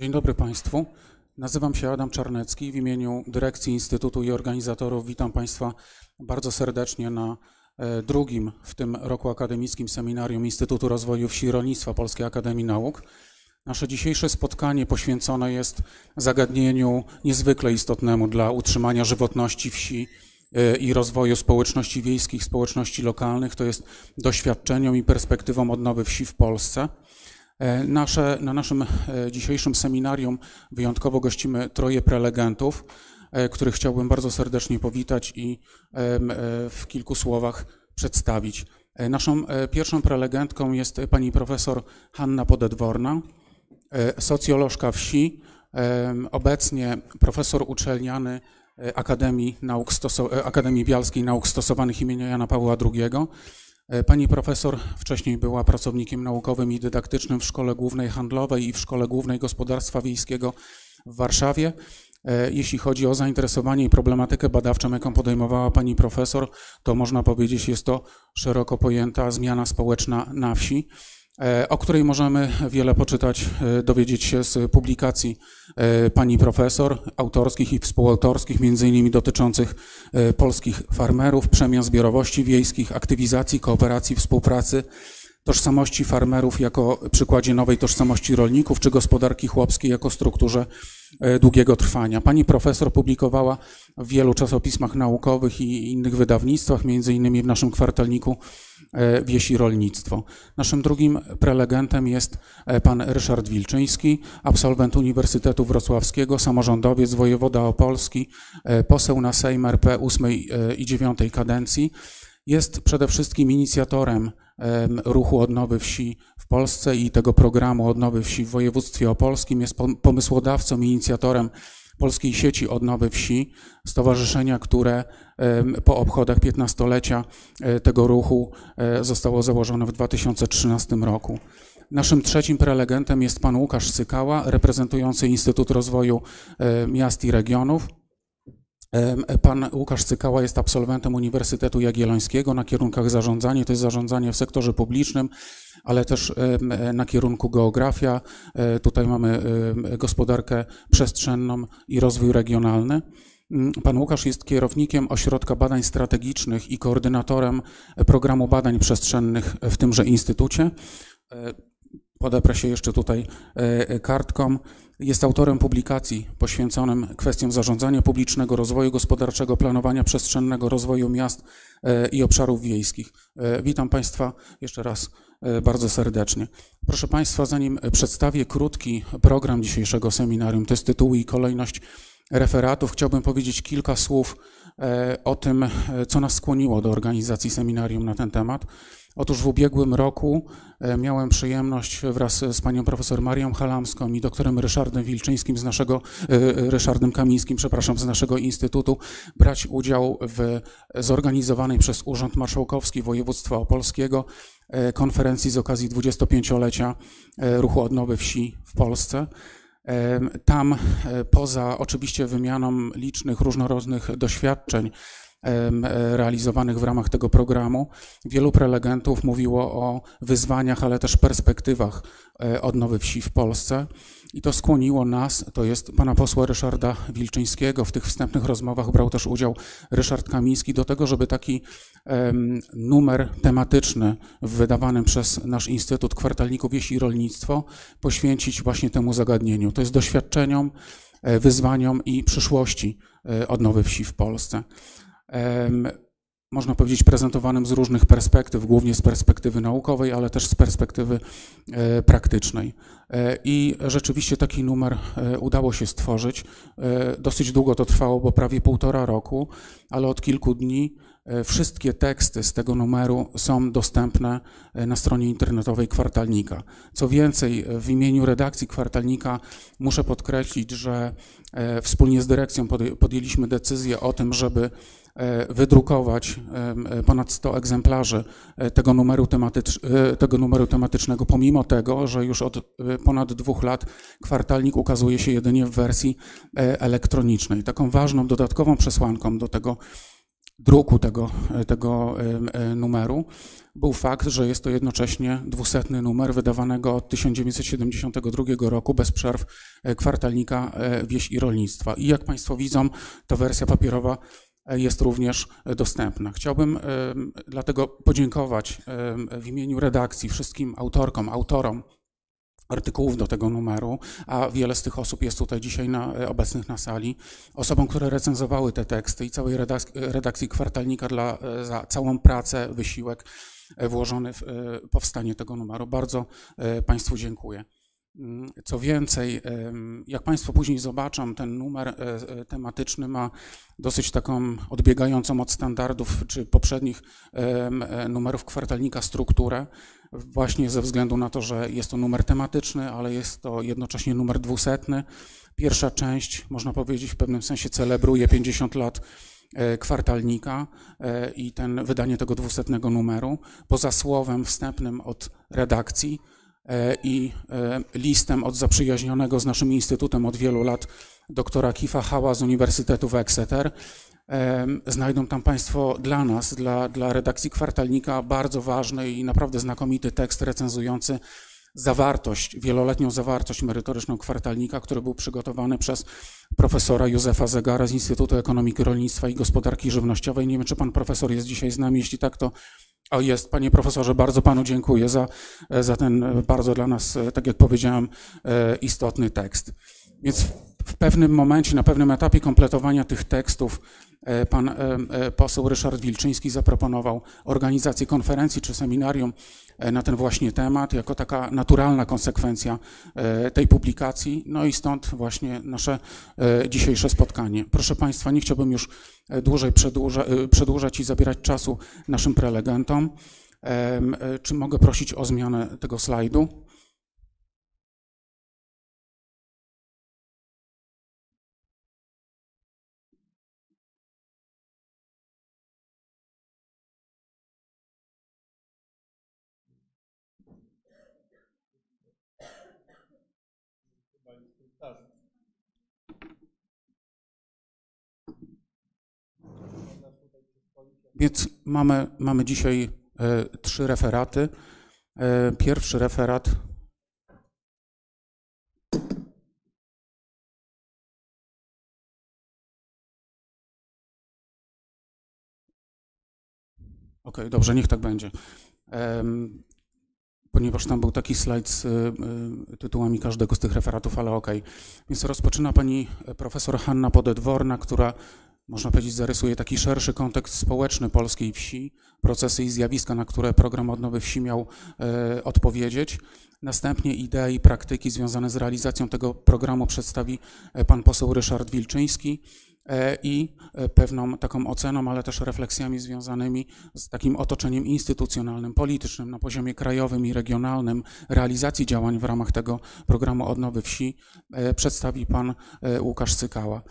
Dzień dobry Państwu. Nazywam się Adam Czarnecki. W imieniu Dyrekcji Instytutu i organizatorów witam Państwa bardzo serdecznie na e, drugim w tym roku akademickim seminarium Instytutu Rozwoju Wsi i Rolnictwa Polskiej Akademii Nauk. Nasze dzisiejsze spotkanie poświęcone jest zagadnieniu niezwykle istotnemu dla utrzymania żywotności wsi e, i rozwoju społeczności wiejskich, społeczności lokalnych, to jest doświadczeniom i perspektywom odnowy wsi w Polsce. E, nasze, na naszym e, dzisiejszym seminarium wyjątkowo gościmy troje prelegentów, e, których chciałbym bardzo serdecznie powitać i w kilku słowach przedstawić. Naszą pierwszą prelegentką jest pani profesor Hanna Podedworna, socjolożka wsi, obecnie profesor uczelniany Akademii, Nauk Akademii Bialskiej Nauk Stosowanych imienia Jana Pawła II, pani profesor wcześniej była pracownikiem naukowym i dydaktycznym w Szkole Głównej Handlowej i w Szkole Głównej Gospodarstwa Wiejskiego w Warszawie. E, jeśli chodzi o zainteresowanie i problematykę badawczą, jaką podejmowała pani profesor, to można powiedzieć, jest to szeroko pojęta zmiana społeczna na wsi. E, o której możemy wiele poczytać, e, dowiedzieć się z publikacji e, pani profesor, autorskich i współautorskich, między innymi dotyczących polskich farmerów, przemian zbiorowości wiejskich, aktywizacji, kooperacji, współpracy, tożsamości farmerów jako przykładzie nowej tożsamości rolników, czy gospodarki chłopskiej jako strukturze długiego trwania. Pani profesor publikowała w wielu czasopismach naukowych i innych wydawnictwach, między innymi w naszym kwartalniku E, wieś i rolnictwo. Naszym drugim prelegentem jest e, pan Ryszard Wilczyński, absolwent Uniwersytetu Wrocławskiego, samorządowiec, wojewoda opolski, e, poseł na Sejm RP 8 i 9 kadencji. Jest przede wszystkim inicjatorem ruchu odnowy wsi w Polsce i tego programu odnowy wsi w województwie opolskim. Jest pomysłodawcą i inicjatorem Polskiej Sieci Odnowy Wsi, stowarzyszenia, które po obchodach 15-lecia e, tego ruchu e, zostało założone w 2013 roku. Naszym trzecim prelegentem jest pan Łukasz Cykała, reprezentujący Instytut Rozwoju e, Miast i Regionów. Pan Łukasz Cykała jest absolwentem Uniwersytetu Jagiellońskiego na kierunkach zarządzanie, to jest zarządzanie w sektorze publicznym, ale też na kierunku geografia. E, tutaj mamy gospodarkę przestrzenną i rozwój regionalny. Mm, pan Łukasz jest kierownikiem Ośrodka Badań Strategicznych i koordynatorem programu badań przestrzennych w tymże instytucie. E, Podeprę się jeszcze tutaj e, kartką. Jest autorem publikacji poświęconym kwestiom zarządzania publicznego, rozwoju gospodarczego, planowania przestrzennego, rozwoju miast e, i obszarów wiejskich. E, witam Państwa jeszcze raz e, bardzo serdecznie. Proszę Państwa, zanim przedstawię krótki program dzisiejszego seminarium, to jest tytuł i kolejność referatów, chciałbym powiedzieć kilka słów o tym, co nas skłoniło do organizacji seminarium na ten temat. Otóż w ubiegłym roku e, miałem przyjemność wraz z panią profesor Marią Halamską i doktorem Ryszardem Wilczyńskim z naszego, e, e, Ryszardem Kamińskim, przepraszam, z naszego instytutu brać udział w zorganizowanej przez Urząd Marszałkowski Województwa Opolskiego konferencji z okazji 25-lecia ruchu odnowy wsi w Polsce. Tam poza oczywiście wymianą licznych różnorodnych doświadczeń realizowanych w ramach tego programu. Wielu prelegentów mówiło o wyzwaniach, ale też perspektywach e, odnowy wsi w Polsce. I to skłoniło nas, to jest pana posła Ryszarda Wilczyńskiego, w tych wstępnych rozmowach brał też udział Ryszard Kamiński, do tego, żeby taki um, numer tematyczny wydawanym przez nasz Instytut Kwartalników Wieś i Rolnictwo poświęcić właśnie temu zagadnieniu. To jest doświadczeniom, e, wyzwaniom i przyszłości e, odnowy wsi w Polsce można powiedzieć, prezentowanym z różnych perspektyw, głównie z perspektywy naukowej, ale też z perspektywy e, praktycznej. E, I rzeczywiście taki numer e, udało się stworzyć. Dosyć długo to trwało, bo prawie półtora roku, ale od kilku dni wszystkie teksty z tego numeru są dostępne na stronie internetowej kwartalnika. Co więcej, w imieniu redakcji kwartalnika muszę podkreślić, że wspólnie z dyrekcją podjęliśmy decyzję o tym, żeby wydrukować e, ponad 100 egzemplarzy e, tego numeru, tematycz, tego numeru tematycznego, pomimo tego, że już od ponad dwóch lat kwartalnik ukazuje się jedynie w wersji elektronicznej. Taką ważną, dodatkową przesłanką do tego druku tego, tego numeru był fakt, że jest to jednocześnie dwusetny numer wydawanego od 1972 roku bez przerw kwartalnika Wieś i Rolnictwa. I jak Państwo widzą, ta wersja papierowa jest również dostępna. Chciałbym dlatego podziękować w imieniu redakcji wszystkim autorkom, autorom artykułów do tego numeru, a wiele z tych osób jest tutaj dzisiaj na, obecnych na sali, osobom, które recenzowały te teksty i całej redakcji, kwartalnika dla, za całą pracę, wysiłek włożony w powstanie tego numeru. Bardzo Państwu dziękuję. Mm, co więcej, jak Państwo później zobaczą, ten numer e, e, tematyczny ma dosyć taką odbiegającą od standardów czy poprzednich e, numerów kwartalnika strukturę, właśnie ze względu na to, że jest to numer tematyczny, ale jest to jednocześnie numer dwusetny. Pierwsza część, można powiedzieć, w pewnym sensie celebruje 50 lat kwartalnika i ten wydanie tego dwusetnego numeru. Poza słowem wstępnym od redakcji i e, listem od zaprzyjaźnionego z naszym instytutem od wielu lat doktora Kifa Hała z Uniwersytetu w Exeter. E, znajdą tam Państwo dla nas, dla, dla redakcji kwartalnika bardzo ważny i naprawdę znakomity tekst recenzujący zawartość, wieloletnią zawartość merytoryczną kwartalnika, który był przygotowany przez profesora Józefa Zegara z Instytutu Ekonomiki Rolnictwa i Gospodarki Żywnościowej. Nie wiem, czy pan profesor jest dzisiaj z nami. Jeśli tak, to o jest, panie profesorze, bardzo panu dziękuję za, za ten bardzo dla nas, tak jak powiedziałem, e, istotny tekst. Więc w pewnym momencie, na pewnym etapie kompletowania tych tekstów pan e, poseł Ryszard Wilczyński zaproponował organizację konferencji czy seminarium na ten właśnie temat, jako taka naturalna konsekwencja tej publikacji. No i stąd właśnie nasze dzisiejsze spotkanie. Proszę Państwa, nie chciałbym już dłużej przedłuża, przedłużać i zabierać czasu naszym prelegentom. Czy mogę prosić o zmianę tego slajdu? Więc mamy, mamy dzisiaj e, trzy referaty. E, pierwszy referat. OK, dobrze, niech tak będzie. Ponieważ tam był taki slajd z e, tytułami każdego z tych referatów, ale OK. Więc rozpoczyna pani profesor Hanna Podedworna, która można powiedzieć, zarysuje taki szerszy kontekst społeczny polskiej wsi, procesy i zjawiska, na które program Odnowy Wsi miał e, odpowiedzieć. Następnie idee i praktyki związane z realizacją tego programu przedstawi e, pan poseł Ryszard Wilczyński e, i pewną taką oceną, ale też refleksjami związanymi z takim otoczeniem instytucjonalnym, politycznym na poziomie krajowym i regionalnym realizacji działań w ramach tego programu Odnowy Wsi przedstawi pan Łukasz Cykała.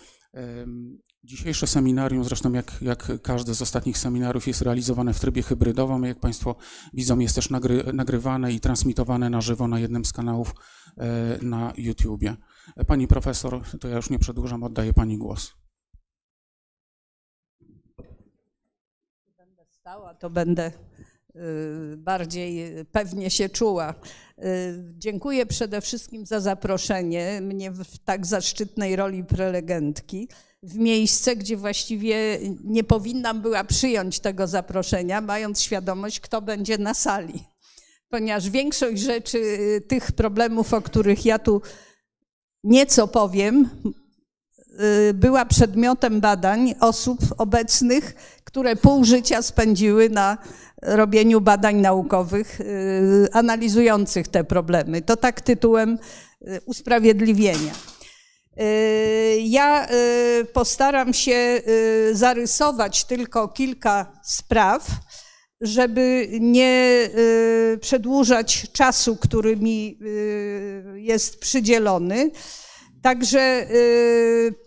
Dzisiejsze seminarium, zresztą jak, jak każde z ostatnich seminariów, jest realizowane w trybie hybrydowym. Jak Państwo widzą, jest też nagry, nagrywane i transmitowane na żywo na jednym z kanałów e, na YouTubie. Pani profesor, to ja już nie przedłużam, oddaję Pani głos. Będę stała, to będę y, bardziej pewnie się czuła. Y, dziękuję przede wszystkim za zaproszenie mnie w tak zaszczytnej roli prelegentki w miejsce, gdzie właściwie nie powinnam była przyjąć tego zaproszenia, mając świadomość, kto będzie na sali. Ponieważ większość rzeczy, y, tych problemów, o których ja tu nieco powiem, y, była przedmiotem badań osób obecnych, które pół życia spędziły na robieniu badań naukowych y, analizujących te problemy. To tak tytułem usprawiedliwienia. Y, ja y, postaram się y, zarysować tylko kilka spraw, żeby nie przedłużać czasu, który mi jest przydzielony. Także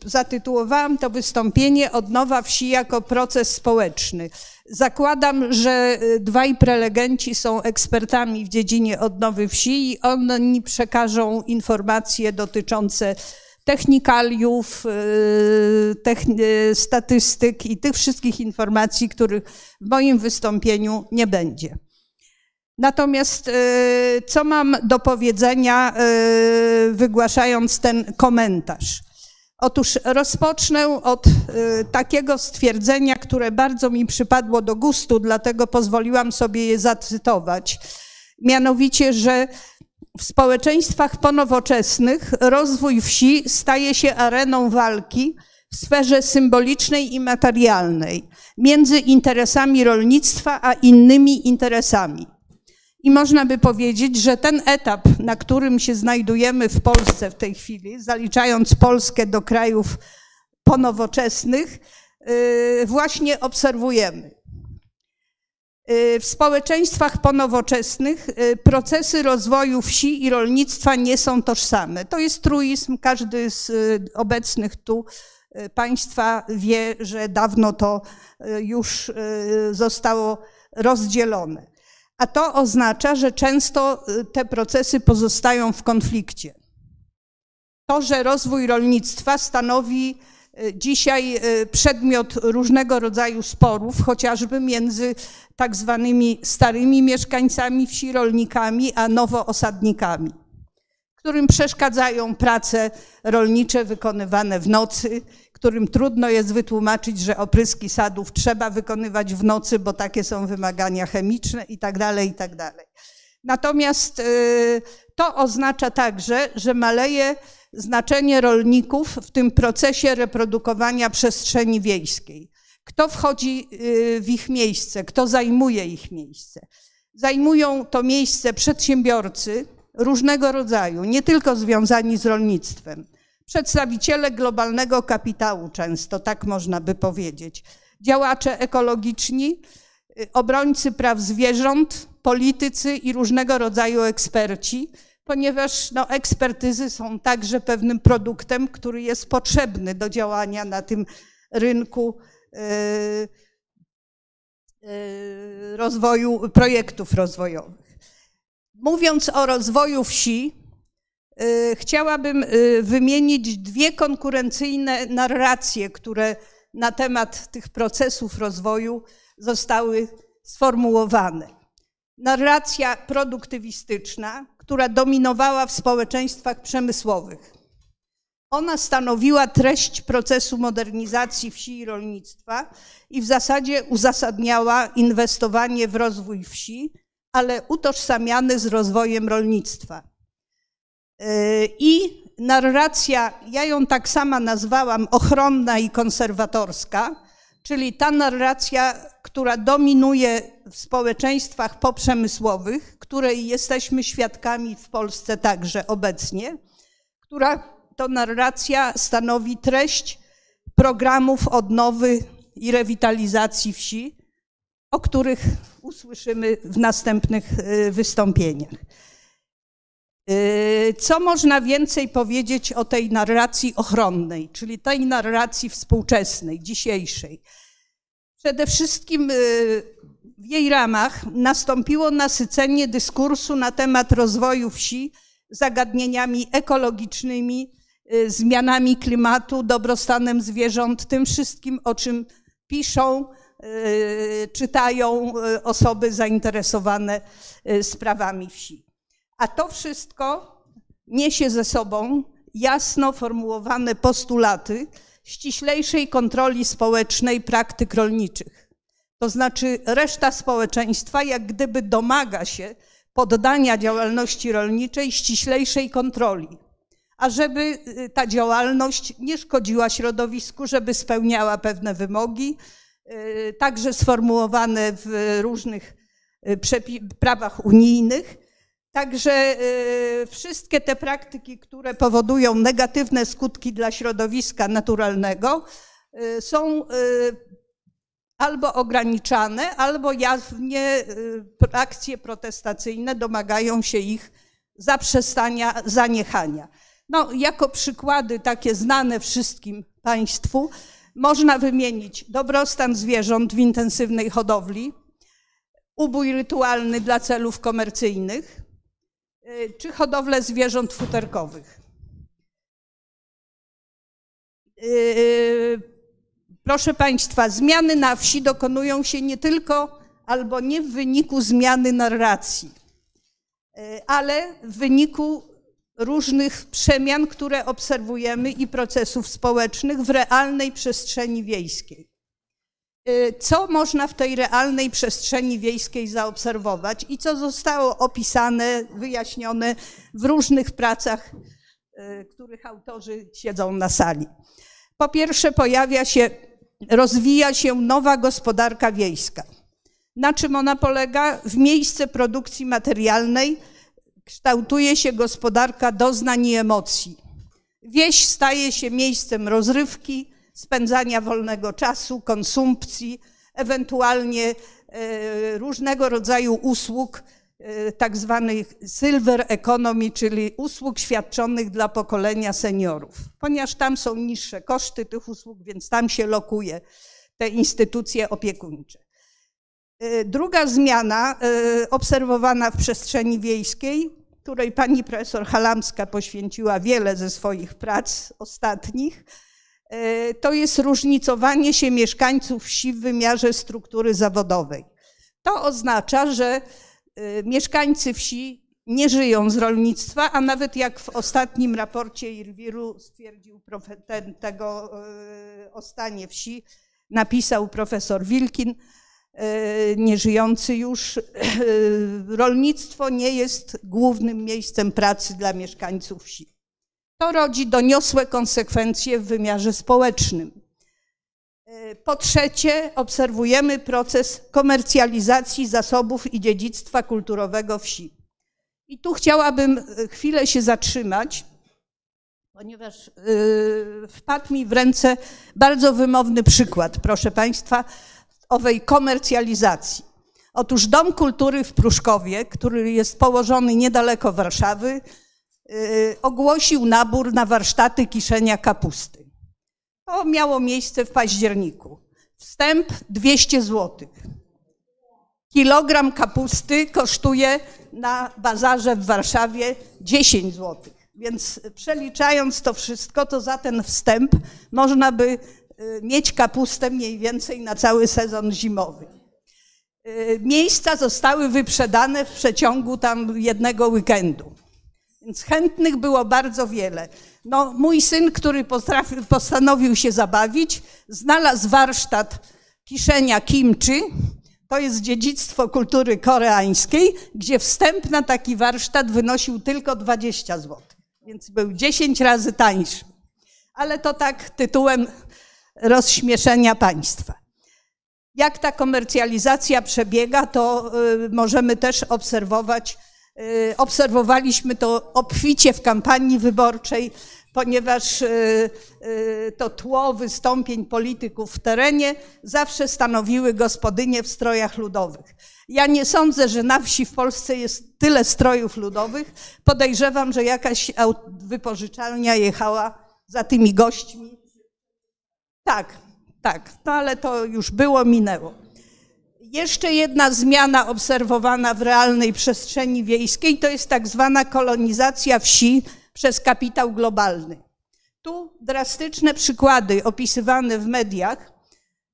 zatytułowałam to wystąpienie Odnowa wsi jako proces społeczny. Zakładam, że dwaj prelegenci są ekspertami w dziedzinie odnowy wsi i oni przekażą informacje dotyczące technikaliów, y, y, statystyk i tych wszystkich informacji, których w moim wystąpieniu nie będzie. Natomiast y, co mam do powiedzenia, wygłaszając ten komentarz? Otóż rozpocznę od takiego stwierdzenia, które bardzo mi przypadło do gustu, dlatego pozwoliłam sobie je zacytować. Mianowicie, że w społeczeństwach ponowoczesnych rozwój wsi staje się areną walki w sferze symbolicznej i materialnej między interesami rolnictwa a innymi interesami. I można by powiedzieć, że ten etap, na którym się znajdujemy w Polsce w tej chwili, zaliczając Polskę do krajów ponowoczesnych, yy, właśnie obserwujemy. Yy, W społeczeństwach ponowoczesnych yy, procesy rozwoju wsi i rolnictwa nie są tożsame. To jest truizm. Każdy z yy, obecnych tu Państwa wie, że dawno to już zostało rozdzielone. A to oznacza, że często y, te procesy pozostają w konflikcie. To, że rozwój rolnictwa stanowi y, dzisiaj y, przedmiot różnego rodzaju sporów, chociażby między tak zwanymi starymi mieszkańcami wsi, rolnikami, a nowoosadnikami, którym przeszkadzają prace rolnicze wykonywane w nocy, którym trudno jest wytłumaczyć, że opryski sadów trzeba wykonywać w nocy, bo takie są wymagania chemiczne i tak dalej, i tak. Natomiast y, to oznacza także, że maleje znaczenie rolników w tym procesie reprodukowania przestrzeni wiejskiej. Kto wchodzi y, w ich miejsce, kto zajmuje ich miejsce? Zajmują to miejsce przedsiębiorcy różnego rodzaju, nie tylko związani z rolnictwem przedstawiciele globalnego kapitału, często tak można by powiedzieć, działacze ekologiczni, y, obrońcy praw zwierząt, politycy i różnego rodzaju eksperci, ponieważ no, ekspertyzy są także pewnym produktem, który jest potrzebny do działania na tym rynku yy, yy, rozwoju, projektów rozwojowych. Mówiąc o rozwoju wsi, Y, Chciałabym wymienić dwie konkurencyjne narracje, które na temat tych procesów rozwoju zostały sformułowane. Narracja produktywistyczna, która dominowała w społeczeństwach przemysłowych. Ona stanowiła treść procesu modernizacji wsi i rolnictwa i w zasadzie uzasadniała inwestowanie w rozwój wsi, ale utożsamiany z rozwojem rolnictwa. I narracja, ja ją tak sama nazwałam, ochronna i konserwatorska, czyli ta narracja, która dominuje w społeczeństwach poprzemysłowych, której jesteśmy świadkami w Polsce także obecnie, która to narracja stanowi treść programów odnowy i rewitalizacji wsi, o których usłyszymy w następnych y, wystąpieniach. Yy, Co można więcej powiedzieć o tej narracji ochronnej, czyli tej narracji współczesnej, dzisiejszej? Przede wszystkim yy, w jej ramach nastąpiło nasycenie dyskursu na temat rozwoju wsi zagadnieniami ekologicznymi, yy, zmianami klimatu, dobrostanem zwierząt, tym wszystkim, o czym piszą, czytają osoby zainteresowane sprawami wsi. A to wszystko niesie ze sobą jasno formułowane postulaty ściślejszej kontroli społecznej praktyk rolniczych. To znaczy, reszta społeczeństwa jak gdyby domaga się poddania działalności rolniczej ściślejszej kontroli, ażeby y, ta działalność nie szkodziła środowisku, żeby spełniała pewne wymogi, y, także sformułowane w różnych y, prawach unijnych. Także wszystkie te praktyki, które powodują negatywne skutki dla środowiska naturalnego, są albo ograniczane, albo jawnie akcje protestacyjne domagają się ich zaprzestania, zaniechania. No, jako przykłady takie znane wszystkim Państwu można wymienić dobrostan zwierząt w intensywnej hodowli, ubój rytualny dla celów komercyjnych, czy hodowlę zwierząt futerkowych. Proszę Państwa, zmiany na wsi dokonują się nie tylko albo nie w wyniku zmiany narracji, yy, ale w wyniku różnych przemian, które obserwujemy i procesów społecznych w realnej przestrzeni wiejskiej. Yy, Co można w tej realnej przestrzeni wiejskiej zaobserwować i co zostało opisane, wyjaśnione w różnych pracach, yy, których autorzy siedzą na sali? Po pierwsze, pojawia się, rozwija się nowa gospodarka wiejska. Na czym ona polega? W miejsce produkcji materialnej kształtuje się gospodarka doznań i emocji. Wieś staje się miejscem rozrywki, spędzania wolnego czasu, konsumpcji, ewentualnie e, różnego rodzaju usług, tak zwanych silver economy, czyli usług świadczonych dla pokolenia seniorów. Ponieważ tam są niższe koszty tych usług, więc tam się lokuje te instytucje opiekuńcze. E, Druga zmiana e, obserwowana w przestrzeni wiejskiej, której pani profesor Halamska poświęciła wiele ze swoich prac ostatnich, e, to jest różnicowanie się mieszkańców wsi w wymiarze struktury zawodowej. To oznacza, że e, mieszkańcy wsi nie żyją z rolnictwa, a nawet jak w ostatnim raporcie IRWIR-u stwierdził ten, tego e, o stanie wsi, napisał profesor Wilkin, e, nieżyjący już, rolnictwo nie jest głównym miejscem pracy dla mieszkańców wsi. To rodzi doniosłe konsekwencje w wymiarze społecznym. E, Po trzecie, obserwujemy proces komercjalizacji zasobów i dziedzictwa kulturowego wsi. I tu chciałabym e, chwilę się zatrzymać, ponieważ e, wpadł mi w ręce bardzo wymowny przykład, proszę Państwa, owej komercjalizacji. Otóż Dom Kultury w Pruszkowie, który jest położony niedaleko Warszawy, ogłosił nabór na warsztaty kiszenia kapusty. To miało miejsce w październiku. Wstęp 200 zł. Kilogram kapusty kosztuje na bazarze w Warszawie 10 zł. Więc przeliczając to wszystko, to za ten wstęp można by y, mieć kapustę mniej więcej na cały sezon zimowy. Y, Miejsca zostały wyprzedane w przeciągu tam jednego weekendu. Więc chętnych było bardzo wiele. No, mój syn, który potrafi, postanowił się zabawić, znalazł warsztat kiszenia kimchi. To jest dziedzictwo kultury koreańskiej, gdzie wstęp na taki warsztat wynosił tylko 20 zł. Więc był 10 razy tańszy. Ale to tak tytułem rozśmieszenia państwa. Jak ta komercjalizacja przebiega, to y, możemy też obserwować. Y, Obserwowaliśmy to obficie w kampanii wyborczej, ponieważ y, y, to tło wystąpień polityków w terenie zawsze stanowiły gospodynie w strojach ludowych. Ja nie sądzę, że na wsi w Polsce jest tyle strojów ludowych. Podejrzewam, że jakaś wypożyczalnia jechała za tymi gośćmi. Tak, tak, no ale to już było, minęło. Jeszcze jedna zmiana obserwowana w realnej przestrzeni wiejskiej to jest tak zwana kolonizacja wsi przez kapitał globalny. Tu drastyczne przykłady opisywane w mediach.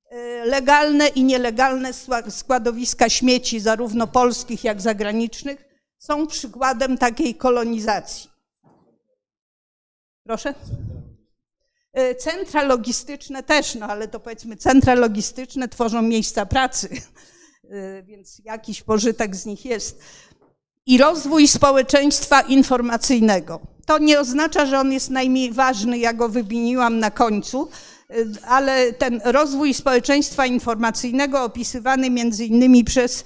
e, Legalne i nielegalne składowiska śmieci, zarówno polskich, jak zagranicznych, są przykładem takiej kolonizacji. Proszę? E, Centra logistyczne też, no ale to powiedzmy, centra logistyczne tworzą miejsca pracy, E, więc jakiś pożytek z nich jest. I rozwój społeczeństwa informacyjnego. To nie oznacza, że on jest najmniej ważny, ja go wymieniłam na końcu, e, ale ten rozwój społeczeństwa informacyjnego opisywany między innymi przez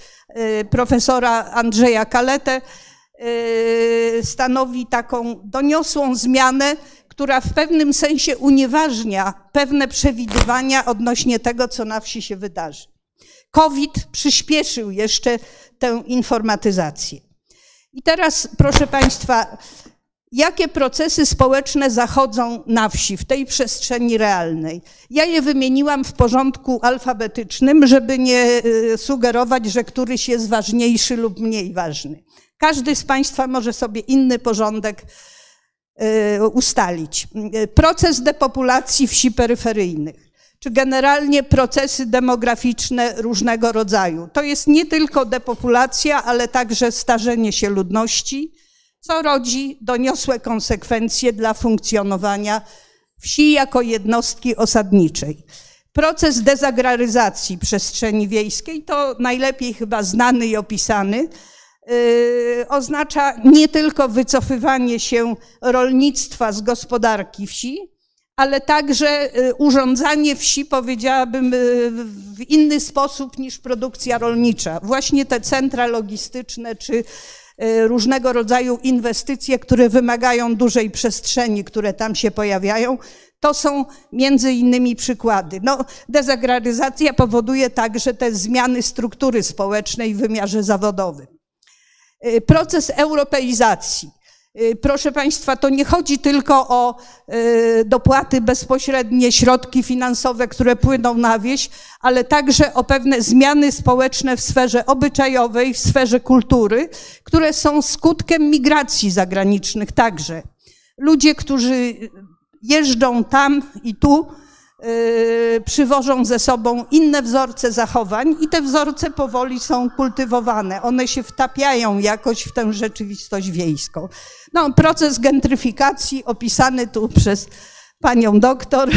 profesora Andrzeja Kaletę stanowi taką doniosłą zmianę, która w pewnym sensie unieważnia pewne przewidywania odnośnie tego, co na wsi się wydarzy. COVID przyspieszył jeszcze tę informatyzację. I teraz, proszę Państwa, jakie procesy społeczne zachodzą na wsi, w tej przestrzeni realnej? Ja je wymieniłam w porządku alfabetycznym, żeby nie y, sugerować, że któryś jest ważniejszy lub mniej ważny. Każdy z Państwa może sobie inny porządek ustalić. Y, Proces depopulacji wsi peryferyjnych, czy generalnie procesy demograficzne różnego rodzaju. To jest nie tylko depopulacja, ale także starzenie się ludności, co rodzi doniosłe konsekwencje dla funkcjonowania wsi jako jednostki osadniczej. Proces dezagraryzacji przestrzeni wiejskiej to najlepiej chyba znany i opisany. Yy, oznacza nie tylko wycofywanie się rolnictwa z gospodarki wsi, ale także yy, urządzanie wsi, powiedziałabym, yy, w inny sposób niż produkcja rolnicza. Właśnie te centra logistyczne czy różnego rodzaju inwestycje, które wymagają dużej przestrzeni, które tam się pojawiają, to są między innymi przykłady. No, dezagraryzacja powoduje także te zmiany struktury społecznej w wymiarze zawodowym. Y, Proces europeizacji. Y, Proszę Państwa, to nie chodzi tylko o y, dopłaty bezpośrednie, środki finansowe, które płyną na wieś, ale także o pewne zmiany społeczne w sferze obyczajowej, w sferze kultury, które są skutkiem migracji zagranicznych także. Ludzie, którzy jeżdżą tam i tu, przywożą ze sobą inne wzorce zachowań i te wzorce powoli są kultywowane. One się wtapiają jakoś w tę rzeczywistość wiejską. No, proces gentryfikacji opisany tu przez panią doktor.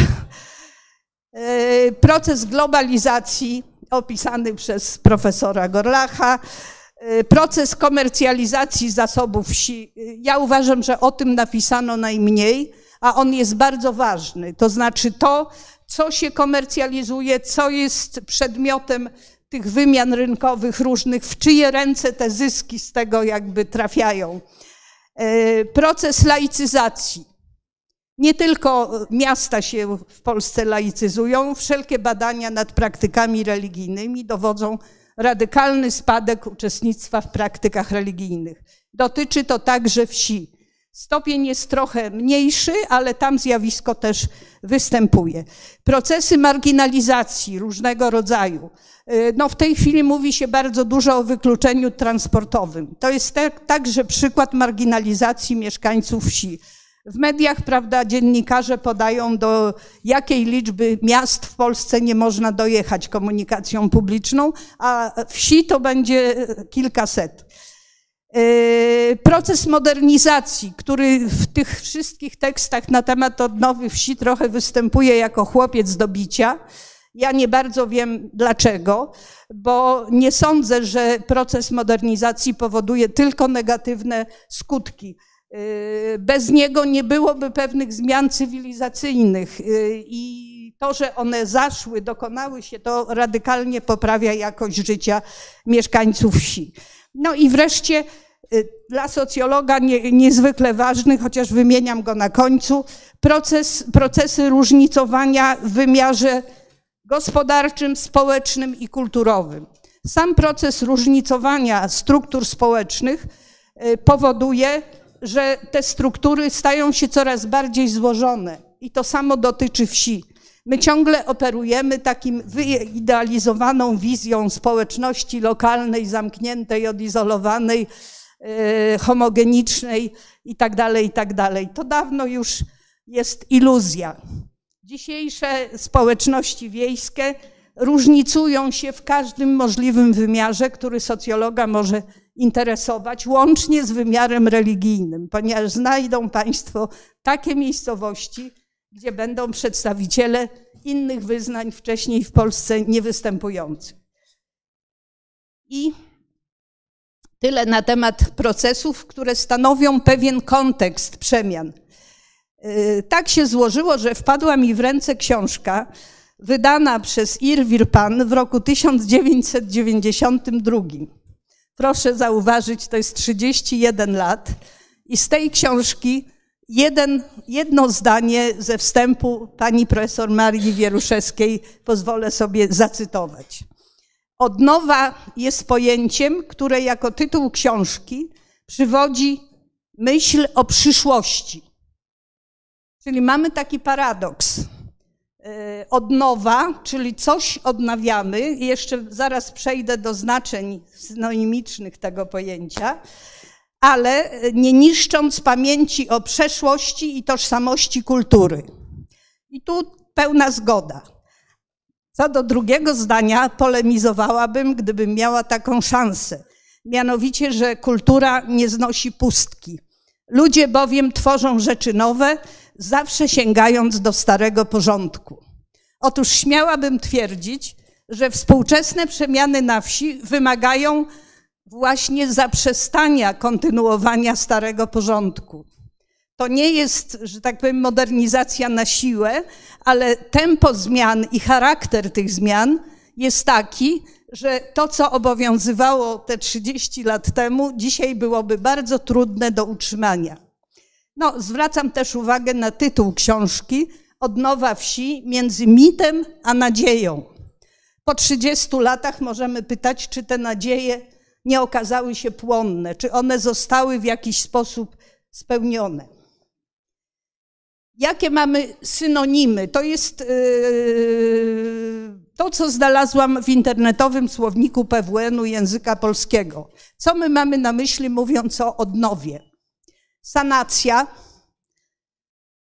Yy, Proces globalizacji opisany przez profesora Gorlacha. Yy, Proces komercjalizacji zasobów wsi. Ja uważam, że o tym napisano najmniej a on jest bardzo ważny. To znaczy to, co się komercjalizuje, co jest przedmiotem tych wymian rynkowych różnych, w czyje ręce te zyski z tego jakby trafiają. E, Proces laicyzacji. Nie tylko miasta się w Polsce laicyzują, wszelkie badania nad praktykami religijnymi dowodzą radykalny spadek uczestnictwa w praktykach religijnych. Dotyczy to także wsi. Stopień jest trochę mniejszy, ale tam zjawisko też występuje. Procesy marginalizacji różnego rodzaju. Y, No w tej chwili mówi się bardzo dużo o wykluczeniu transportowym. To jest te, także przykład marginalizacji mieszkańców wsi. W mediach, prawda, dziennikarze podają, do jakiej liczby miast w Polsce nie można dojechać komunikacją publiczną, a wsi to będzie kilkaset. Yy, Proces modernizacji, który w tych wszystkich tekstach na temat odnowy wsi trochę występuje jako chłopiec do bicia. Ja nie bardzo wiem dlaczego, bo nie sądzę, że proces modernizacji powoduje tylko negatywne skutki. Yy, Bez niego nie byłoby pewnych zmian cywilizacyjnych yy, i to, że one zaszły, dokonały się, to radykalnie poprawia jakość życia mieszkańców wsi. No i wreszcie dla socjologa nie, niezwykle ważny, chociaż wymieniam go na końcu, proces, procesy różnicowania w wymiarze gospodarczym, społecznym i kulturowym. Sam proces różnicowania struktur społecznych y, powoduje, że te struktury stają się coraz bardziej złożone i to samo dotyczy wsi. My ciągle operujemy takim wyidealizowaną wizją społeczności lokalnej, zamkniętej, odizolowanej, homogenicznej itd., itd. To dawno już jest iluzja. Dzisiejsze społeczności wiejskie różnicują się w każdym możliwym wymiarze, który socjologa może interesować, łącznie z wymiarem religijnym, ponieważ znajdą Państwo takie miejscowości, gdzie będą przedstawiciele innych wyznań wcześniej w Polsce niewystępujących. I tyle na temat procesów, które stanowią pewien kontekst przemian. Yy, Tak się złożyło, że wpadła mi w ręce książka wydana przez Irwir Pan w roku 1992. Proszę zauważyć, to jest 31 lat i z tej książki jeden, jedno zdanie ze wstępu pani profesor Marii Wieruszewskiej pozwolę sobie zacytować. Odnowa jest pojęciem, które jako tytuł książki przywodzi myśl o przyszłości. Czyli mamy taki paradoks. E, Odnowa, czyli coś odnawiamy, jeszcze zaraz przejdę do znaczeń synonimicznych tego pojęcia, ale nie niszcząc pamięci o przeszłości i tożsamości kultury. I tu pełna zgoda. Co do drugiego zdania, polemizowałabym, gdybym miała taką szansę. Mianowicie, że kultura nie znosi pustki. Ludzie bowiem tworzą rzeczy nowe, zawsze sięgając do starego porządku. Otóż śmiałabym twierdzić, że współczesne przemiany na wsi wymagają właśnie zaprzestania kontynuowania starego porządku. To nie jest, że tak powiem, modernizacja na siłę, ale tempo zmian i charakter tych zmian jest taki, że to, co obowiązywało te 30 lat temu, dzisiaj byłoby bardzo trudne do utrzymania. No, zwracam też uwagę na tytuł książki Odnowa wsi między mitem a nadzieją. Po 30 latach możemy pytać, czy te nadzieje nie okazały się płonne, czy one zostały w jakiś sposób spełnione. Jakie mamy synonimy? To jest yy, to, co znalazłam w internetowym słowniku PWN-u języka polskiego. Co my mamy na myśli, mówiąc o odnowie? Sanacja,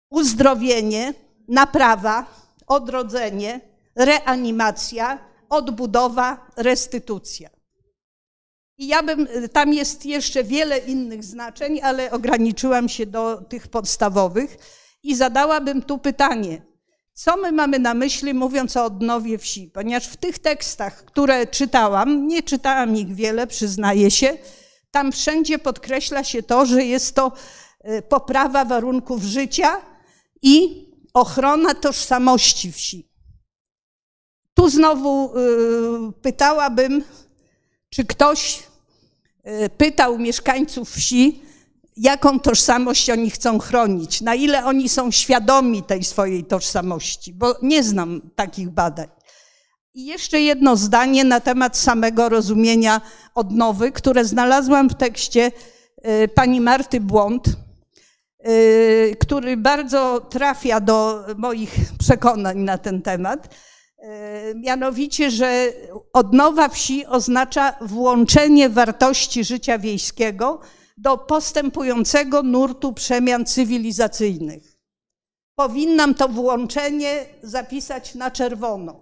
uzdrowienie, naprawa, odrodzenie, reanimacja, odbudowa, restytucja. I ja bym, tam jest jeszcze wiele innych znaczeń, ale ograniczyłam się do tych podstawowych i zadałabym tu pytanie, co my mamy na myśli, mówiąc o odnowie wsi? Ponieważ w tych tekstach, które czytałam, nie czytałam ich wiele, przyznaję się, tam wszędzie podkreśla się to, że jest to e, poprawa warunków życia i ochrona tożsamości wsi. Tu znowu e, pytałabym, czy ktoś e, pytał mieszkańców wsi, jaką tożsamość oni chcą chronić, na ile oni są świadomi tej swojej tożsamości, bo nie znam takich badań. I jeszcze jedno zdanie na temat samego rozumienia odnowy, które znalazłam w tekście e, pani Marty Błąd, e, który bardzo trafia do moich przekonań na ten temat. E, mianowicie, że odnowa wsi oznacza włączenie wartości życia wiejskiego do postępującego nurtu przemian cywilizacyjnych. Powinnam to włączenie zapisać na czerwono,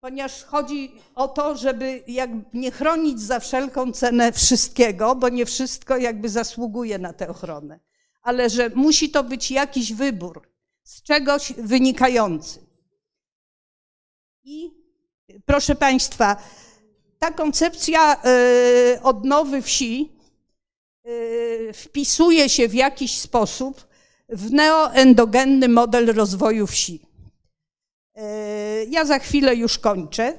ponieważ chodzi o to, żeby jakby nie chronić za wszelką cenę wszystkiego, bo nie wszystko jakby zasługuje na tę ochronę, ale że musi to być jakiś wybór z czegoś wynikający. I proszę Państwa, ta koncepcja y, odnowy wsi wpisuje się w jakiś sposób w neoendogenny model rozwoju wsi. Y, ja za chwilę już kończę.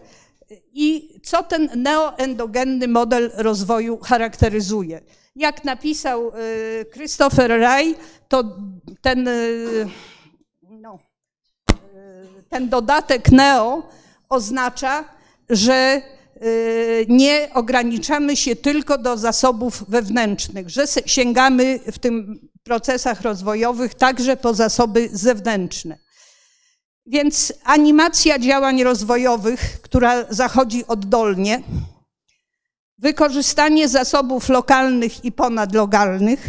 I co ten neoendogenny model rozwoju charakteryzuje? Jak napisał Christopher Ray, to ten, no, ten dodatek neo oznacza, że y, nie ograniczamy się tylko do zasobów wewnętrznych, że sięgamy w tym procesach rozwojowych także po zasoby zewnętrzne. Więc animacja działań rozwojowych, która zachodzi oddolnie, wykorzystanie zasobów lokalnych i ponadlokalnych,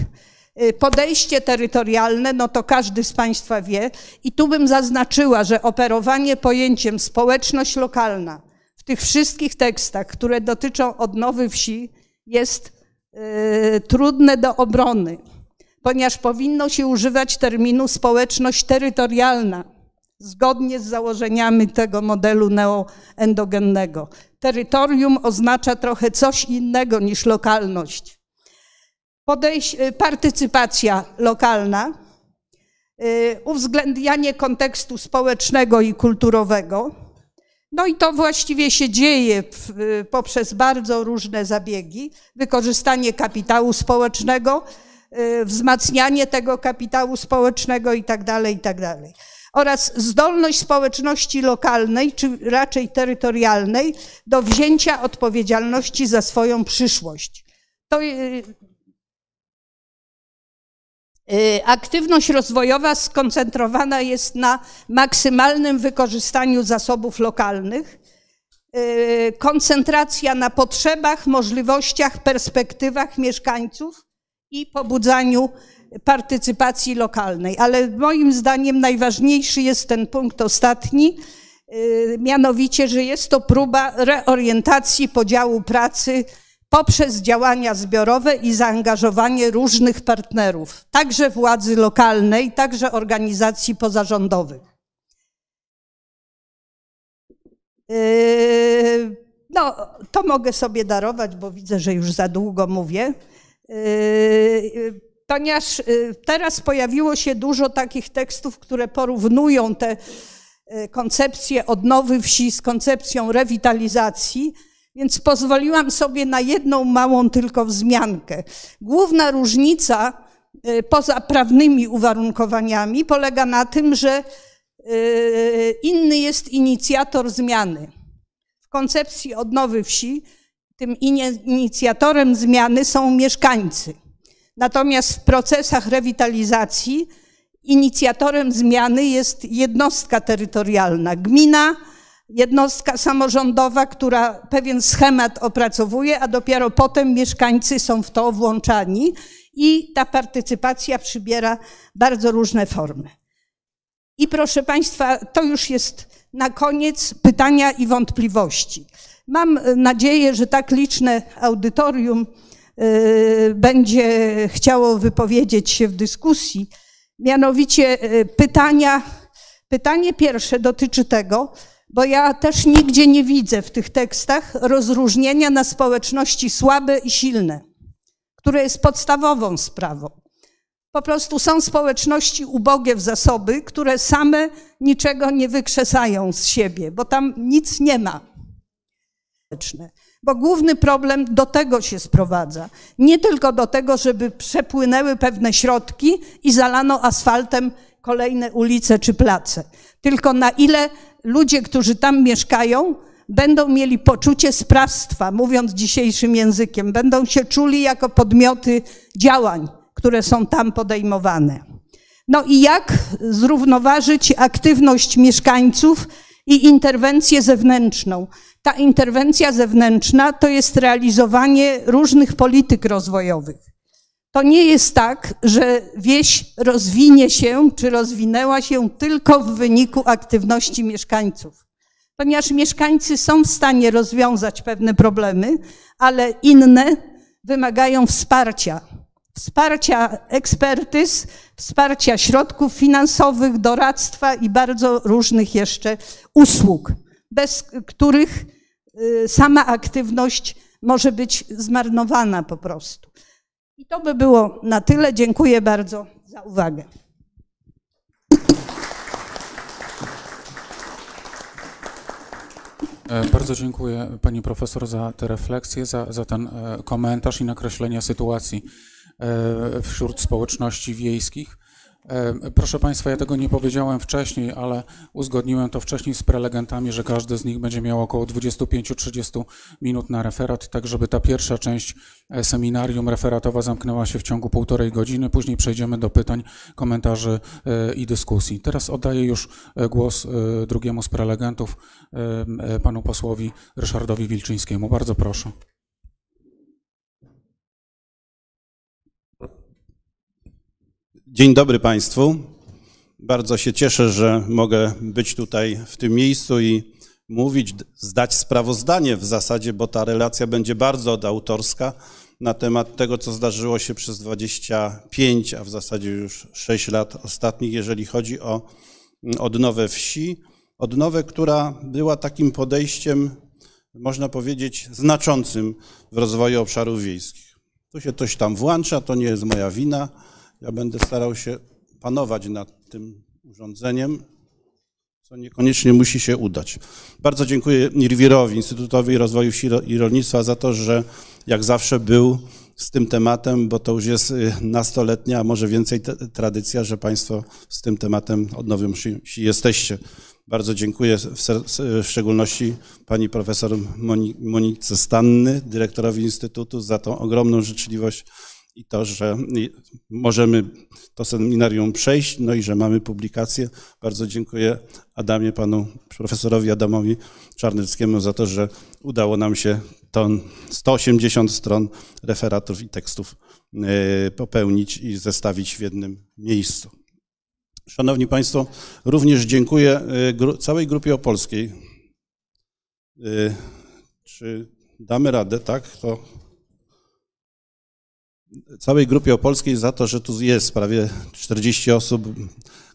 y, podejście terytorialne, no to każdy z Państwa wie, i tu bym zaznaczyła, że operowanie pojęciem społeczność lokalna tych wszystkich tekstach, które dotyczą odnowy wsi, jest y, trudne do obrony, ponieważ powinno się używać terminu społeczność terytorialna, zgodnie z założeniami tego modelu neoendogennego. Terytorium oznacza trochę coś innego niż lokalność. Podejś, partycypacja lokalna, y, uwzględnianie kontekstu społecznego i kulturowego. No i to właściwie się dzieje w, poprzez bardzo różne zabiegi. Wykorzystanie kapitału społecznego, y, wzmacnianie tego kapitału społecznego i tak dalej, i tak dalej oraz zdolność społeczności lokalnej, czy raczej terytorialnej, do wzięcia odpowiedzialności za swoją przyszłość. To y, y, aktywność rozwojowa skoncentrowana jest na maksymalnym wykorzystaniu zasobów lokalnych, y, koncentracja na potrzebach, możliwościach, perspektywach mieszkańców i pobudzaniu partycypacji lokalnej. Ale moim zdaniem najważniejszy jest ten punkt ostatni, y, mianowicie, że jest to próba reorientacji podziału pracy poprzez działania zbiorowe i zaangażowanie różnych partnerów, także władzy lokalnej, także organizacji pozarządowych. Yy, No, to mogę sobie darować, bo widzę, że już za długo mówię. Yy, Ponieważ yy, teraz pojawiło się dużo takich tekstów, które porównują te koncepcje odnowy wsi z koncepcją rewitalizacji, więc pozwoliłam sobie na jedną małą tylko wzmiankę. Główna różnica yy, poza prawnymi uwarunkowaniami polega na tym, że yy, inny jest inicjator zmiany. W koncepcji odnowy wsi tym inicjatorem zmiany są mieszkańcy. Natomiast w procesach rewitalizacji inicjatorem zmiany jest jednostka terytorialna, gmina, jednostka samorządowa, która pewien schemat opracowuje, a dopiero potem mieszkańcy są w to włączani i ta partycypacja przybiera bardzo różne formy. I proszę Państwa, to już jest na koniec pytania i wątpliwości. Mam e, nadzieję, że tak liczne audytorium e, będzie chciało wypowiedzieć się w dyskusji. Mianowicie e, pytania, pytanie pierwsze dotyczy tego, bo ja też nigdzie nie widzę w tych tekstach rozróżnienia na społeczności słabe i silne, które jest podstawową sprawą. Po prostu są społeczności ubogie w zasoby, które same niczego nie wykrzesają z siebie, bo tam nic nie ma. Bo główny problem do tego się sprowadza. Nie tylko do tego, żeby przepłynęły pewne środki i zalano asfaltem kolejne ulice czy place, tylko na ile ludzie, którzy tam mieszkają, będą mieli poczucie sprawstwa, mówiąc dzisiejszym językiem, będą się czuli jako podmioty działań, które są tam podejmowane. No i jak zrównoważyć aktywność mieszkańców i interwencję zewnętrzną? Ta interwencja zewnętrzna to jest realizowanie różnych polityk rozwojowych. To nie jest tak, że wieś rozwinie się czy rozwinęła się tylko w wyniku aktywności mieszkańców. Ponieważ mieszkańcy są w stanie rozwiązać pewne problemy, ale inne wymagają wsparcia. Wsparcia ekspertyz, wsparcia środków finansowych, doradztwa i bardzo różnych jeszcze usług, bez których y, sama aktywność może być zmarnowana po prostu. I to by było na tyle. Dziękuję bardzo za uwagę. E, Bardzo dziękuję pani profesor za te refleksje, za, za ten e, komentarz i nakreślenie sytuacji e, wśród społeczności wiejskich. E, Proszę Państwa, ja tego nie powiedziałem wcześniej, ale uzgodniłem to wcześniej z prelegentami, że każdy z nich będzie miał około 25-30 minut na referat, tak żeby ta pierwsza część e, seminarium referatowa zamknęła się w ciągu półtorej godziny. Później przejdziemy do pytań, komentarzy e, i dyskusji. Teraz oddaję już głos drugiemu z prelegentów, panu posłowi Ryszardowi Wilczyńskiemu. Bardzo proszę. Dzień dobry Państwu. Bardzo się cieszę, że mogę być tutaj w tym miejscu i mówić, zdać sprawozdanie w zasadzie, bo ta relacja będzie bardzo odautorska na temat tego, co zdarzyło się przez 25, a w zasadzie już 6 lat ostatnich, jeżeli chodzi o odnowę wsi. Odnowę, która była takim podejściem, można powiedzieć, znaczącym w rozwoju obszarów wiejskich. Tu się coś tam włącza, to nie jest moja wina. Ja będę starał się panować nad tym urządzeniem, co niekoniecznie musi się udać. Bardzo dziękuję IRWIR-owi, Instytutowi Rozwoju Wsi i Rolnictwa za to, że jak zawsze był z tym tematem, bo to już jest y, nastoletnia, a może więcej tradycja, że Państwo z tym tematem odnowią wsi wsi jesteście. Bardzo dziękuję w, w szczególności pani profesor Moni- Monice Stanny, dyrektorowi Instytutu za tą ogromną życzliwość i to, że możemy to seminarium przejść, no i że mamy publikację. Bardzo dziękuję Adamie, panu profesorowi Adamowi Czarneckiemu za to, że udało nam się ton 180 stron referatów i tekstów e, popełnić i zestawić w jednym miejscu. Szanowni Państwo, również dziękuję e, całej grupie opolskiej. E, czy damy radę, tak? To całej grupie opolskiej za to, że tu jest prawie 40 osób.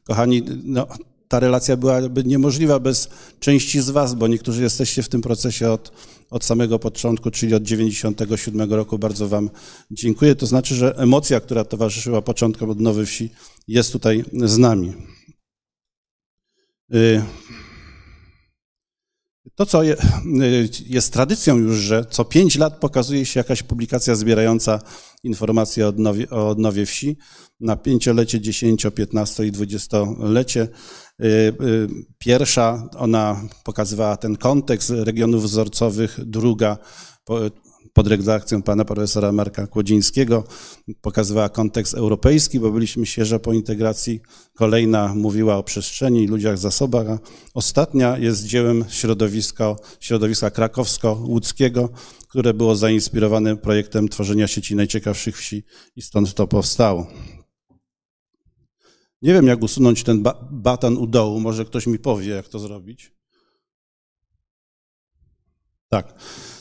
Kochani, no, ta relacja byłaby niemożliwa bez części z Was, bo niektórzy jesteście w tym procesie od, od samego początku, czyli od 97 roku. Bardzo Wam dziękuję. To znaczy, że emocja, która towarzyszyła początkom od Nowej Wsi, jest tutaj z nami. Y, to, co jest tradycją już, że co pięć lat pokazuje się jakaś publikacja zbierająca informacje o odnowie, o odnowie wsi na pięciolecie, dziesięcio, piętnasto i dwudziestolecie. Y, y, pierwsza, ona pokazywała ten kontekst regionów wzorcowych, druga pod redakcją pana profesora Marka Kłodzińskiego pokazywała kontekst europejski, bo byliśmy świeżo po integracji. Kolejna mówiła o przestrzeni ludziach, zasobach, ostatnia jest dziełem środowiska, środowiska krakowsko-łódzkiego, które było zainspirowane projektem tworzenia sieci najciekawszych wsi i stąd to powstało. Nie wiem, jak usunąć ten batan u dołu. Może ktoś mi powie, jak to zrobić. Tak.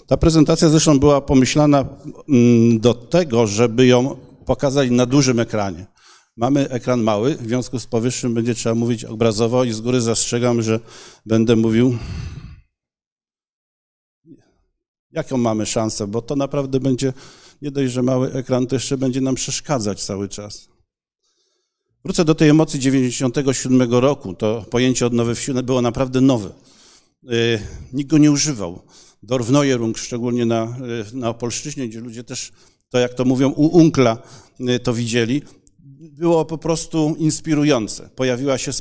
Ta prezentacja zresztą była pomyślana mm, do tego, żeby ją pokazać na dużym ekranie. Mamy ekran mały, w związku z powyższym będzie trzeba mówić obrazowo i z góry zastrzegam, że będę mówił, jaką mamy szansę, bo to naprawdę będzie, nie dość, że mały ekran, to jeszcze będzie nam przeszkadzać cały czas. Wrócę do tej emocji 97 roku. To pojęcie odnowy wsi było naprawdę nowe. Y, nikt go nie używał. Dorfneuerung, szczególnie na, y, na Opolszczyźnie, gdzie ludzie też, to jak to mówią, u unkla y, to widzieli, było po prostu inspirujące. Pojawiła się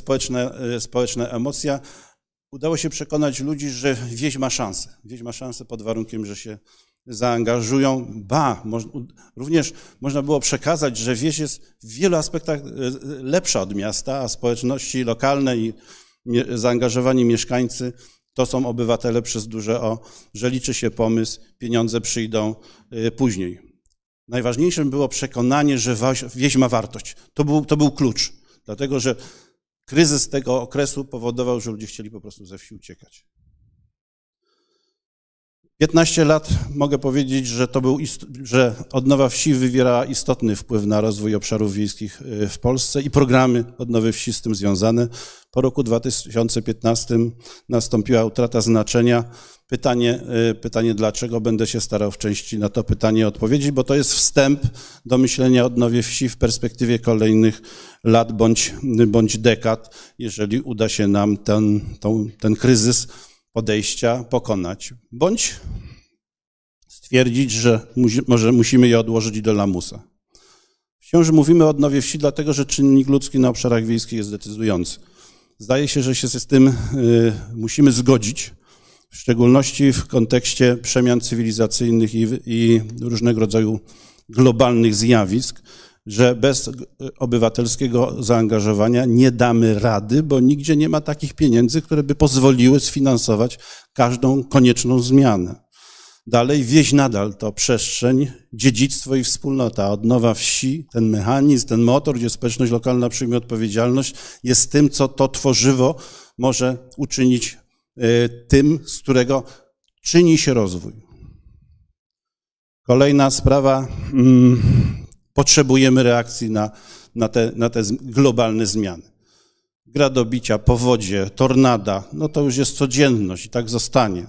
społeczna emocja. Udało się przekonać ludzi, że wieś ma szansę. Wieś ma szansę pod warunkiem, że się zaangażują. Ba, również można było przekazać, że wieś jest w wielu aspektach lepsza od miasta, a społeczności lokalne i zaangażowani mieszkańcy to są obywatele przez duże O, że liczy się pomysł, pieniądze przyjdą y, później. Najważniejszym było przekonanie, że wieś ma wartość. To był, to był klucz, dlatego że kryzys tego okresu powodował, że ludzie chcieli po prostu ze wsi uciekać. 15 lat mogę powiedzieć, że to był, że odnowa wsi wywierała istotny wpływ na rozwój obszarów wiejskich y, w Polsce i programy odnowy wsi z tym związane. Po roku 2015 nastąpiła utrata znaczenia. Pytanie, y, pytanie dlaczego, będę się starał w części na to pytanie odpowiedzieć, bo to jest wstęp do myślenia o odnowie wsi w perspektywie kolejnych lat bądź, bądź dekad, jeżeli uda się nam ten, ten, ten kryzys podejścia pokonać, bądź stwierdzić, że musi, może musimy je odłożyć do lamusa. Wciąż mówimy o odnowie wsi, dlatego że czynnik ludzki na obszarach wiejskich jest decydujący. Zdaje się, że się z tym y, musimy zgodzić, w szczególności w kontekście przemian cywilizacyjnych i, i różnego rodzaju globalnych zjawisk, że bez obywatelskiego zaangażowania nie damy rady, bo nigdzie nie ma takich pieniędzy, które by pozwoliły sfinansować każdą konieczną zmianę. Dalej, wieś nadal to przestrzeń, dziedzictwo i wspólnota. Odnowa wsi, ten mechanizm, ten motor, gdzie społeczność lokalna przyjmie odpowiedzialność, jest tym, co to tworzywo może uczynić e, tym, z którego czyni się rozwój. Kolejna sprawa. Hmm, Potrzebujemy reakcji na, na, te, na te globalne zmiany. Gradobicia, powodzie, tornada, no to już jest codzienność i tak zostanie.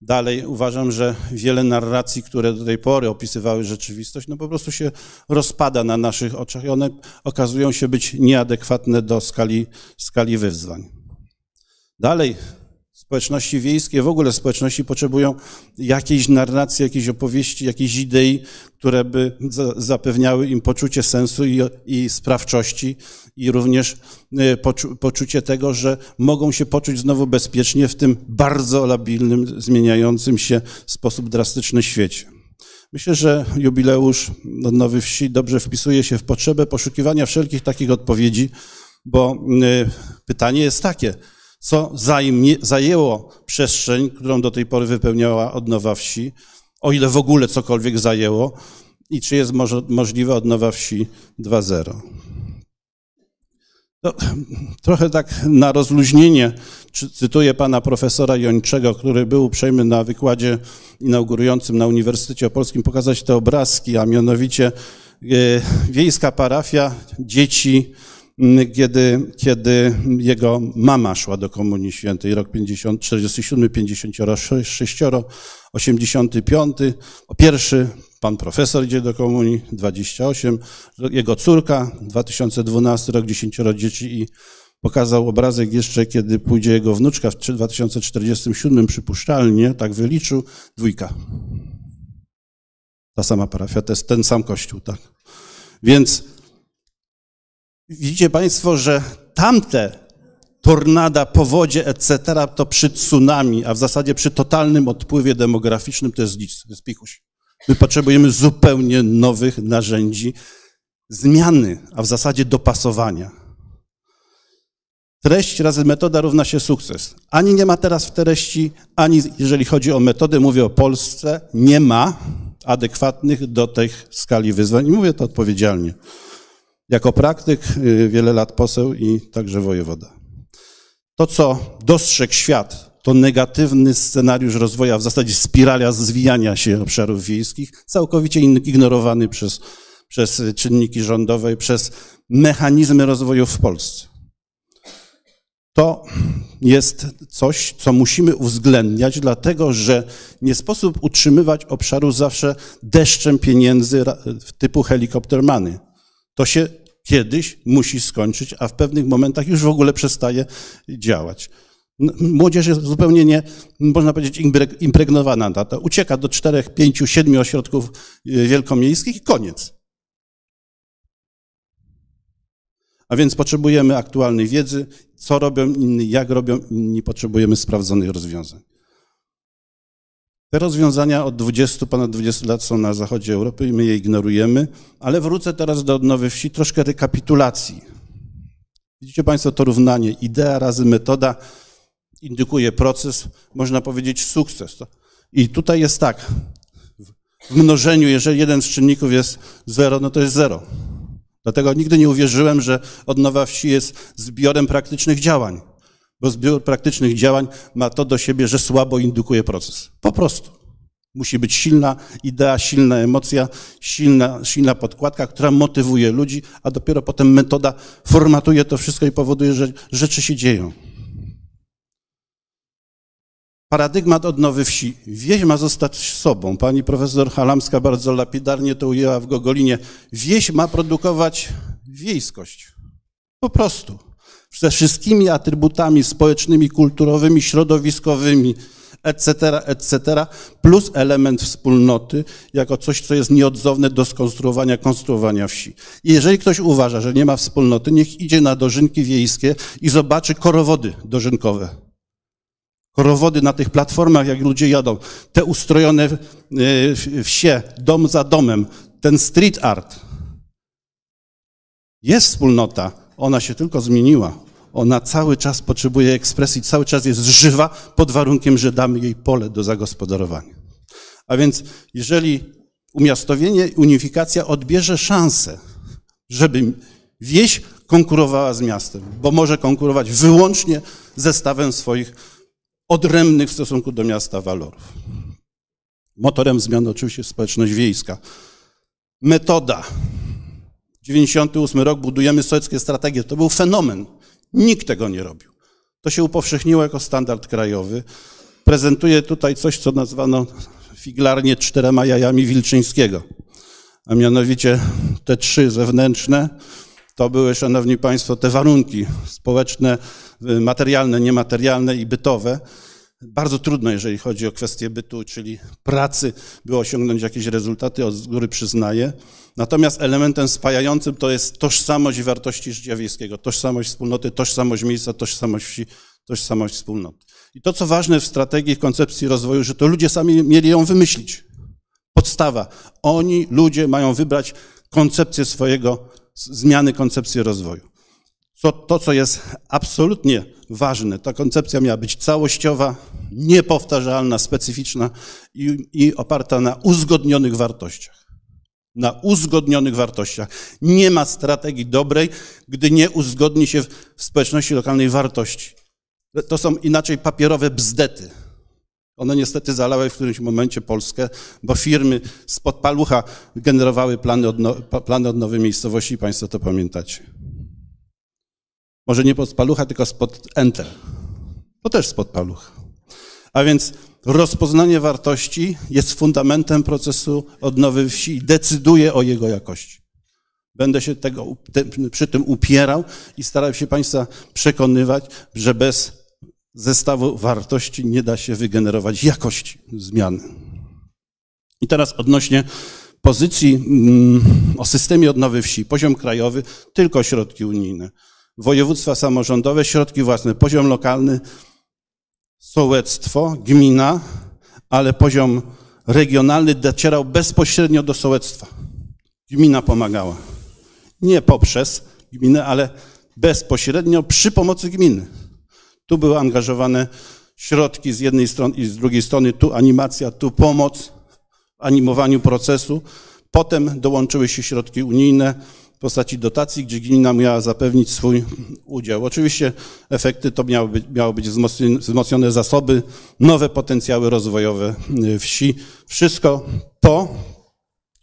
Dalej uważam, że wiele narracji, które do tej pory opisywały rzeczywistość, no po prostu się rozpada na naszych oczach i one okazują się być nieadekwatne do skali, skali wyzwań. Dalej Społeczności wiejskie, w ogóle społeczności potrzebują jakiejś narracji, jakiejś opowieści, jakiejś idei, które by zapewniały im poczucie sensu i, i sprawczości i również e, poczu, poczucie tego, że mogą się poczuć znowu bezpiecznie w tym bardzo labilnym, zmieniającym się w sposób drastyczny świecie. Myślę, że jubileusz Nowy Wsi dobrze wpisuje się w potrzebę poszukiwania wszelkich takich odpowiedzi, bo y, pytanie jest takie, co zajmie, zajęło przestrzeń, którą do tej pory wypełniała odnowa wsi, o ile w ogóle cokolwiek zajęło i czy jest może, możliwa odnowa wsi 2.0. No, trochę tak na rozluźnienie cytuję pana profesora Jończego, który był uprzejmy na wykładzie inaugurującym na Uniwersytecie Opolskim pokazać te obrazki, a mianowicie e, wiejska parafia, dzieci, kiedy, kiedy jego mama szła do Komunii Świętej, rok 50, 47, 56, 85, pierwszy pan profesor idzie do Komunii, 28, jego córka, 2012 rok, 10 dzieci i pokazał obrazek jeszcze, kiedy pójdzie jego wnuczka w 2047, przypuszczalnie, tak wyliczył, dwójka. Ta sama parafia, to jest ten sam kościół, tak. Więc widzicie Państwo, że tamte tornada, powodzie, etc., to przy tsunami, a w zasadzie przy totalnym odpływie demograficznym to jest nic, to jest pikuś. My potrzebujemy zupełnie nowych narzędzi zmiany, a w zasadzie dopasowania. Treść razy metoda równa się sukces. Ani nie ma teraz w treści, ani jeżeli chodzi o metodę, mówię o Polsce, nie ma adekwatnych do tej skali wyzwań. I mówię to odpowiedzialnie. Jako praktyk, y, wiele lat poseł i także wojewoda. To, co dostrzegł świat, to negatywny scenariusz rozwoju, w zasadzie spirala zwijania się obszarów wiejskich, całkowicie ignorowany przez, przez czynniki rządowe, przez mechanizmy rozwoju w Polsce. To jest coś, co musimy uwzględniać, dlatego że nie sposób utrzymywać obszaru zawsze deszczem pieniędzy typu helikoptermany. To się kiedyś musi skończyć, a w pewnych momentach już w ogóle przestaje działać. Młodzież jest zupełnie nie, można powiedzieć, impregnowana na to. Ucieka do czterech, pięciu, siedmiu ośrodków wielkomiejskich i koniec. A więc potrzebujemy aktualnej wiedzy, co robią inni, jak robią inni, potrzebujemy sprawdzonych rozwiązań. Te rozwiązania od 20, ponad 20 lat są na zachodzie Europy i my je ignorujemy, ale wrócę teraz do odnowy wsi, troszkę rekapitulacji. Widzicie Państwo to równanie, idea razy metoda indykuje proces, można powiedzieć sukces. I tutaj jest tak, w mnożeniu, jeżeli jeden z czynników jest zero, no to jest zero. Dlatego nigdy nie uwierzyłem, że odnowa wsi jest zbiorem praktycznych działań, bo zbiór praktycznych działań ma to do siebie, że słabo indukuje proces. Po prostu. Musi być silna idea, silna emocja, silna, silna podkładka, która motywuje ludzi, a dopiero potem metoda formatuje to wszystko i powoduje, że rzeczy się dzieją. Paradygmat odnowy wsi. Wieś ma zostać sobą. Pani profesor Halamska bardzo lapidarnie to ujęła w Gogolinie. Wieś ma produkować wiejskość. Po prostu. Ze wszystkimi atrybutami społecznymi, kulturowymi, środowiskowymi, etc., etc., plus element wspólnoty, jako coś, co jest nieodzowne do skonstruowania, konstruowania wsi. I jeżeli ktoś uważa, że nie ma wspólnoty, niech idzie na dożynki wiejskie i zobaczy korowody dożynkowe korowody na tych platformach, jak ludzie jadą, te ustrojone wsie, dom za domem, ten street art. Jest wspólnota, ona się tylko zmieniła. Ona cały czas potrzebuje ekspresji, cały czas jest żywa pod warunkiem, że damy jej pole do zagospodarowania. A więc jeżeli umiastowienie, unifikacja odbierze szansę, żeby wieś konkurowała z miastem, bo może konkurować wyłącznie zestawem swoich odrębnych w stosunku do miasta walorów. Motorem zmian oczywiście społeczność wiejska. Metoda. 98 rok budujemy sowieckie strategie. To był fenomen. Nikt tego nie robił. To się upowszechniło jako standard krajowy. Prezentuję tutaj coś, co nazwano figlarnie czterema jajami Wilczyńskiego. A mianowicie te trzy zewnętrzne to były, szanowni państwo, te warunki społeczne, materialne, niematerialne i bytowe. Bardzo trudno, jeżeli chodzi o kwestię bytu, czyli pracy, by osiągnąć jakieś rezultaty, od góry przyznaję. Natomiast elementem spajającym to jest tożsamość i wartości życia wiejskiego, tożsamość wspólnoty, tożsamość miejsca, tożsamość wsi, tożsamość wspólnoty. I to, co ważne w strategii, w koncepcji rozwoju, że to ludzie sami mieli ją wymyślić. Podstawa. Oni, ludzie, mają wybrać koncepcję swojego, zmiany koncepcji rozwoju. Co, to, co jest absolutnie ważne, ta koncepcja miała być całościowa, niepowtarzalna, specyficzna i, i oparta na uzgodnionych wartościach. Na uzgodnionych wartościach. Nie ma strategii dobrej, gdy nie uzgodni się w społeczności lokalnej wartości. To są inaczej papierowe bzdety. One niestety zalały w którymś momencie Polskę, bo firmy spod palucha generowały plany, odno, plany odnowy miejscowości, Państwo to pamiętacie. Może nie pod palucha, tylko spod enter. To też spod palucha. A więc rozpoznanie wartości jest fundamentem procesu odnowy wsi i decyduje o jego jakości. Będę się tego, te, przy tym upierał i starał się Państwa przekonywać, że bez zestawu wartości nie da się wygenerować jakości zmiany. I teraz odnośnie pozycji mm, o systemie odnowy wsi, poziom krajowy, tylko środki unijne. Województwa samorządowe, środki własne, poziom lokalny, sołectwo, gmina, ale poziom regionalny docierał bezpośrednio do sołectwa. Gmina pomagała. Nie poprzez gminę, ale bezpośrednio przy pomocy gminy. Tu były angażowane środki z jednej strony i z drugiej strony, tu animacja, tu pomoc w animowaniu procesu. Potem dołączyły się środki unijne w postaci dotacji, gdzie gmina miała zapewnić swój udział. Oczywiście efekty to miały być, miały być wzmocnione zasoby, nowe potencjały rozwojowe wsi. Wszystko to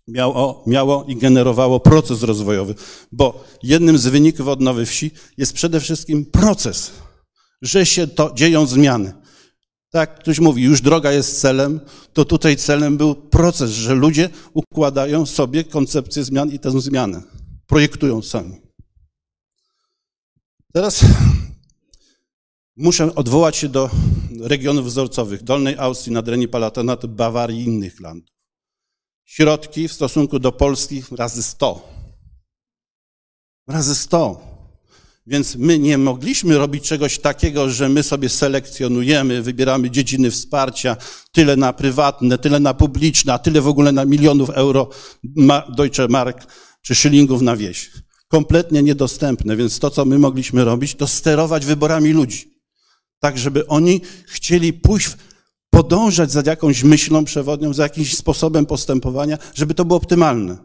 miało, miało i generowało proces rozwojowy, bo jednym z wyników odnowy wsi jest przede wszystkim proces że się to dzieją zmiany. Tak, ktoś mówi, już droga jest celem, to tutaj celem był proces, że ludzie układają sobie koncepcję zmian i tę zmianę. Projektują sami. Teraz muszę odwołać się do regionów wzorcowych, Dolnej Austrii, Nadrenii Palatinatu, Bawarii i innych landów. Środki w stosunku do Polski razy 100. Razy 100. Więc my nie mogliśmy robić czegoś takiego, że my sobie selekcjonujemy, wybieramy dziedziny wsparcia, tyle na prywatne, tyle na publiczne, a tyle w ogóle na milionów euro Deutsche Mark czy szylingów na wieś. Kompletnie niedostępne, więc to, co my mogliśmy robić, to sterować wyborami ludzi. Tak, żeby oni chcieli pójść, podążać za jakąś myślą przewodnią, za jakimś sposobem postępowania, żeby to było optymalne.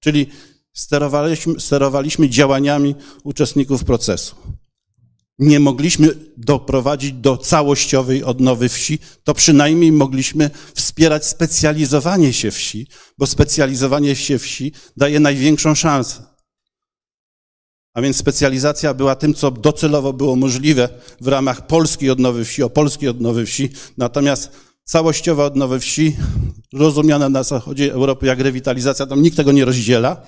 Czyli sterowaliśmy, sterowaliśmy działaniami uczestników procesu. Nie mogliśmy doprowadzić do całościowej odnowy wsi, to przynajmniej mogliśmy wspierać specjalizowanie się wsi, bo specjalizowanie się wsi daje największą szansę. A więc specjalizacja była tym, co docelowo było możliwe w ramach polskiej odnowy wsi, o polskiej odnowy wsi, natomiast całościowa odnowa wsi, rozumiana na zachodzie Europy jak rewitalizacja, tam nikt tego nie rozdziela,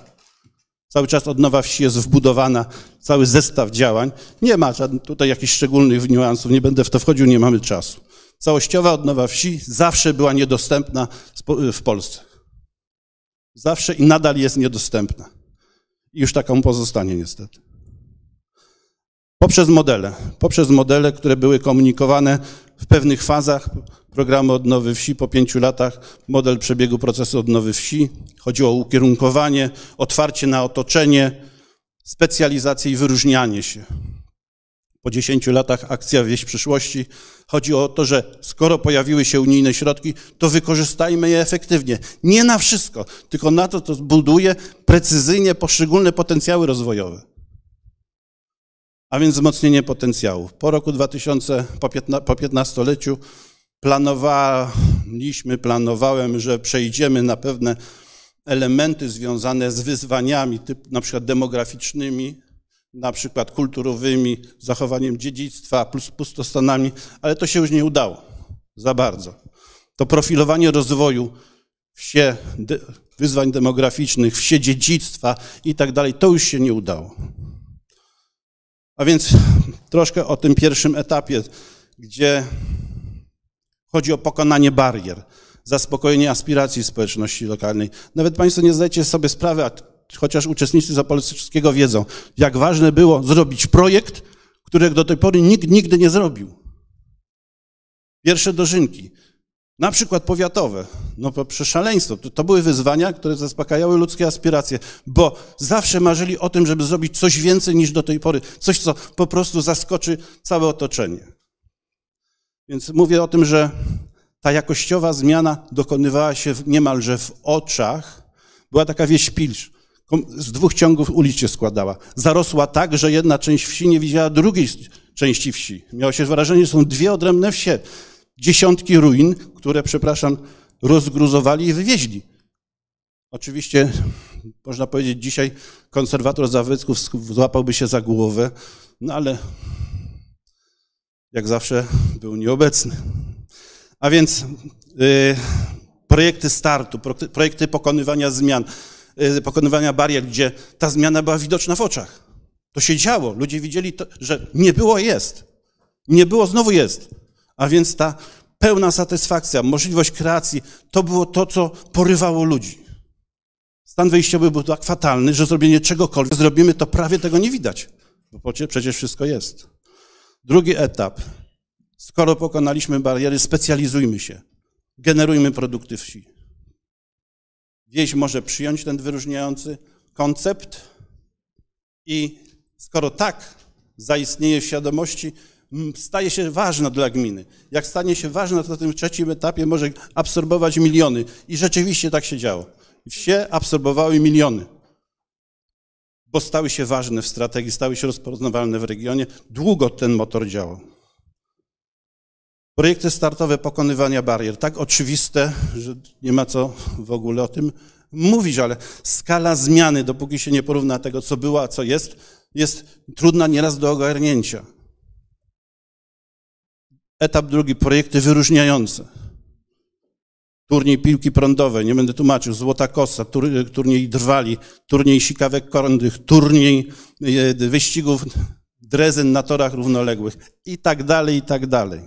Cały czas odnowa wsi jest wbudowana, cały zestaw działań. Nie ma tutaj jakichś szczególnych niuansów, nie będę w to wchodził, nie mamy czasu. Całościowa odnowa wsi zawsze była niedostępna w Polsce. Zawsze i nadal jest niedostępna. I już taką pozostanie niestety. Poprzez modele, poprzez modele, które były komunikowane w pewnych fazach programu odnowy wsi po pięciu latach, model przebiegu procesu odnowy wsi. Chodziło o ukierunkowanie, otwarcie na otoczenie, specjalizację i wyróżnianie się. Po dziesięciu latach akcja Wieś Przyszłości chodzi o to, że skoro pojawiły się unijne środki, to wykorzystajmy je efektywnie. Nie na wszystko, tylko na to, co buduje precyzyjnie poszczególne potencjały rozwojowe a więc wzmocnienie potencjałów. Po roku 2000, po 15-leciu planowaliśmy, planowałem, że przejdziemy na pewne elementy związane z wyzwaniami, typ, na przykład demograficznymi, na przykład kulturowymi, zachowaniem dziedzictwa, plus pustostanami, ale to się już nie udało za bardzo. To profilowanie rozwoju wsie, de, wyzwań demograficznych, wsie dziedzictwa i tak dalej, to już się nie udało. A więc troszkę o tym pierwszym etapie, gdzie chodzi o pokonanie barier, zaspokojenie aspiracji społeczności lokalnej. Nawet Państwo nie zdajecie sobie sprawy, chociaż uczestnicy Zapolskiego wiedzą, jak ważne było zrobić projekt, którego do tej pory nikt nigdy nie zrobił. Pierwsze dożynki. Na przykład powiatowe. No to przeszaleństwo. To, to były wyzwania, które zaspokajały ludzkie aspiracje, bo zawsze marzyli o tym, żeby zrobić coś więcej niż do tej pory. Coś, co po prostu zaskoczy całe otoczenie. Więc mówię o tym, że ta jakościowa zmiana dokonywała się niemalże w oczach. Była taka wieś Pilcz. Kom- Z dwóch ciągów ulic się składała. Zarosła tak, że jedna część wsi nie widziała drugiej części wsi. Miało się wrażenie, że są dwie odrębne wsie. Dziesiątki ruin, które, przepraszam, rozgruzowali i wywieźli. Oczywiście, można powiedzieć, dzisiaj konserwator zabytków sk- złapałby się za głowę, no ale jak zawsze był nieobecny. A więc y, projekty startu, pro- projekty pokonywania zmian, y, pokonywania barier, gdzie ta zmiana była widoczna w oczach. To się działo. Ludzie widzieli, to, że nie było, jest. Nie było, znowu jest. A więc ta pełna satysfakcja, możliwość kreacji, to było to, co porywało ludzi. Stan wyjściowy był tak fatalny, że zrobienie czegokolwiek zrobimy, to prawie tego nie widać, bo przecież wszystko jest. Drugi etap. Skoro pokonaliśmy bariery, specjalizujmy się. Generujmy produkty wsi. Wieś może przyjąć ten wyróżniający koncept i skoro tak zaistnieje w świadomości, staje się ważna dla gminy. Jak stanie się ważna, to na tym trzecim etapie może absorbować miliony. I rzeczywiście tak się działo. Wsie absorbowały miliony, bo stały się ważne w strategii, stały się rozpoznawalne w regionie. Długo ten motor działał. Projekty startowe pokonywania barier, tak oczywiste, że nie ma co w ogóle o tym mówić, ale skala zmiany, dopóki się nie porówna tego, co było, a co jest, jest trudna nieraz do ogarnięcia. Etap drugi, projekty wyróżniające. Turniej piłki prądowej, nie będę tłumaczył, Złota Kosa, tur, turniej drwali, turniej sikawek kornych, turniej e, wyścigów drezyn na torach równoległych i tak dalej, i tak dalej.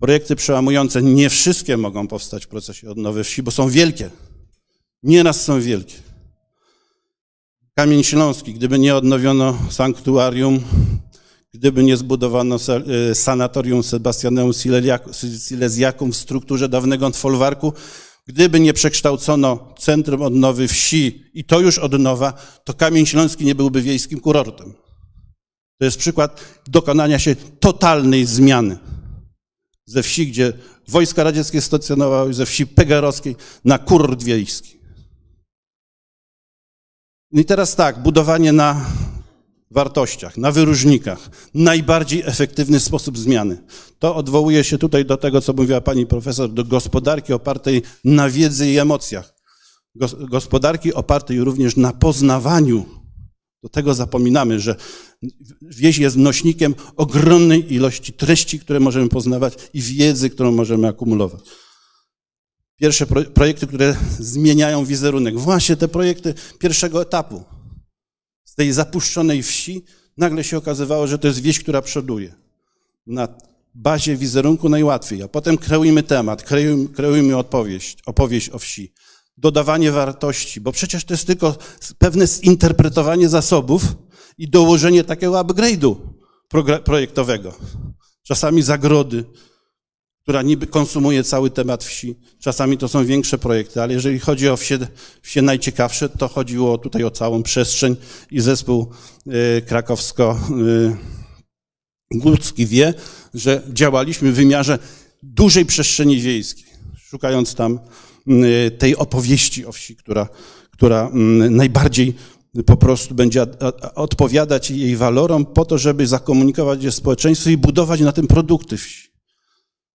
Projekty przełamujące, nie wszystkie mogą powstać w procesie odnowy wsi, bo są wielkie. Nieraz są wielkie. Kamień Śląski, gdyby nie odnowiono sanktuarium, gdyby nie zbudowano e, sanatorium Sebastianeum Silesiacum w strukturze dawnego folwarku, gdyby nie przekształcono Centrum Odnowy Wsi i to już od nowa, to Kamień Śląski nie byłby wiejskim kurortem. To jest przykład dokonania się totalnej zmiany. Ze wsi, gdzie wojska radzieckie stacjonowały, ze wsi pegerowskiej na kurort wiejski. No I teraz tak, budowanie na wartościach, na wyróżnikach, najbardziej efektywny sposób zmiany. To odwołuje się tutaj do tego, co mówiła pani profesor, do gospodarki opartej na wiedzy i emocjach. Gos- Gospodarki opartej również na poznawaniu. Do tego zapominamy, że wieś jest nośnikiem ogromnej ilości treści, które możemy poznawać i wiedzy, którą możemy akumulować. Pierwsze pro- projekty, które zmieniają wizerunek, właśnie te projekty pierwszego etapu. Z tej zapuszczonej wsi nagle się okazywało, że to jest wieś, która przoduje. Na bazie wizerunku najłatwiej, a potem kreujmy temat, kreujmy, kreujmy opowieść, opowieść o wsi. Dodawanie wartości, bo przecież to jest tylko pewne zinterpretowanie zasobów i dołożenie takiego upgrade'u projektowego. Czasami zagrody, która niby konsumuje cały temat wsi. Czasami to są większe projekty, ale jeżeli chodzi o wsie, wsie najciekawsze, to chodziło tutaj o całą przestrzeń i zespół y, krakowsko-łódzki wie, że działaliśmy w wymiarze dużej przestrzeni wiejskiej, szukając tam y, tej opowieści o wsi, która, która mm, najbardziej po prostu będzie odpowiadać jej walorom po to, żeby zakomunikować je społeczeństwu i budować na tym produkty wsi.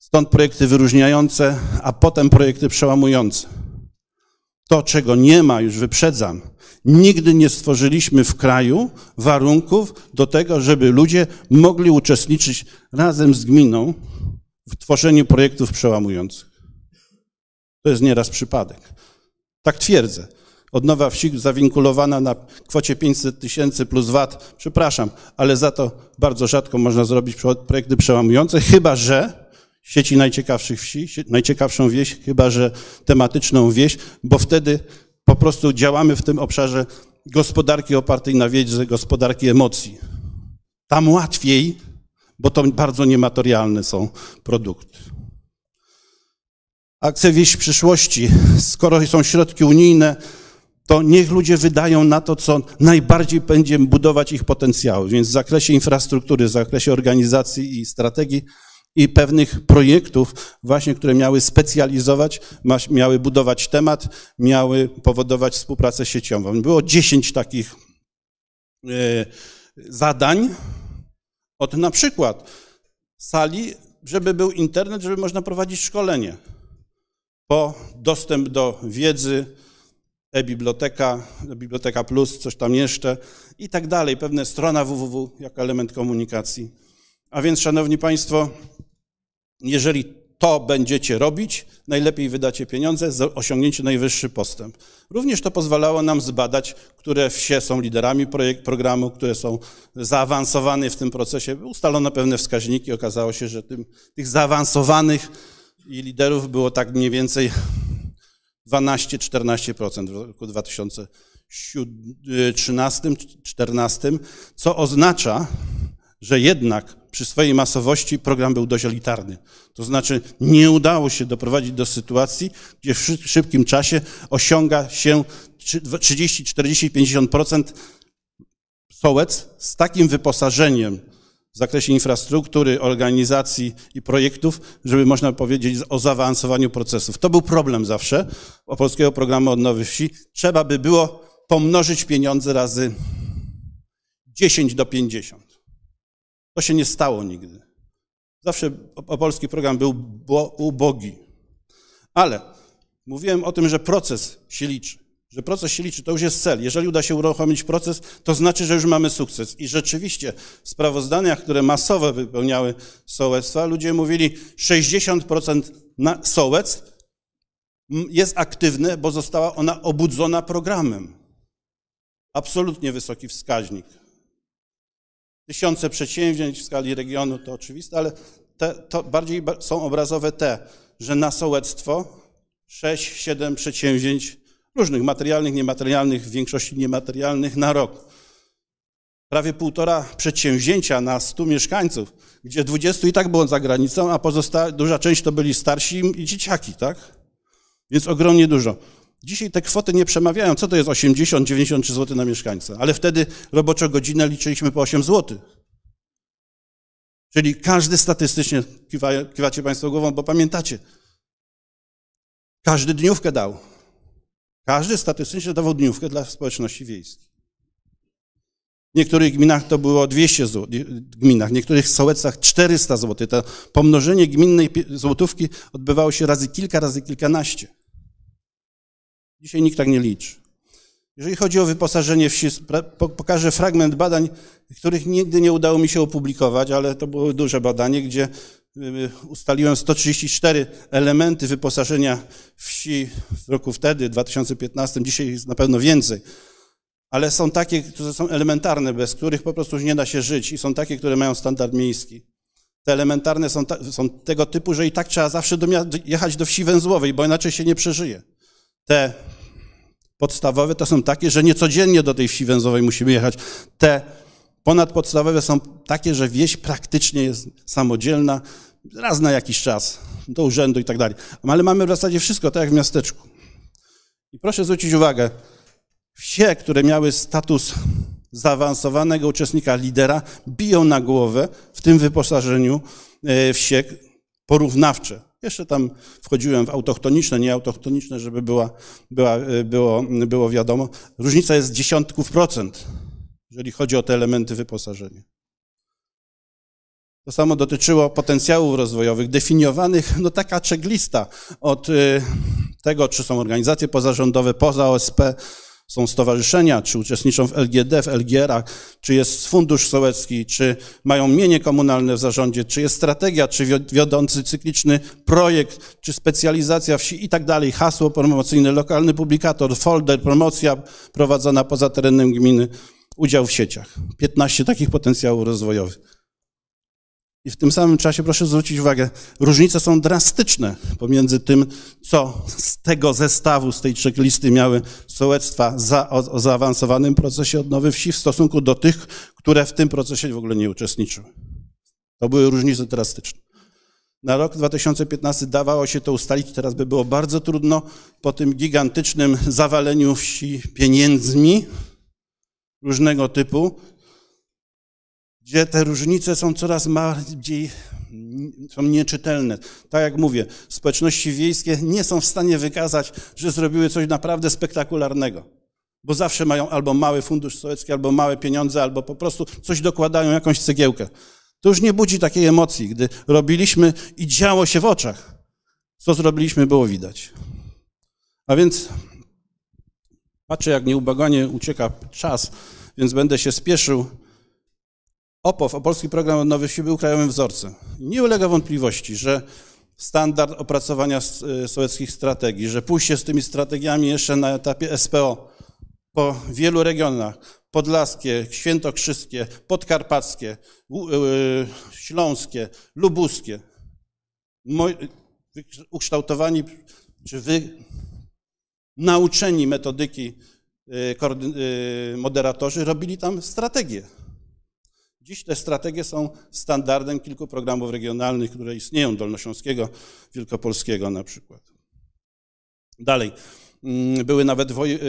Stąd projekty wyróżniające, a potem projekty przełamujące. To, czego nie ma, już wyprzedzam, nigdy nie stworzyliśmy w kraju warunków do tego, żeby ludzie mogli uczestniczyć razem z gminą w tworzeniu projektów przełamujących. To jest nieraz przypadek. Tak twierdzę. Odnowa wsi zawinkulowana na kwocie 500 tysięcy plus VAT, przepraszam, ale za to bardzo rzadko można zrobić projekty przełamujące, chyba że sieci najciekawszych wsi, najciekawszą wieś, chyba że tematyczną wieś, bo wtedy po prostu działamy w tym obszarze gospodarki opartej na wiedzy, gospodarki emocji. Tam łatwiej, bo to bardzo niematerialne są produkty. Akcja Wieś Przyszłości, skoro są środki unijne, to niech ludzie wydają na to, co najbardziej będzie budować ich potencjały. Więc w zakresie infrastruktury, w zakresie organizacji i strategii i pewnych projektów właśnie, które miały specjalizować, miały budować temat, miały powodować współpracę sieciową. Było 10 takich e, zadań od na przykład sali, żeby był internet, żeby można prowadzić szkolenie, po dostęp do wiedzy, e-biblioteka, biblioteka plus, coś tam jeszcze i tak dalej, pewne strona www jako element komunikacji. A więc, szanowni państwo, jeżeli to będziecie robić, najlepiej wydacie pieniądze, osiągnięcie najwyższy postęp. Również to pozwalało nam zbadać, które wsie są liderami projekt, programu, które są zaawansowane w tym procesie. Ustalono pewne wskaźniki, okazało się, że tym, tych zaawansowanych i liderów było tak mniej więcej 12-14% w roku 2013-2014, co oznacza, że jednak przy swojej masowości program był dość elitarny. To znaczy nie udało się doprowadzić do sytuacji, gdzie w szy- szybkim czasie osiąga się trzy- 30, 40, 50% sołec z takim wyposażeniem w zakresie infrastruktury, organizacji i projektów, żeby można powiedzieć o zaawansowaniu procesów. To był problem zawsze o Polskiego Programu Odnowy Wsi. Trzeba by było pomnożyć pieniądze razy 10 do 50. To się nie stało nigdy. Zawsze opolski program był bo- ubogi. Ale mówiłem o tym, że proces się liczy. Że proces się liczy, to już jest cel. Jeżeli uda się uruchomić proces, to znaczy, że już mamy sukces. I rzeczywiście w sprawozdaniach, które masowo wypełniały sołectwa, ludzie mówili 60% na sołec jest aktywne, bo została ona obudzona programem. Absolutnie wysoki wskaźnik. Tysiące przedsięwzięć w skali regionu to oczywiste, ale te, to bardziej ba- są obrazowe te, że na sołectwo 6-7 przedsięwzięć różnych, materialnych, niematerialnych, w większości niematerialnych na rok. Prawie półtora przedsięwzięcia na 100 mieszkańców, gdzie 20 i tak było za granicą, a pozostała duża część to byli starsi i dzieciaki, tak? Więc ogromnie dużo. Dzisiaj te kwoty nie przemawiają. Co to jest 80, 93 zł na mieszkańca? Ale wtedy roboczą godzinę liczyliśmy po 8 zł. Czyli każdy statystycznie, kiwa, kiwacie Państwo głową, bo pamiętacie, każdy dniówkę dał. Każdy statystycznie dawał dniówkę dla społeczności wiejskiej. W niektórych gminach to było 200 zł, gminach, w niektórych sołecach 400 zł. To pomnożenie gminnej złotówki odbywało się razy kilka, razy kilkanaście. Dzisiaj nikt tak nie liczy. Jeżeli chodzi o wyposażenie wsi, pokażę fragment badań, których nigdy nie udało mi się opublikować, ale to było duże badanie, gdzie y, ustaliłem 134 elementy wyposażenia wsi w roku wtedy, 2015, dzisiaj jest na pewno więcej. Ale są takie, które są elementarne, bez których po prostu nie da się żyć i są takie, które mają standard miejski. Te elementarne są, ta, są tego typu, że i tak trzeba zawsze do, jechać do wsi węzłowej, bo inaczej się nie przeżyje. Te podstawowe to są takie, że nie codziennie do tej wsi węzłowej musimy jechać. Te ponadpodstawowe są takie, że wieś praktycznie jest samodzielna, raz na jakiś czas, do urzędu i tak dalej. Ale mamy w zasadzie wszystko, tak jak w miasteczku. I proszę zwrócić uwagę, wsie, które miały status zaawansowanego uczestnika lidera, biją na głowę w tym wyposażeniu e, wsie porównawcze. Jeszcze tam wchodziłem w autochtoniczne, nieautochtoniczne, żeby była, była, e, było, było wiadomo. Różnica jest dziesiątków procent, jeżeli chodzi o te elementy wyposażenia. To samo dotyczyło potencjałów rozwojowych, definiowanych, no taka checklista od y, tego, czy są organizacje pozarządowe poza OSP, są stowarzyszenia, czy uczestniczą w LGD, w LGR-ach, czy jest fundusz sołecki, czy mają mienie komunalne w zarządzie, czy jest strategia, czy wio- wiodący cykliczny projekt, czy specjalizacja wsi i tak dalej, hasło promocyjne, lokalny publikator, folder, promocja prowadzona poza terenem gminy, udział w sieciach. 15 takich potencjałów rozwojowych. I w tym samym czasie proszę zwrócić uwagę, różnice są drastyczne pomiędzy tym, co z tego zestawu, z tej checklisty miały sołectwa za, o, o zaawansowanym procesie odnowy wsi w stosunku do tych, które w tym procesie w ogóle nie uczestniczyły. To były różnice drastyczne. Na rok 2015 dawało się to ustalić, teraz by było bardzo trudno po tym gigantycznym zawaleniu wsi pieniędzmi różnego typu, gdzie te różnice są coraz bardziej są nieczytelne. Tak jak mówię, społeczności wiejskie nie są w stanie wykazać, że zrobiły coś naprawdę spektakularnego, bo zawsze mają albo mały fundusz sołecki, albo małe pieniądze, albo po prostu coś dokładają, jakąś cegiełkę. To już nie budzi takiej emocji, gdy robiliśmy i działo się w oczach. Co zrobiliśmy, było widać. A więc patrzę, jak nieubaganie ucieka czas, więc będę się spieszył. OPOW, Opolski Program Odnowy Wsi, był krajowym wzorcem. Nie ulega wątpliwości, że standard opracowania sołeckich strategii, że pójście z tymi strategiami jeszcze na etapie SPO po wielu regionach, podlaskie, świętokrzyskie, podkarpackie, śląskie, lubuskie, ukształtowani czy wy nauczeni metodyki moderatorzy robili tam strategie. Dziś te strategie są standardem kilku programów regionalnych, które istnieją, Dolnośląskiego, Wielkopolskiego na przykład. Dalej, były nawet woj-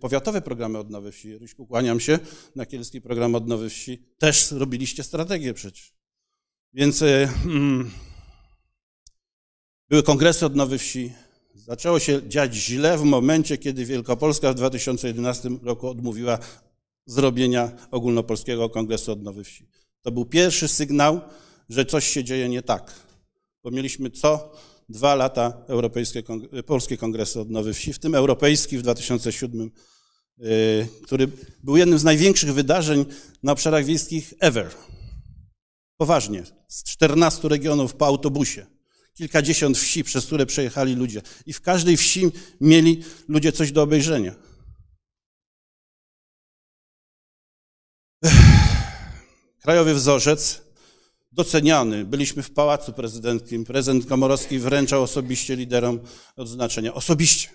powiatowe programy odnowy wsi. Ryśku, kłaniam się, na kielski program odnowy wsi. Też robiliście strategię przecież. Więc mm, były kongresy odnowy wsi. Zaczęło się dziać źle w momencie, kiedy Wielkopolska w 2011 roku odmówiła zrobienia ogólnopolskiego kongresu odnowy wsi. To był pierwszy sygnał, że coś się dzieje nie tak. Bo mieliśmy co dwa lata europejskie, polskie kongresy odnowy wsi, w tym europejski w 2007, który był jednym z największych wydarzeń na obszarach wiejskich ever. Poważnie, z 14 regionów po autobusie, kilkadziesiąt wsi, przez które przejechali ludzie. I w każdej wsi mieli ludzie coś do obejrzenia. Krajowy wzorzec doceniany. Byliśmy w Pałacu Prezydenckim. Prezydent Komorowski wręczał osobiście liderom odznaczenia. Osobiście.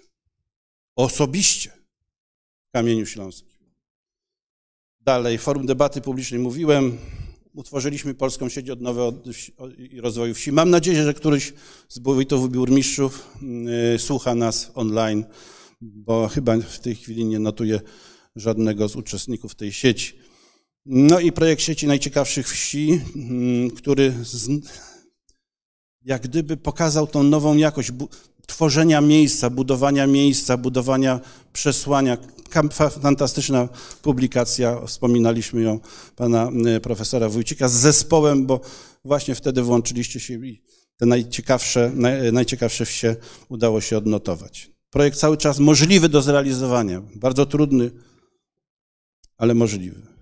Osobiście. W Kamieniu Śląskim. Dalej, forum debaty publicznej mówiłem. Utworzyliśmy Polską Sieć Odnowy i Rozwoju Wsi. Mam nadzieję, że któryś z wójtów burmistrzów słucha nas online, bo chyba w tej chwili nie notuje żadnego z uczestników tej sieci. No i projekt sieci najciekawszych wsi, który z, jak gdyby pokazał tą nową jakość tworzenia miejsca, budowania miejsca, budowania przesłania. Fantastyczna publikacja, wspominaliśmy ją pana profesora Wójcika z zespołem, bo właśnie wtedy włączyliście się i te najciekawsze, najciekawsze wsie udało się odnotować. Projekt cały czas możliwy do zrealizowania, bardzo trudny, ale możliwy.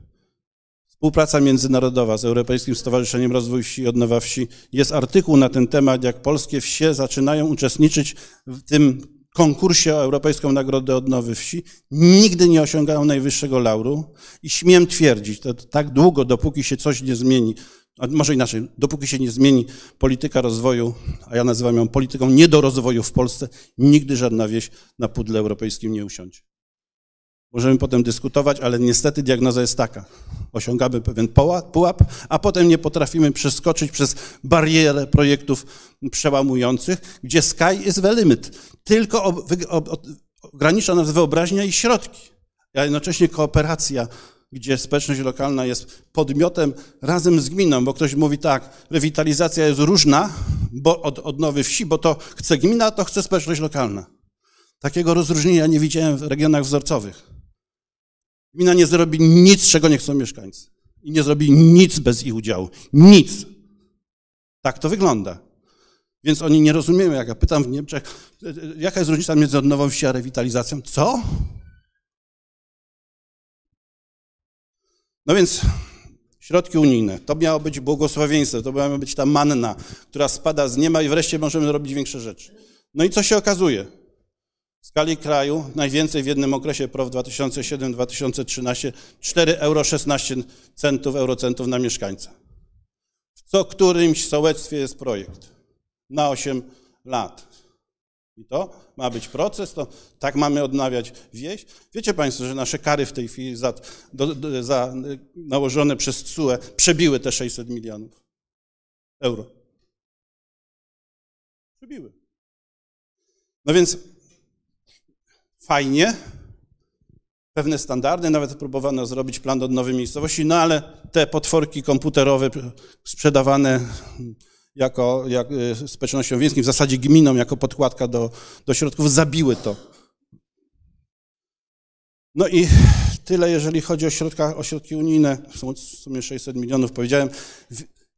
Współpraca międzynarodowa z Europejskim Stowarzyszeniem Rozwoju Wsi i Odnowa Wsi. Jest artykuł na ten temat, jak polskie wsie zaczynają uczestniczyć w tym konkursie o Europejską Nagrodę Odnowy Wsi. Nigdy nie osiągają najwyższego lauru i śmiem twierdzić, to tak długo, dopóki się coś nie zmieni, a może inaczej, dopóki się nie zmieni polityka rozwoju, a ja nazywam ją polityką niedorozwoju w Polsce, nigdy żadna wieś na pudle europejskim nie usiądzie. Możemy potem dyskutować, ale niestety diagnoza jest taka. Osiągamy pewien pułap, a potem nie potrafimy przeskoczyć przez barierę projektów przełamujących, gdzie sky is the limit. Tylko ogranicza nas wyobraźnia i środki. A jednocześnie kooperacja, gdzie społeczność lokalna jest podmiotem razem z gminą, bo ktoś mówi tak, rewitalizacja jest różna bo od odnowy wsi, bo to chce gmina, to chce społeczność lokalna. Takiego rozróżnienia nie widziałem w regionach wzorcowych. Gmina nie zrobi nic, czego nie chcą mieszkańcy. I nie zrobi nic bez ich udziału. Nic. Tak to wygląda. Więc oni nie rozumieją, jak ja pytam w Niemczech, jaka jest różnica między odnową wsi a rewitalizacją? Co? No więc środki unijne, to miało być błogosławieństwo, to miała być ta manna, która spada z nieba i wreszcie możemy robić większe rzeczy. No i co się okazuje? W skali kraju najwięcej w jednym okresie PROW 2007-2013 4,16 euro centów, eurocentów na mieszkańca. W co którymś sołectwie jest projekt na 8 lat. I to ma być proces, to tak mamy odnawiać wieś. Wiecie Państwo, że nasze kary w tej chwili za, do, do, za nałożone przez CUE przebiły te 600 milionów euro. Przebiły. No więc fajnie, pewne standardy, nawet próbowano zrobić plan odnowy miejscowości, no ale te potworki komputerowe sprzedawane jako, jak, y, społecznościom wiejskim, w zasadzie gminom jako podkładka do, do środków, zabiły to. No i tyle, jeżeli chodzi o, środka, o środki unijne, w sumie 600 milionów powiedziałem,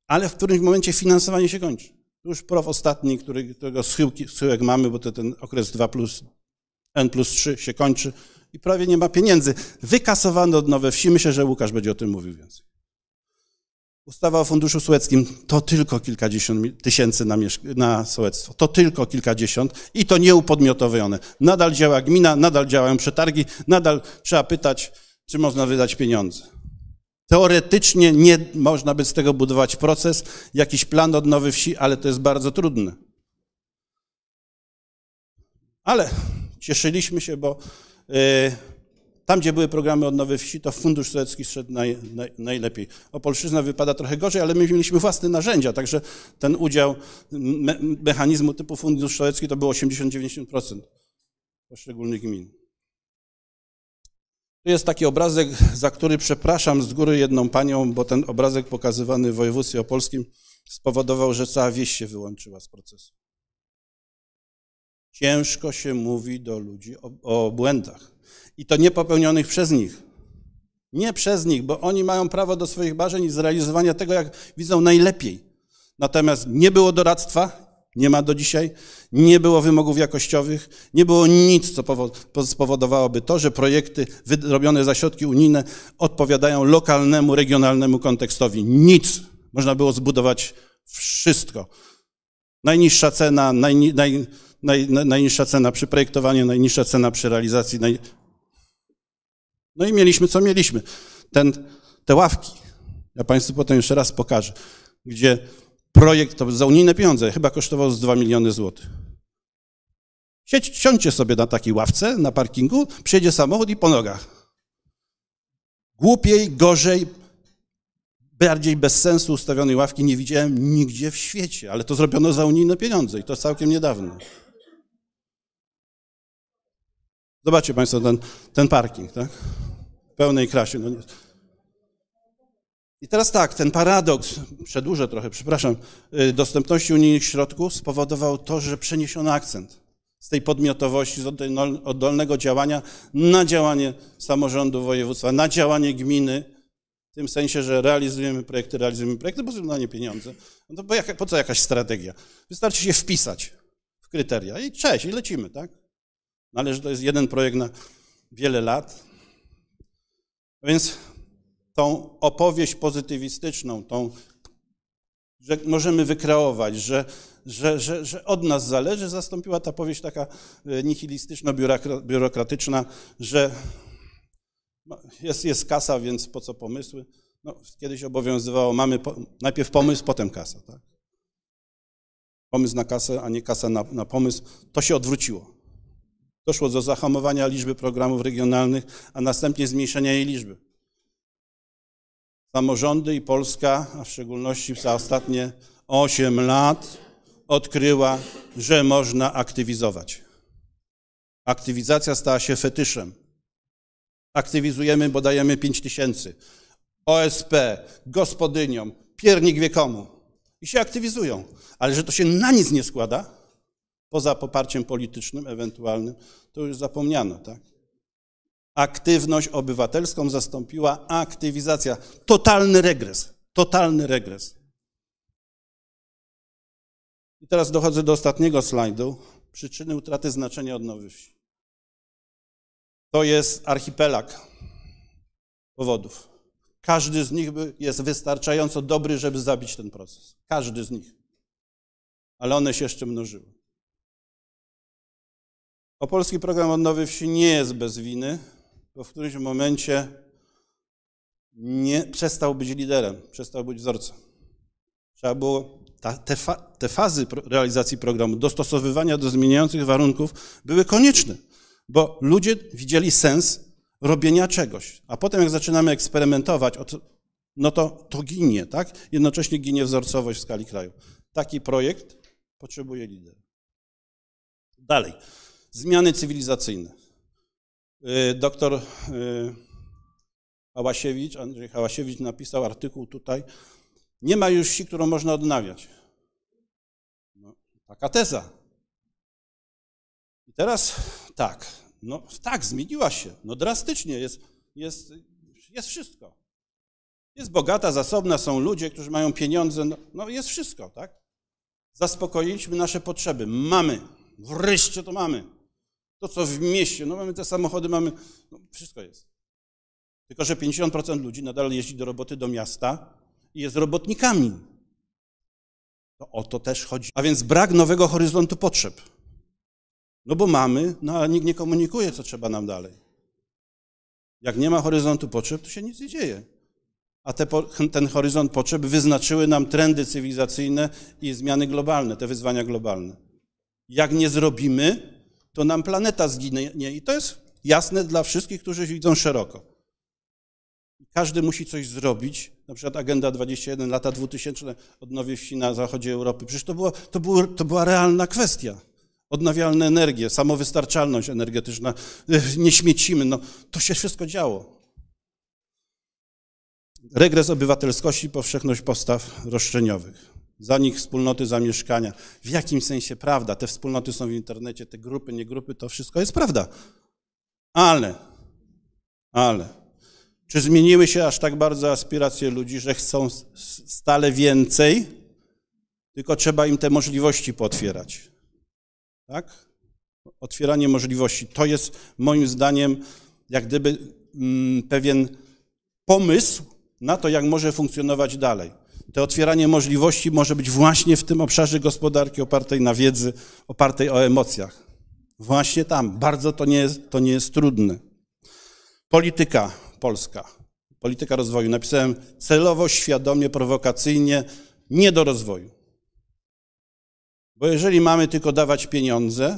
ale w którymś momencie finansowanie się kończy. Już prof ostatni, który, którego schyłki, schyłek mamy, bo to ten okres 2 plus N plus 3 się kończy i prawie nie ma pieniędzy. Wykasowano nowe wsi, myślę, że Łukasz będzie o tym mówił więcej. Ustawa o Funduszu Sołeckim to tylko kilkadziesiąt tysięcy na, na sołectwo. To tylko kilkadziesiąt i to nieupodmiotowione. Nadal działa gmina, nadal działają przetargi, nadal trzeba pytać, czy można wydać pieniądze. Teoretycznie nie można by z tego budować proces, jakiś plan odnowy wsi, ale to jest bardzo trudne. Ale cieszyliśmy się, bo y, tam, gdzie były programy odnowy wsi, to Fundusz Sołecki szedł naj, naj, najlepiej. Opolszczyzna wypada trochę gorzej, ale my mieliśmy własne narzędzia, także ten udział me, mechanizmu typu Fundusz Sołecki to było 80-90% poszczególnych gmin. Tu jest taki obrazek, za który przepraszam z góry jedną panią, bo ten obrazek pokazywany w województwie opolskim spowodował, że cała wieś się wyłączyła z procesu. Ciężko się mówi do ludzi o, o błędach. I to nie popełnionych przez nich. Nie przez nich, bo oni mają prawo do swoich marzeń i zrealizowania tego, jak widzą najlepiej. Natomiast nie było doradztwa, nie ma do dzisiaj, nie było wymogów jakościowych, nie było nic, co powo- po- spowodowałoby to, że projekty robione za środki unijne odpowiadają lokalnemu, regionalnemu kontekstowi. Nic. Można było zbudować wszystko. Najniższa cena, najni, naj, naj, naj, najniższa cena przy projektowaniu, najniższa cena przy realizacji. Naj... No i mieliśmy, co mieliśmy. Ten, te ławki, ja Państwu potem jeszcze raz pokażę, gdzie projekt to za unijne pieniądze chyba kosztował z 2 miliony złotych. Siądźcie sobie na takiej ławce, na parkingu, przyjedzie samochód i po nogach. Głupiej, gorzej, bardziej bez sensu ustawionej ławki nie widziałem nigdzie w świecie, ale to zrobiono za unijne pieniądze i to całkiem niedawno. Zobaczcie Państwo ten, ten parking, tak? W pełnej krasie. No nie. I teraz tak, ten paradoks, przedłużę trochę, przepraszam, y, dostępności unijnych środków spowodował to, że przeniesiono akcent z tej podmiotowości, z oddolnego działania na działanie samorządu województwa, na działanie gminy, w tym sensie, że realizujemy projekty, realizujemy projekty, bo są na nie pieniądze. No to po, po co jakaś strategia? Wystarczy się wpisać w kryteria i cześć, i lecimy, tak? No ale że to jest jeden projekt na wiele lat. A Więc tą opowieść pozytywistyczną, tą, że możemy wykreować, że, że, że, że od nas zależy, zastąpiła ta powieść taka e, nihilistyczno-biurokratyczna, że no, jest, jest kasa, więc po co pomysły? No, kiedyś obowiązywało, mamy po, najpierw pomysł, potem kasa. Tak? Pomysł na kasę, a nie kasa na, na pomysł. To się odwróciło. Doszło do zahamowania liczby programów regionalnych, a następnie zmniejszenia jej liczby. Samorządy i Polska, a w szczególności za ostatnie 8 lat, odkryła, że można aktywizować. Aktywizacja stała się fetyszem. Aktywizujemy, bo dajemy 5 tysięcy. OSP, gospodyniom, piernik wie komu. I się aktywizują. Ale że to się na nic nie składa, poza poparciem politycznym ewentualnym, to już zapomniano, tak? Aktywność obywatelską zastąpiła aktywizacja. Totalny regres. Totalny regres. I teraz dochodzę do ostatniego slajdu. Przyczyny utraty znaczenia odnowy wsi. To jest archipelag powodów. Każdy z nich jest wystarczająco dobry, żeby zabić ten proces. Każdy z nich. Ale one się jeszcze mnożyły. Opolski program odnowy wsi nie jest bez winy, bo w którymś momencie nie, przestał być liderem, przestał być wzorcą. Trzeba było, ta, te, fa, te fazy realizacji programu, dostosowywania do zmieniających warunków były konieczne, bo ludzie widzieli sens robienia czegoś. A potem jak zaczynamy eksperymentować, no to, to ginie, tak? Jednocześnie ginie wzorcowość w skali kraju. Taki projekt potrzebuje lidera. Dalej. Zmiany cywilizacyjne. Y, Doktor y, Hałasiewicz, Andrzej Hałasiewicz napisał artykuł tutaj. Nie ma już wsi, którą można odnawiać. No, taka teza. I teraz tak, no tak, zmieniła się. No drastycznie jest, jest, jest wszystko. Jest bogata, zasobna, są ludzie, którzy mają pieniądze, no, no jest wszystko, tak? Zaspokoiliśmy nasze potrzeby. Mamy. Wreszcie to mamy. To, co w mieście, no mamy te samochody, mamy, no wszystko jest. Tylko, że 50% ludzi nadal jeździ do roboty do miasta i jest robotnikami. To o to też chodzi. A więc brak nowego horyzontu potrzeb. No bo mamy, no ale nikt nie komunikuje, co trzeba nam dalej. Jak nie ma horyzontu potrzeb, to się nic nie dzieje. A te, ten horyzont potrzeb wyznaczyły nam trendy cywilizacyjne i zmiany globalne, te wyzwania globalne. Jak nie zrobimy, to nam planeta zginie. Nie, I to jest jasne dla wszystkich, którzy widzą szeroko. Każdy musi coś zrobić, na przykład Agenda 21, lata 2000, odnowie wsi na zachodzie Europy. Przecież to, było, to, było, to była realna kwestia. Odnawialne energie, samowystarczalność energetyczna, nie śmiecimy, no to się wszystko działo. Regres obywatelskości, powszechność postaw roszczeniowych. Za nich wspólnoty zamieszkania. W jakim sensie prawda? Te wspólnoty są w internecie, te grupy, nie grupy, to wszystko jest prawda. Ale, ale, czy zmieniły się aż tak bardzo aspiracje ludzi, że chcą stale więcej, tylko trzeba im te możliwości pootwierać. Tak? Otwieranie możliwości to jest moim zdaniem jak gdyby mm, pewien pomysł na to, jak może funkcjonować dalej. To otwieranie możliwości może być właśnie w tym obszarze gospodarki opartej na wiedzy, opartej o emocjach. Właśnie tam. Bardzo to nie jest, to nie jest trudne. Polityka polska, polityka rozwoju. Napisałem celowo, świadomie, prowokacyjnie, nie do rozwoju. Bo jeżeli mamy tylko dawać pieniądze,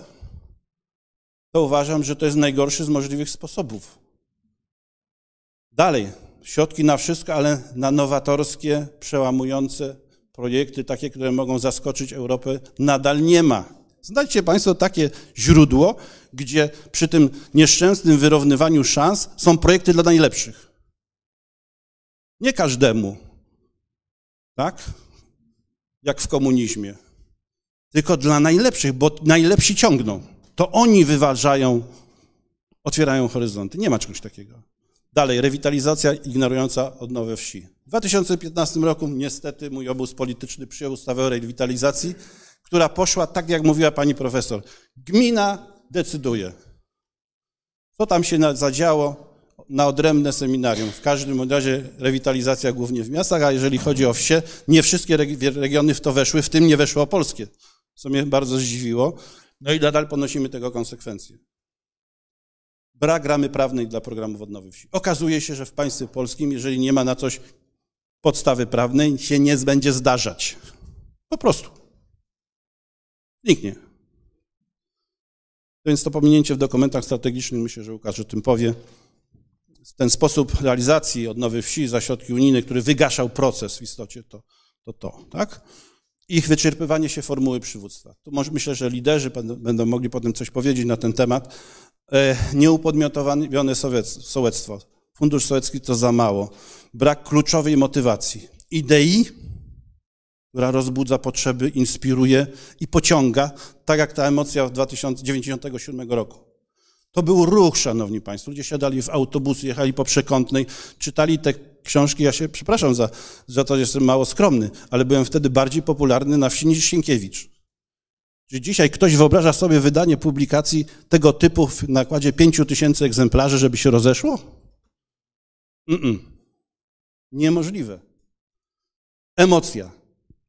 to uważam, że to jest najgorszy z możliwych sposobów. Dalej, środki na wszystko, ale na nowatorskie, przełamujące projekty, takie, które mogą zaskoczyć Europę, nadal nie ma. Znajdźcie Państwo takie źródło, gdzie przy tym nieszczęsnym wyrównywaniu szans są projekty dla najlepszych. Nie każdemu, tak? Jak w komunizmie. Tylko dla najlepszych, bo najlepsi ciągną. To oni wyważają, otwierają horyzonty. Nie ma czegoś takiego. Dalej, rewitalizacja ignorująca odnowę wsi. W 2015 roku niestety mój obóz polityczny przyjął ustawę o rewitalizacji, która poszła tak, jak mówiła pani profesor. Gmina decyduje. Co tam się zadziało? Na odrębne seminarium. W każdym razie rewitalizacja głównie w miastach, a jeżeli chodzi o wsie, nie wszystkie regi- regiony w to weszły, w tym nie weszło opolskie, co mnie bardzo zdziwiło. No i nadal ponosimy tego konsekwencje. Brak ramy prawnej dla programów odnowy wsi. Okazuje się, że w państwie polskim, jeżeli nie ma na coś podstawy prawnej, się nie będzie zdarzać. Po prostu. Zniknie. Więc to pominięcie w dokumentach strategicznych, myślę, że Łukasz o tym powie. Ten sposób realizacji odnowy wsi za środki unijne, który wygaszał proces w istocie, to to, to tak? Ich wyczerpywanie się formuły przywództwa. Tu może, myślę, że liderzy będą, będą mogli potem coś powiedzieć na ten temat. E, nieupodmiotowane sowiec- sołectwo. Fundusz sołecki to za mało. Brak kluczowej motywacji. Idei, która rozbudza potrzeby, inspiruje i pociąga, tak jak ta emocja w 2097 roku. To był ruch, szanowni państwo. Ludzie siadali w autobusy, jechali po przekątnej, czytali te książki. Ja się przepraszam za, za to, że jestem mało skromny, ale byłem wtedy bardziej popularny na wsi niż Sienkiewicz. Czy dzisiaj ktoś wyobraża sobie wydanie publikacji tego typu w nakładzie pięciu tysięcy egzemplarzy, żeby się rozeszło? Mm-mm. Niemożliwe. Emocja.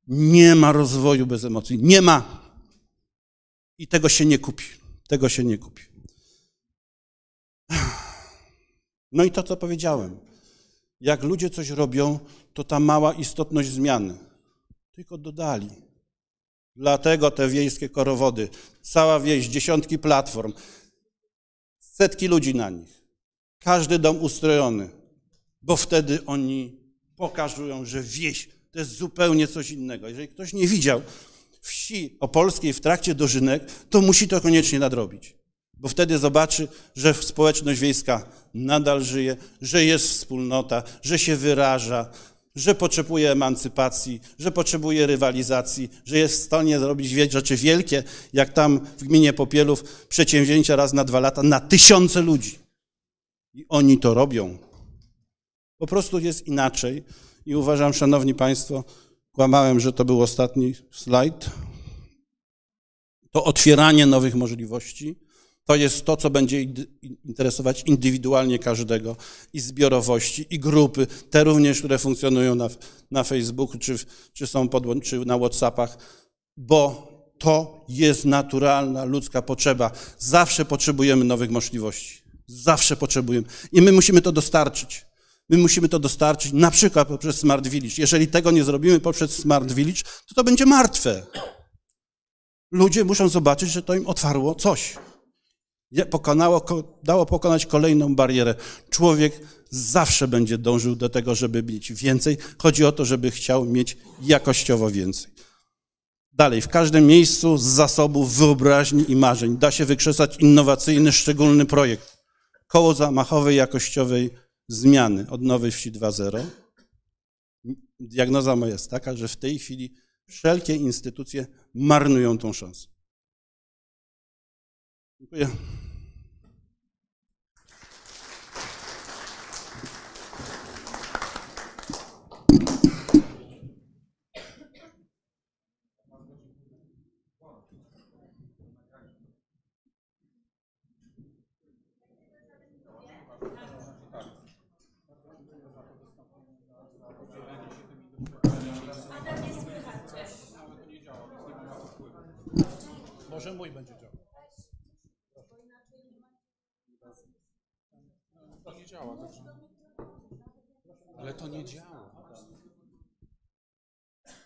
Nie ma rozwoju bez emocji. Nie ma. I tego się nie kupi. Tego się nie kupi. No i to, co powiedziałem. Jak ludzie coś robią, to ta mała istotność zmiany. Tylko dodali. Dlatego te wiejskie korowody, cała wieś, dziesiątki platform, setki ludzi na nich. Każdy dom ustrojony, bo wtedy oni pokażą, że wieś to jest zupełnie coś innego. Jeżeli ktoś nie widział wsi opolskiej w trakcie dożynek, to musi to koniecznie nadrobić. Bo wtedy zobaczy, że społeczność wiejska nadal żyje, że jest wspólnota, że się wyraża, że potrzebuje emancypacji, że potrzebuje rywalizacji, że jest w stanie zrobić rzeczy wielkie, jak tam w gminie Popielów przedsięwzięcia raz na dwa lata na tysiące ludzi. I oni to robią. Po prostu jest inaczej. I uważam, szanowni państwo, kłamałem, że to był ostatni slajd. To otwieranie nowych możliwości to jest to, co będzie interesować indywidualnie każdego i zbiorowości, i grupy, te również, które funkcjonują na, na Facebooku, czy, czy są czy na Whatsappach, bo to jest naturalna ludzka potrzeba. Zawsze potrzebujemy nowych możliwości. Zawsze potrzebujemy. I my musimy to dostarczyć. My musimy to dostarczyć na przykład poprzez Smart Village. Jeżeli tego nie zrobimy poprzez Smart Village, to to będzie martwe. Ludzie muszą zobaczyć, że to im otwarło coś. Pokonało, ko- dało pokonać kolejną barierę. Człowiek zawsze będzie dążył do tego, żeby mieć więcej. Chodzi o to, żeby chciał mieć jakościowo więcej. Dalej, w każdym miejscu z zasobów wyobraźni i marzeń da się wykrzesać innowacyjny, szczególny projekt. Koło zamachowej jakościowej zmiany odnowy wsi 2.0. Diagnoza moja jest taka, że w tej chwili wszelkie instytucje marnują tą szansę. Dziękuję. Działa. Także... Ale to nie działa.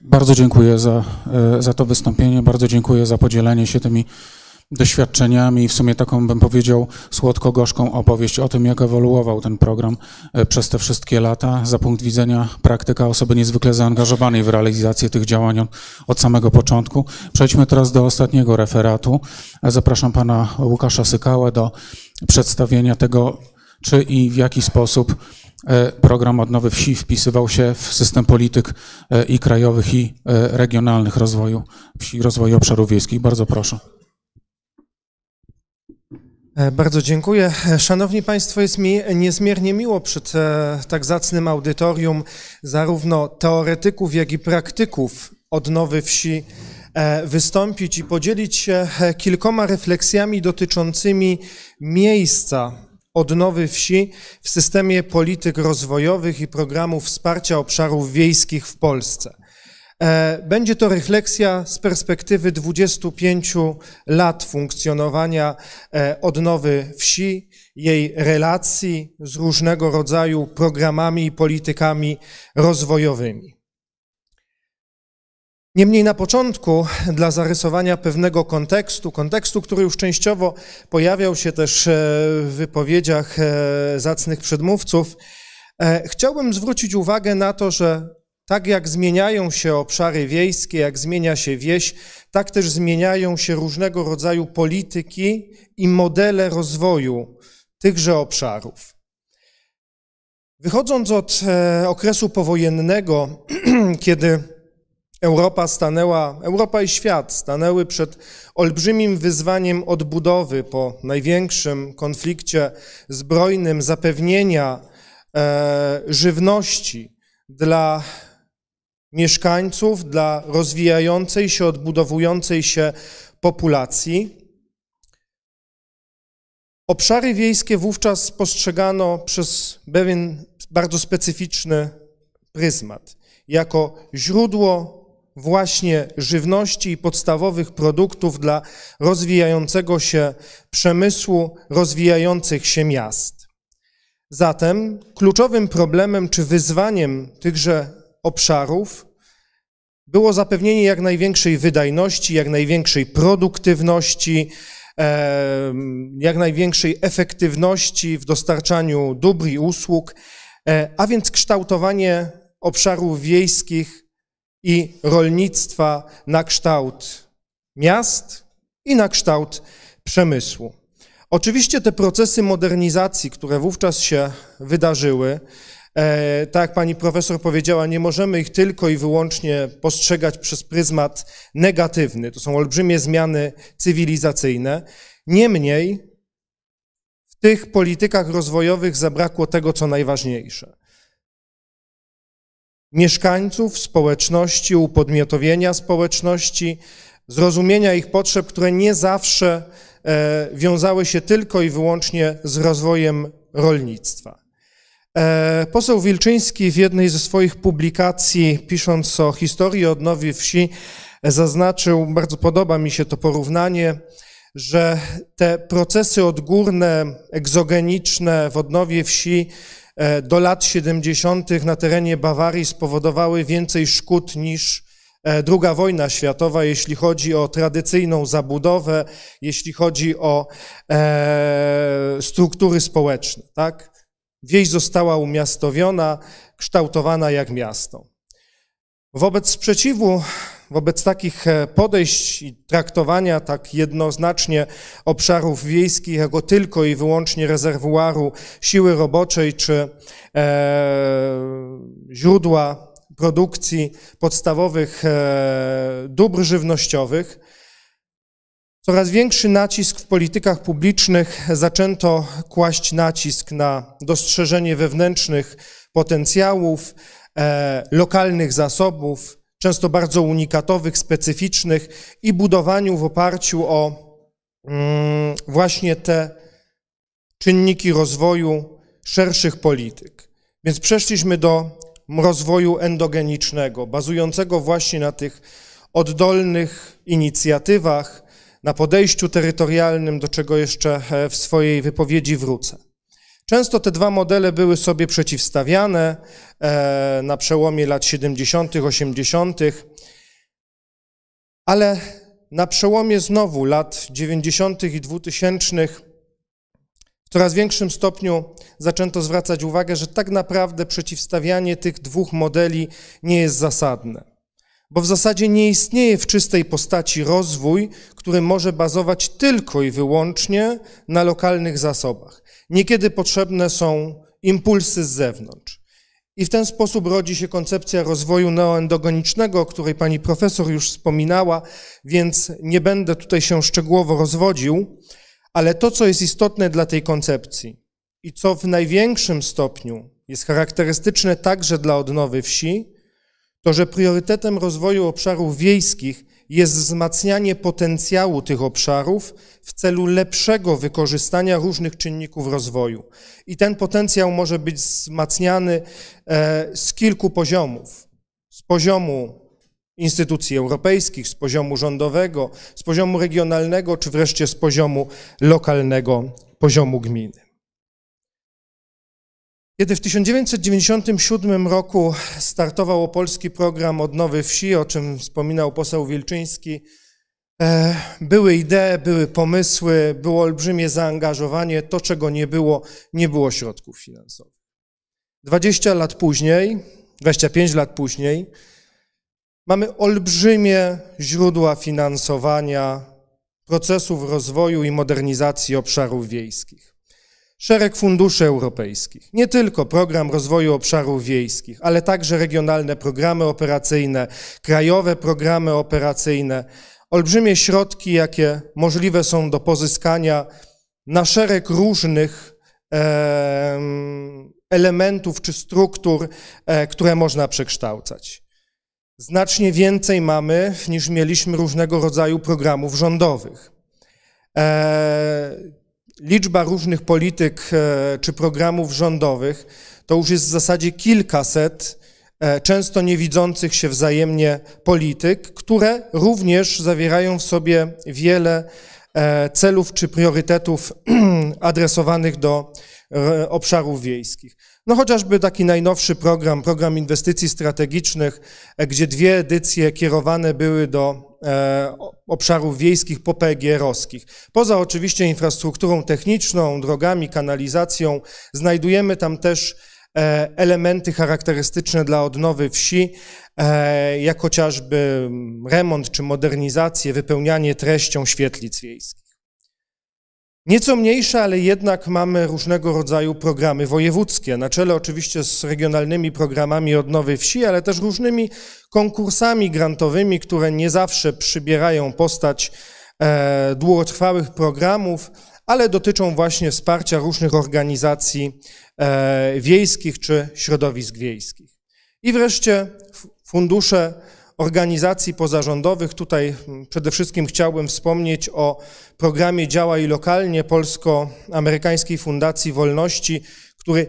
Bardzo dziękuję za, e, za to wystąpienie, bardzo dziękuję za podzielenie się tymi doświadczeniami i w sumie taką, bym powiedział, słodko-gorzką opowieść o tym, jak ewoluował ten program e, przez te wszystkie lata, za punkt widzenia praktyka osoby niezwykle zaangażowanej w realizację tych działań od- od samego początku. Przejdźmy teraz do ostatniego referatu. Zapraszam pana Łukasza Sykałę do przedstawienia tego, czy i w jaki sposób e, program Odnowy Wsi wpisywał się w system polityk e, i krajowych, i e, regionalnych rozwoju wsi, rozwoju obszarów wiejskich. Bardzo proszę. Bardzo dziękuję. Szanowni Państwo, jest mi niezmiernie miło przed tak zacnym audytorium zarówno teoretyków, jak i praktyków odnowy wsi wystąpić i podzielić się kilkoma refleksjami dotyczącymi miejsca odnowy wsi w systemie polityk rozwojowych i programów wsparcia obszarów wiejskich w Polsce. E, Będzie to refleksja z perspektywy 25 lat funkcjonowania e, odnowy wsi, jej relacji z różnego rodzaju programami i politykami rozwojowymi. Niemniej na początku, dla zarysowania pewnego kontekstu, kontekstu, który już częściowo pojawiał się też e, w wypowiedziach e, zacnych przedmówców, e, chciałbym zwrócić uwagę na to, że tak jak zmieniają się obszary wiejskie, jak zmienia się wieś, tak też zmieniają się różnego rodzaju polityki i modele rozwoju tychże obszarów. Wychodząc od okresu powojennego, kiedy Europa stanęła, Europa i świat stanęły przed olbrzymim wyzwaniem odbudowy po największym konflikcie zbrojnym, zapewnienia e, żywności dla mieszkańców, dla rozwijającej się, odbudowującej się populacji. Obszary wiejskie wówczas postrzegano przez pewien bardzo specyficzny pryzmat, jako źródło właśnie żywności i podstawowych produktów dla rozwijającego się przemysłu, rozwijających się miast. Zatem kluczowym problemem czy wyzwaniem tychże obszarów było zapewnienie jak największej wydajności, jak największej produktywności, e, jak największej efektywności w dostarczaniu dóbr i usług, e, a więc kształtowanie obszarów wiejskich i rolnictwa na kształt miast i na kształt przemysłu. Oczywiście te procesy modernizacji, które wówczas się wydarzyły, e, tak jak pani profesor powiedziała, nie możemy ich tylko i wyłącznie postrzegać przez pryzmat negatywny. To są olbrzymie zmiany cywilizacyjne. Niemniej w tych politykach rozwojowych zabrakło tego, co najważniejsze. Mieszkańców, społeczności, upodmiotowienia społeczności, zrozumienia ich potrzeb, które nie zawsze e, wiązały się tylko i wyłącznie z rozwojem rolnictwa. E, Poseł Wilczyński w jednej ze swoich publikacji, pisząc o historii odnowy wsi, zaznaczył, bardzo podoba mi się to porównanie, że te procesy odgórne, egzogeniczne w odnowie wsi do lat 70. na terenie Bawarii spowodowały więcej szkód niż e, II wojna światowa, jeśli chodzi o tradycyjną zabudowę, jeśli chodzi o e, struktury społeczne. Tak? Wieś została umiastowiona, kształtowana jak miasto. Wobec sprzeciwu, wobec takich e, podejść i traktowania tak jednoznacznie obszarów wiejskich jako tylko i wyłącznie rezerwuaru siły roboczej czy e, źródła produkcji podstawowych e, dóbr żywnościowych, Coraz większy nacisk w politykach publicznych zaczęto kłaść nacisk na dostrzeżenie wewnętrznych potencjałów, e, lokalnych zasobów, często bardzo unikatowych, specyficznych i budowaniu w oparciu o mm, właśnie te czynniki rozwoju szerszych polityk. Więc przeszliśmy do rozwoju endogenicznego, bazującego właśnie na tych oddolnych inicjatywach, na podejściu terytorialnym, do czego jeszcze e, w swojej wypowiedzi wrócę. Często te dwa modele były sobie przeciwstawiane e, na przełomie lat 70., 80., ale na przełomie znowu lat 90. i 2000 w coraz większym stopniu zaczęto zwracać uwagę, że tak naprawdę przeciwstawianie tych dwóch modeli nie jest zasadne bo w zasadzie nie istnieje w czystej postaci rozwój, który może bazować tylko i wyłącznie na lokalnych zasobach. Niekiedy potrzebne są impulsy z zewnątrz. I w ten sposób rodzi się koncepcja rozwoju neoendogenicznego, o której pani profesor już wspominała, więc nie będę tutaj się szczegółowo rozwodził, ale to, co jest istotne dla tej koncepcji i co w największym stopniu jest charakterystyczne także dla odnowy wsi, to, że priorytetem rozwoju obszarów wiejskich jest wzmacnianie potencjału tych obszarów w celu lepszego wykorzystania różnych czynników rozwoju. I ten potencjał może być wzmacniany e, z kilku poziomów. Z poziomu instytucji europejskich, z poziomu rządowego, z poziomu regionalnego, czy wreszcie z poziomu lokalnego, poziomu gminy. Kiedy w 1997 roku startował polski program odnowy wsi, o czym wspominał poseł Wilczyński, e, były idee, były pomysły, było olbrzymie zaangażowanie. To, czego nie było, nie było środków finansowych. 20 lat później, 25 lat później, mamy olbrzymie źródła finansowania procesów rozwoju i modernizacji obszarów wiejskich szereg funduszy europejskich. Nie tylko program rozwoju obszarów wiejskich, ale także regionalne programy operacyjne, krajowe programy operacyjne, olbrzymie środki, jakie możliwe są do pozyskania na szereg różnych elementów czy struktur, e, które można przekształcać. Znacznie więcej mamy niż mieliśmy różnego rodzaju programów rządowych. E, liczba różnych polityk e, czy programów rządowych to już jest w zasadzie kilkaset e, często niewidzących się wzajemnie polityk, które również zawierają w sobie wiele e, celów czy priorytetów adresowanych do obszarów wiejskich. No chociażby taki najnowszy program, program inwestycji strategicznych, gdzie dwie edycje kierowane były do obszarów wiejskich popegierowskich. Poza oczywiście infrastrukturą techniczną, drogami, kanalizacją, znajdujemy tam też e, elementy charakterystyczne dla odnowy wsi, e, jak chociażby remont czy modernizację, wypełnianie treścią świetlic wiejskich. Nieco mniejsze, ale jednak mamy różnego rodzaju programy wojewódzkie, na czele oczywiście z regionalnymi programami odnowy wsi, ale też różnymi konkursami grantowymi, które nie zawsze przybierają postać e, długotrwałych programów, ale dotyczą właśnie wsparcia różnych organizacji e, wiejskich czy środowisk wiejskich. I wreszcie fundusze organizacji pozarządowych. Tutaj przede wszystkim chciałbym wspomnieć o programie Działaj lokalnie Polsko-Amerykańskiej Fundacji Wolności, który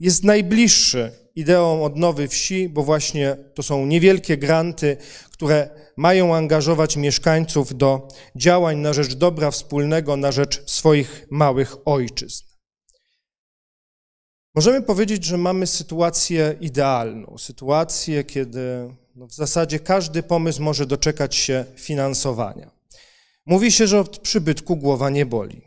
jest najbliższy ideą odnowy wsi, bo właśnie to są niewielkie granty, które mają angażować mieszkańców do działań na rzecz dobra wspólnego, na rzecz swoich małych ojczyzn. Możemy powiedzieć, że mamy sytuację idealną, sytuację, kiedy no w zasadzie każdy pomysł może doczekać się finansowania. Mówi się, że od przybytku głowa nie boli.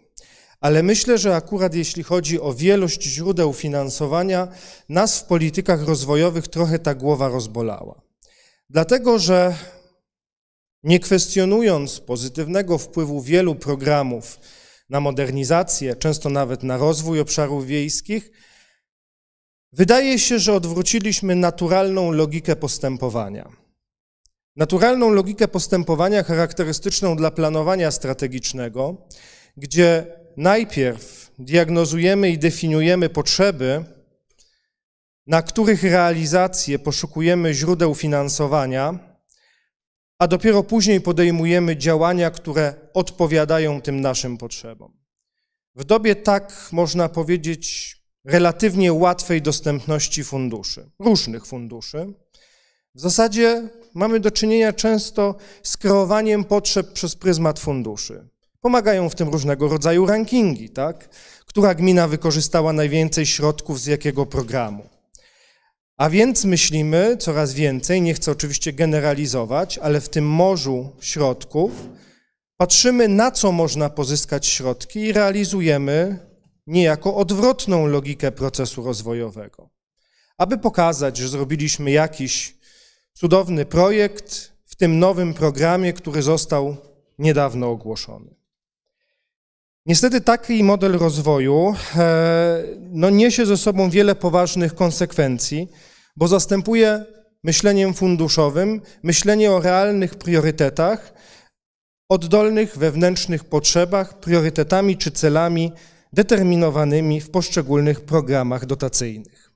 Ale myślę, że akurat jeśli chodzi o wielość źródeł finansowania, nas w politykach rozwojowych trochę ta głowa rozbolała. Dlatego, że nie kwestionując pozytywnego wpływu wielu programów na modernizację, często nawet na rozwój obszarów wiejskich, wydaje się, że odwróciliśmy naturalną logikę postępowania. Naturalną logikę postępowania charakterystyczną dla planowania strategicznego, gdzie najpierw diagnozujemy i definiujemy potrzeby, na których realizację poszukujemy źródeł finansowania, a dopiero później podejmujemy działania, które odpowiadają tym naszym potrzebom. W dobie tak, można powiedzieć, relatywnie łatwej dostępności funduszy, różnych funduszy, w zasadzie mamy do czynienia często z kreowaniem potrzeb przez pryzmat funduszy. Pomagają w tym różnego rodzaju rankingi, tak? Która gmina wykorzystała najwięcej środków z jakiego programu. A więc myślimy coraz więcej, nie chcę oczywiście generalizować, ale w tym morzu środków patrzymy, na co można pozyskać środki i realizujemy niejako odwrotną logikę procesu rozwojowego. Aby pokazać, że zrobiliśmy jakiś cudowny projekt w tym nowym programie, który został niedawno ogłoszony. Niestety taki model rozwoju e, no, niesie ze sobą wiele poważnych konsekwencji, bo zastępuje myśleniem funduszowym myślenie o realnych priorytetach, oddolnych wewnętrznych potrzebach, priorytetami czy celami determinowanymi w poszczególnych programach dotacyjnych.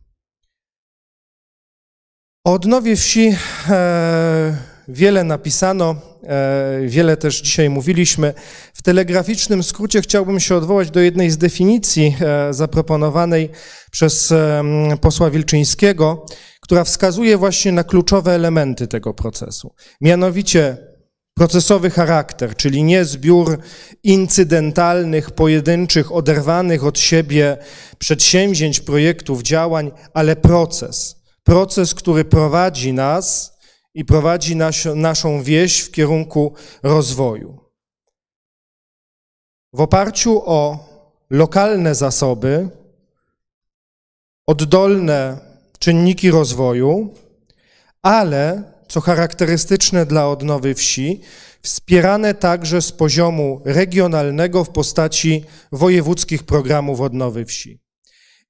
O odnowie wsi e, wiele napisano, e, wiele też dzisiaj mówiliśmy. W telegraficznym skrócie chciałbym się odwołać do jednej z definicji e, zaproponowanej przez posła Wilczyńskiego, która wskazuje właśnie na kluczowe elementy tego procesu. Mianowicie procesowy charakter, czyli nie zbiór incydentalnych, pojedynczych, oderwanych od siebie przedsięwzięć, projektów, działań, ale proces. Proces, który prowadzi nas i prowadzi nas, naszą wieś w kierunku rozwoju. W oparciu o lokalne zasoby, oddolne czynniki rozwoju, ale co charakterystyczne dla odnowy wsi, wspierane także z poziomu regionalnego w postaci wojewódzkich programów odnowy wsi.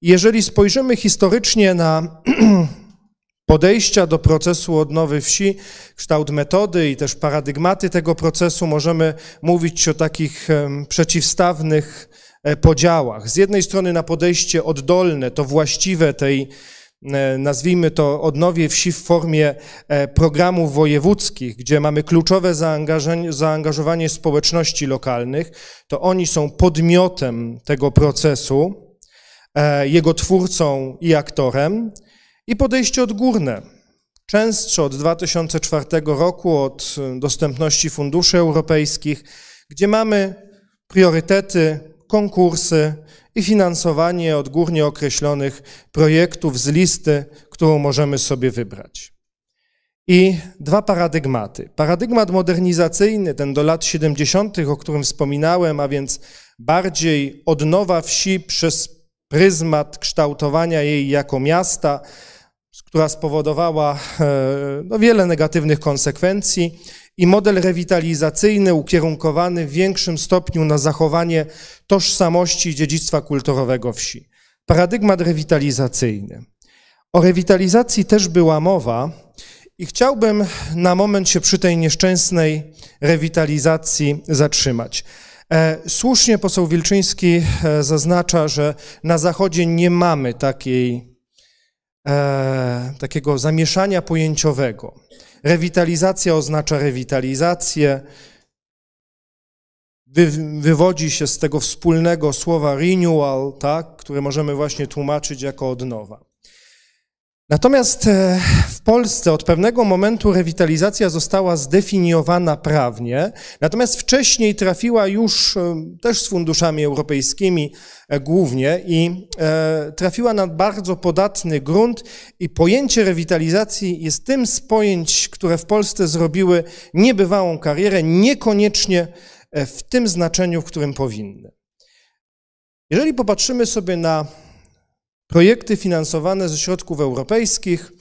Jeżeli spojrzymy historycznie na podejścia do procesu odnowy wsi, kształt metody i też paradygmaty tego procesu, możemy mówić o takich przeciwstawnych e, podziałach. Z jednej strony na podejście oddolne, to właściwe tej nazwijmy to odnowie wsi w formie e, programów wojewódzkich, gdzie mamy kluczowe zaangażowanie społeczności lokalnych, to oni są podmiotem tego procesu, e, jego twórcą i aktorem i podejście odgórne. Częstsze od 2004 roku, od dostępności funduszy europejskich, gdzie mamy priorytety, konkursy, i finansowanie odgórnie określonych projektów z listy, którą możemy sobie wybrać. I dwa paradygmaty. Paradygmat modernizacyjny, ten do lat 70., o którym wspominałem, a więc bardziej odnowa wsi przez pryzmat kształtowania jej jako miasta, która spowodowała e, no, wiele negatywnych konsekwencji i model rewitalizacyjny ukierunkowany w większym stopniu na zachowanie tożsamości i dziedzictwa kulturowego wsi. Paradygmat rewitalizacyjny. O rewitalizacji też była mowa i chciałbym na moment się przy tej nieszczęsnej rewitalizacji zatrzymać. E, Słusznie poseł Wilczyński e, zaznacza, że na Zachodzie nie mamy takiej, e, takiego zamieszania pojęciowego. Rewitalizacja oznacza rewitalizację, wy, wywodzi się z tego wspólnego słowa renewal, tak, które możemy właśnie tłumaczyć jako odnowa. Natomiast e, w Polsce od pewnego momentu rewitalizacja została zdefiniowana prawnie, natomiast wcześniej trafiła już e, też z funduszami europejskimi e, głównie i trafiła na bardzo podatny grunt i pojęcie rewitalizacji jest tym z pojęć, które w Polsce zrobiły niebywałą karierę, niekoniecznie w tym znaczeniu, w którym powinny. Jeżeli popatrzymy sobie na Projekty finansowane ze środków europejskich,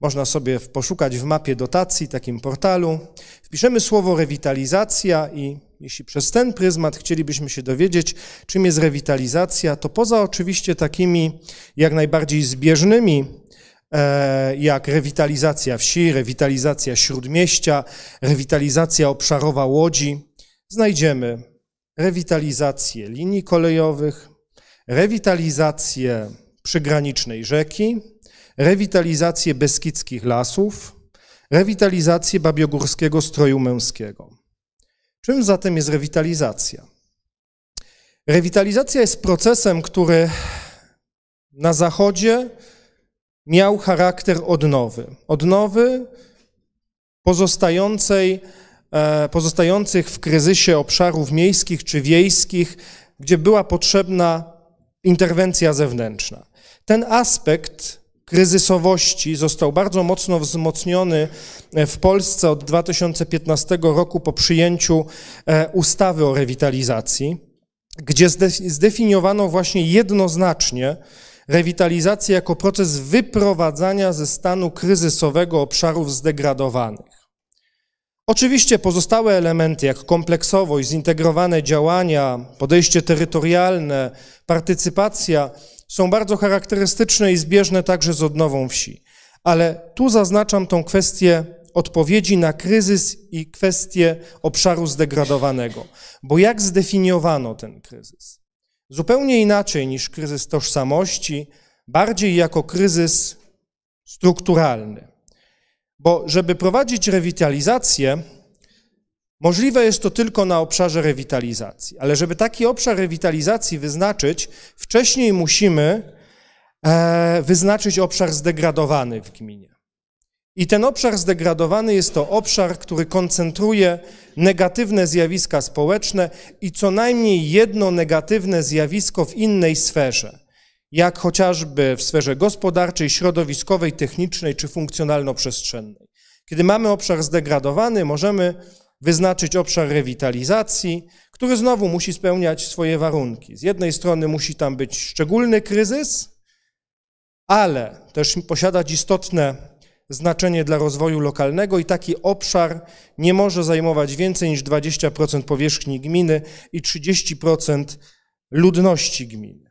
można sobie poszukać w mapie dotacji, takim portalu. Wpiszemy słowo rewitalizacja i jeśli przez ten pryzmat chcielibyśmy się dowiedzieć, czym jest rewitalizacja, to poza oczywiście takimi jak najbardziej zbieżnymi, e, jak rewitalizacja wsi, rewitalizacja śródmieścia, rewitalizacja obszarowa łodzi, znajdziemy rewitalizację linii kolejowych, rewitalizację przygranicznej rzeki, rewitalizację beskidzkich lasów, rewitalizację babiogórskiego stroju męskiego. Czym zatem jest rewitalizacja? Rewitalizacja jest procesem, który na Zachodzie miał charakter odnowy. Odnowy pozostającej, e, pozostających w kryzysie obszarów miejskich czy wiejskich, gdzie była potrzebna interwencja zewnętrzna. Ten aspekt kryzysowości został bardzo mocno wzmocniony e, w Polsce od 2015 roku po przyjęciu e, ustawy o rewitalizacji, gdzie zdefiniowano właśnie jednoznacznie rewitalizację jako proces wyprowadzania ze stanu kryzysowego obszarów zdegradowanych. Oczywiście pozostałe elementy, jak kompleksowość, zintegrowane działania, podejście terytorialne, partycypacja, są bardzo charakterystyczne i zbieżne także z odnową wsi. Ale tu zaznaczam tą kwestię odpowiedzi na kryzys i kwestię obszaru zdegradowanego. Bo jak zdefiniowano ten kryzys? Zupełnie inaczej niż kryzys tożsamości, bardziej jako kryzys strukturalny. Bo żeby prowadzić rewitalizację, Możliwe jest to tylko na obszarze rewitalizacji, ale żeby taki obszar rewitalizacji wyznaczyć, wcześniej musimy e, wyznaczyć obszar zdegradowany w gminie. I ten obszar zdegradowany jest to obszar, który koncentruje negatywne zjawiska społeczne i co najmniej jedno negatywne zjawisko w innej sferze, jak chociażby w sferze gospodarczej, środowiskowej, technicznej czy funkcjonalno-przestrzennej. Kiedy mamy obszar zdegradowany, możemy wyznaczyć obszar rewitalizacji, który znowu musi spełniać swoje warunki. Z jednej strony musi tam być szczególny kryzys, ale też posiadać istotne znaczenie dla rozwoju lokalnego i taki obszar nie może zajmować więcej niż 20% powierzchni gminy i 30% ludności gminy.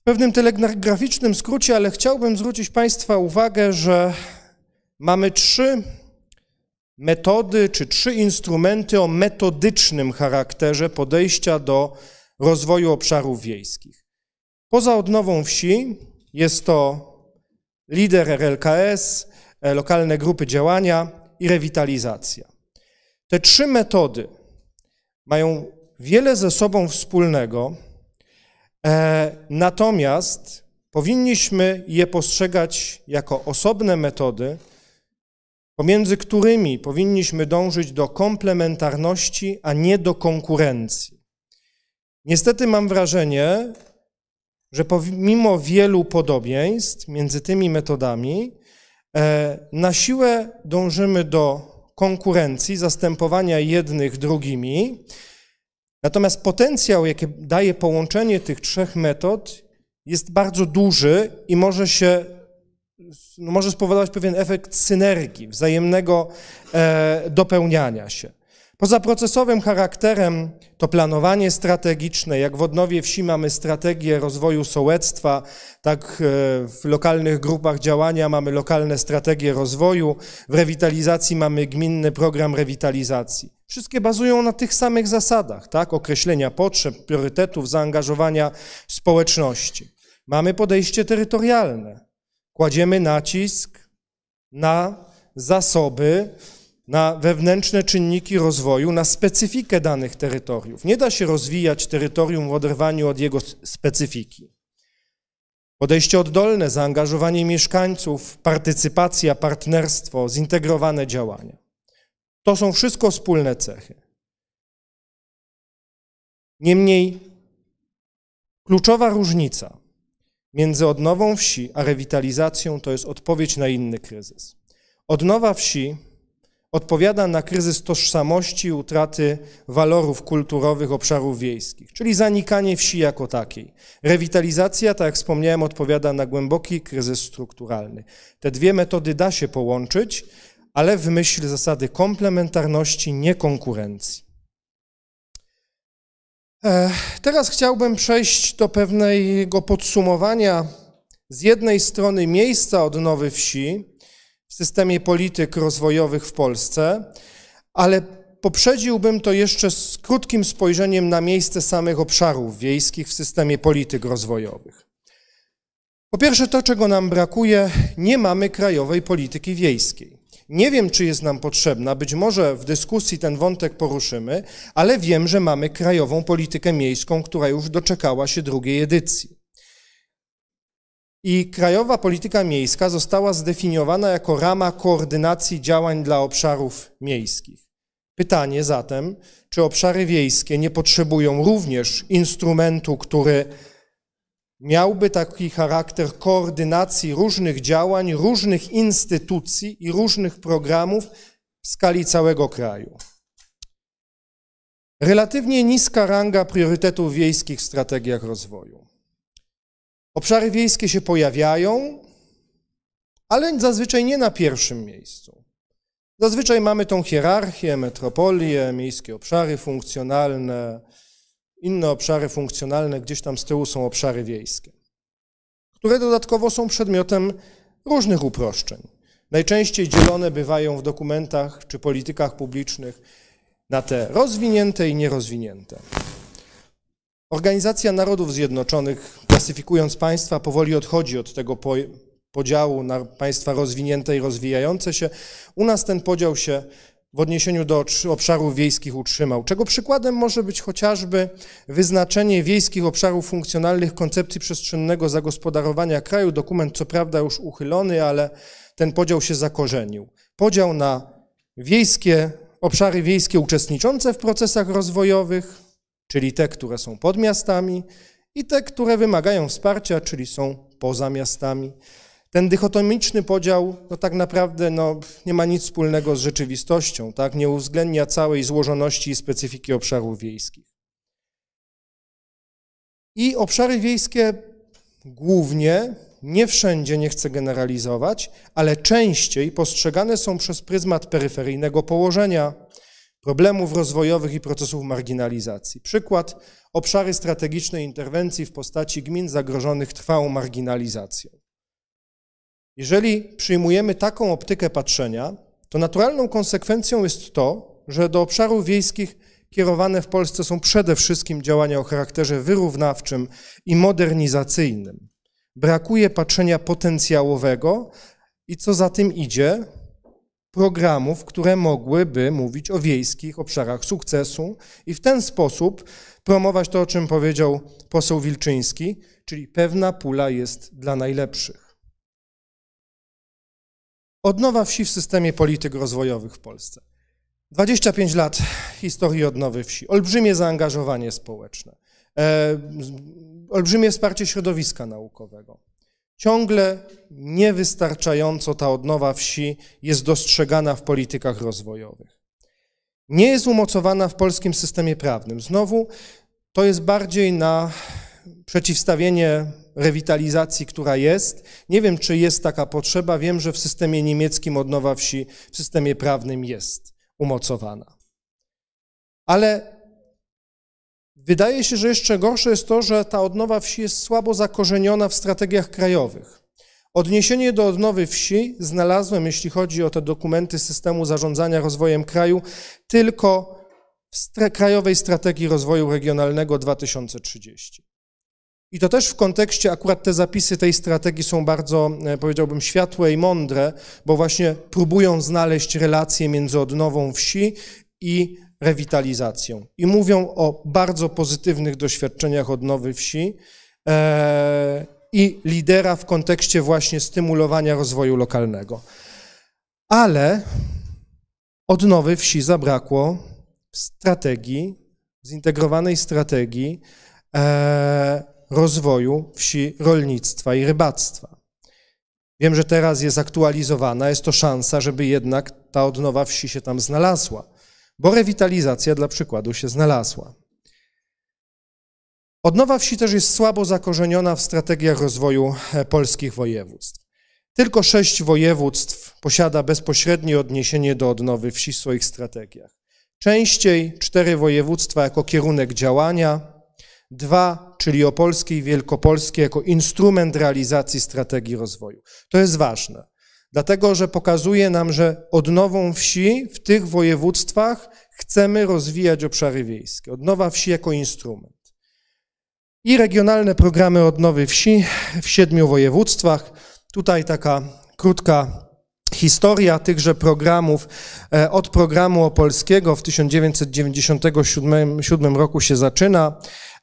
W pewnym telegraficznym skrócie, ale chciałbym zwrócić Państwa uwagę, że mamy trzy metody czy trzy instrumenty o metodycznym charakterze podejścia do rozwoju obszarów wiejskich. Poza odnową wsi jest to lider RLKS, lokalne grupy działania i rewitalizacja. Te trzy metody mają wiele ze sobą wspólnego, e, natomiast powinniśmy je postrzegać jako osobne metody, pomiędzy którymi powinniśmy dążyć do komplementarności, a nie do konkurencji. Niestety mam wrażenie, że pomimo wielu podobieństw między tymi metodami, e, na siłę dążymy do konkurencji, zastępowania jednych drugimi, Natomiast potencjał, jaki daje połączenie tych trzech metod, jest bardzo duży i może się może spowodować pewien efekt synergii, wzajemnego e, dopełniania się. Poza procesowym charakterem to planowanie strategiczne, jak w odnowie wsi mamy strategię rozwoju sołectwa, tak e, w lokalnych grupach działania mamy lokalne strategie rozwoju, w rewitalizacji mamy gminny program rewitalizacji. Wszystkie bazują na tych samych zasadach, tak? określenia potrzeb, priorytetów, zaangażowania społeczności. Mamy podejście terytorialne. Kładziemy nacisk na zasoby, na wewnętrzne czynniki rozwoju, na specyfikę danych terytoriów. Nie da się rozwijać terytorium w oderwaniu od jego specyfiki. Podejście oddolne, zaangażowanie mieszkańców, partycypacja, partnerstwo, zintegrowane działania. To są wszystko wspólne cechy. Niemniej kluczowa różnica między odnową wsi a rewitalizacją to jest odpowiedź na inny kryzys. Odnowa wsi odpowiada na kryzys tożsamości i utraty walorów kulturowych obszarów wiejskich, czyli zanikanie wsi jako takiej. Rewitalizacja, tak jak wspomniałem, odpowiada na głęboki kryzys strukturalny. Te dwie metody da się połączyć, ale w myśl zasady komplementarności, nie konkurencji. E, teraz chciałbym przejść do pewnego podsumowania z jednej strony miejsca odnowy wsi w systemie polityk rozwojowych w Polsce, ale poprzedziłbym to jeszcze z krótkim spojrzeniem na miejsce samych obszarów wiejskich w systemie polityk rozwojowych. Po pierwsze, to czego nam brakuje, nie mamy krajowej polityki wiejskiej. Nie wiem, czy jest nam potrzebna, być może w dyskusji ten wątek poruszymy, ale wiem, że mamy krajową politykę miejską, która już doczekała się drugiej edycji. I krajowa polityka miejska została zdefiniowana jako rama koordynacji działań dla obszarów miejskich. Pytanie zatem, czy obszary wiejskie nie potrzebują również instrumentu, który miałby taki charakter koordynacji różnych działań, różnych instytucji i różnych programów w skali całego kraju. Relatywnie niska ranga priorytetów wiejskich w strategiach rozwoju. Obszary wiejskie się pojawiają, ale zazwyczaj nie na pierwszym miejscu. Zazwyczaj mamy tą hierarchię, metropolie, miejskie obszary funkcjonalne, inne obszary funkcjonalne, gdzieś tam z tyłu są obszary wiejskie, które dodatkowo są przedmiotem różnych uproszczeń. Najczęściej dzielone bywają w dokumentach czy politykach publicznych na te rozwinięte i nierozwinięte. Organizacja Narodów Zjednoczonych, klasyfikując państwa, powoli odchodzi od tego podziału na państwa rozwinięte i rozwijające się. U nas ten podział się w odniesieniu do obszarów wiejskich utrzymał, czego przykładem może być chociażby wyznaczenie wiejskich obszarów funkcjonalnych koncepcji przestrzennego zagospodarowania kraju. Dokument co prawda już uchylony, ale ten podział się zakorzenił. Podział na wiejskie, obszary wiejskie uczestniczące w procesach rozwojowych, czyli te, które są pod miastami i te, które wymagają wsparcia, czyli są poza miastami. Ten dychotomiczny podział no tak naprawdę no, nie ma nic wspólnego z rzeczywistością, tak? nie uwzględnia całej złożoności i specyfiki obszarów wiejskich. I obszary wiejskie głównie, nie wszędzie, nie chcę generalizować, ale częściej postrzegane są przez pryzmat peryferyjnego położenia, problemów rozwojowych i procesów marginalizacji. Przykład obszary strategicznej interwencji w postaci gmin zagrożonych trwałą marginalizacją. Jeżeli przyjmujemy taką optykę patrzenia, to naturalną konsekwencją jest to, że do obszarów wiejskich kierowane w Polsce są przede wszystkim działania o charakterze wyrównawczym i modernizacyjnym. Brakuje patrzenia potencjałowego i co za tym idzie, programów, które mogłyby mówić o wiejskich obszarach sukcesu i w ten sposób promować to, o czym powiedział poseł Wilczyński, czyli pewna pula jest dla najlepszych. Odnowa wsi w systemie polityk rozwojowych w Polsce. 25 lat historii odnowy wsi, olbrzymie zaangażowanie społeczne, e, olbrzymie wsparcie środowiska naukowego. Ciągle niewystarczająco ta odnowa wsi jest dostrzegana w politykach rozwojowych. nie jest umocowana w polskim systemie prawnym. Znowu to jest bardziej na przeciwstawienie rewitalizacji, która jest. Nie wiem, czy jest taka potrzeba. Wiem, że w systemie niemieckim odnowa wsi, w systemie prawnym jest umocowana. Ale wydaje się, że jeszcze gorsze jest to, że ta odnowa wsi jest słabo zakorzeniona w strategiach krajowych. Odniesienie do odnowy wsi znalazłem, jeśli chodzi o te dokumenty systemu zarządzania rozwojem kraju, tylko w Krajowej Strategii Rozwoju Regionalnego 2030. I to też w kontekście, akurat te zapisy tej strategii są bardzo, e, powiedziałbym, światłe i mądre, bo właśnie próbują znaleźć relacje między odnową wsi i rewitalizacją. I mówią o bardzo pozytywnych doświadczeniach odnowy wsi e, i lidera w kontekście właśnie stymulowania rozwoju lokalnego. Ale odnowy wsi zabrakło w strategii, zintegrowanej strategii e, rozwoju wsi, rolnictwa i rybactwa. Wiem, że teraz jest aktualizowana, jest to szansa, żeby jednak ta odnowa wsi się tam znalazła, bo rewitalizacja dla przykładu się znalazła. Odnowa wsi też jest słabo zakorzeniona w strategiach rozwoju e, polskich województw. Tylko sześć województw posiada bezpośrednie odniesienie do odnowy wsi w swoich strategiach. Częściej cztery województwa jako kierunek działania, dwa, czyli opolskie i wielkopolskie, jako instrument realizacji strategii rozwoju. To jest ważne, dlatego że pokazuje nam, że odnową wsi w tych województwach chcemy rozwijać obszary wiejskie. Odnowa wsi jako instrument i regionalne programy odnowy wsi w siedmiu województwach. Tutaj taka krótka historia tychże programów. E, od programu opolskiego w 1997 roku się zaczyna.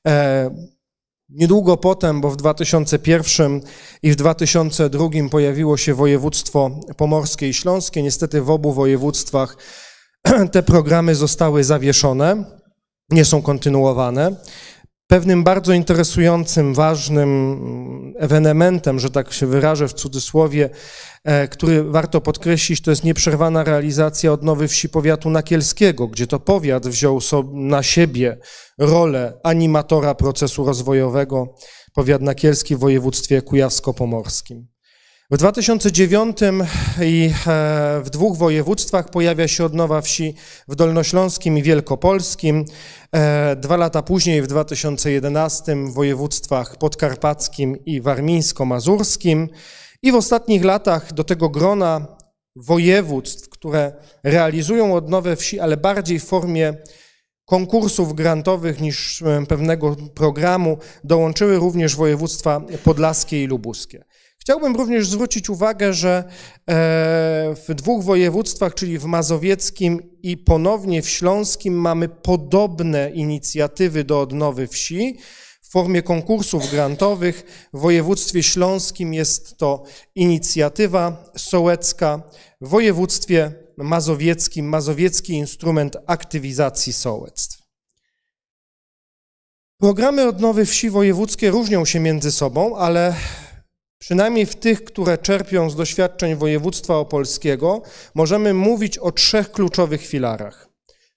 E, niedługo potem, bo w 2001 i w 2002 pojawiło się województwo pomorskie i śląskie. Niestety w obu województwach te programy zostały zawieszone, nie są kontynuowane. Pewnym bardzo interesującym, ważnym ewenementem, że tak się wyrażę w cudzysłowie, który warto podkreślić, to jest nieprzerwana realizacja odnowy wsi powiatu nakielskiego, gdzie to powiat wziął na siebie rolę animatora procesu rozwojowego, powiat nakielski w województwie kujawsko-pomorskim. W 2009 i e, w dwóch województwach pojawia się odnowa wsi w Dolnośląskim i Wielkopolskim. E, dwa lata później, w 2011, w województwach podkarpackim i warmińsko-mazurskim. I w ostatnich latach do tego grona województw, które realizują odnowę wsi, ale bardziej w formie konkursów grantowych niż e, pewnego programu, dołączyły również województwa podlaskie i lubuskie. Chciałbym również zwrócić uwagę, że e, w dwóch województwach, czyli w mazowieckim i ponownie w śląskim, mamy podobne inicjatywy do odnowy wsi w formie konkursów grantowych. W województwie śląskim jest to inicjatywa sołecka, w województwie mazowieckim mazowiecki instrument aktywizacji sołectw. Programy odnowy wsi wojewódzkie różnią się między sobą, ale przynajmniej w tych, które czerpią z doświadczeń województwa opolskiego, możemy mówić o trzech kluczowych filarach.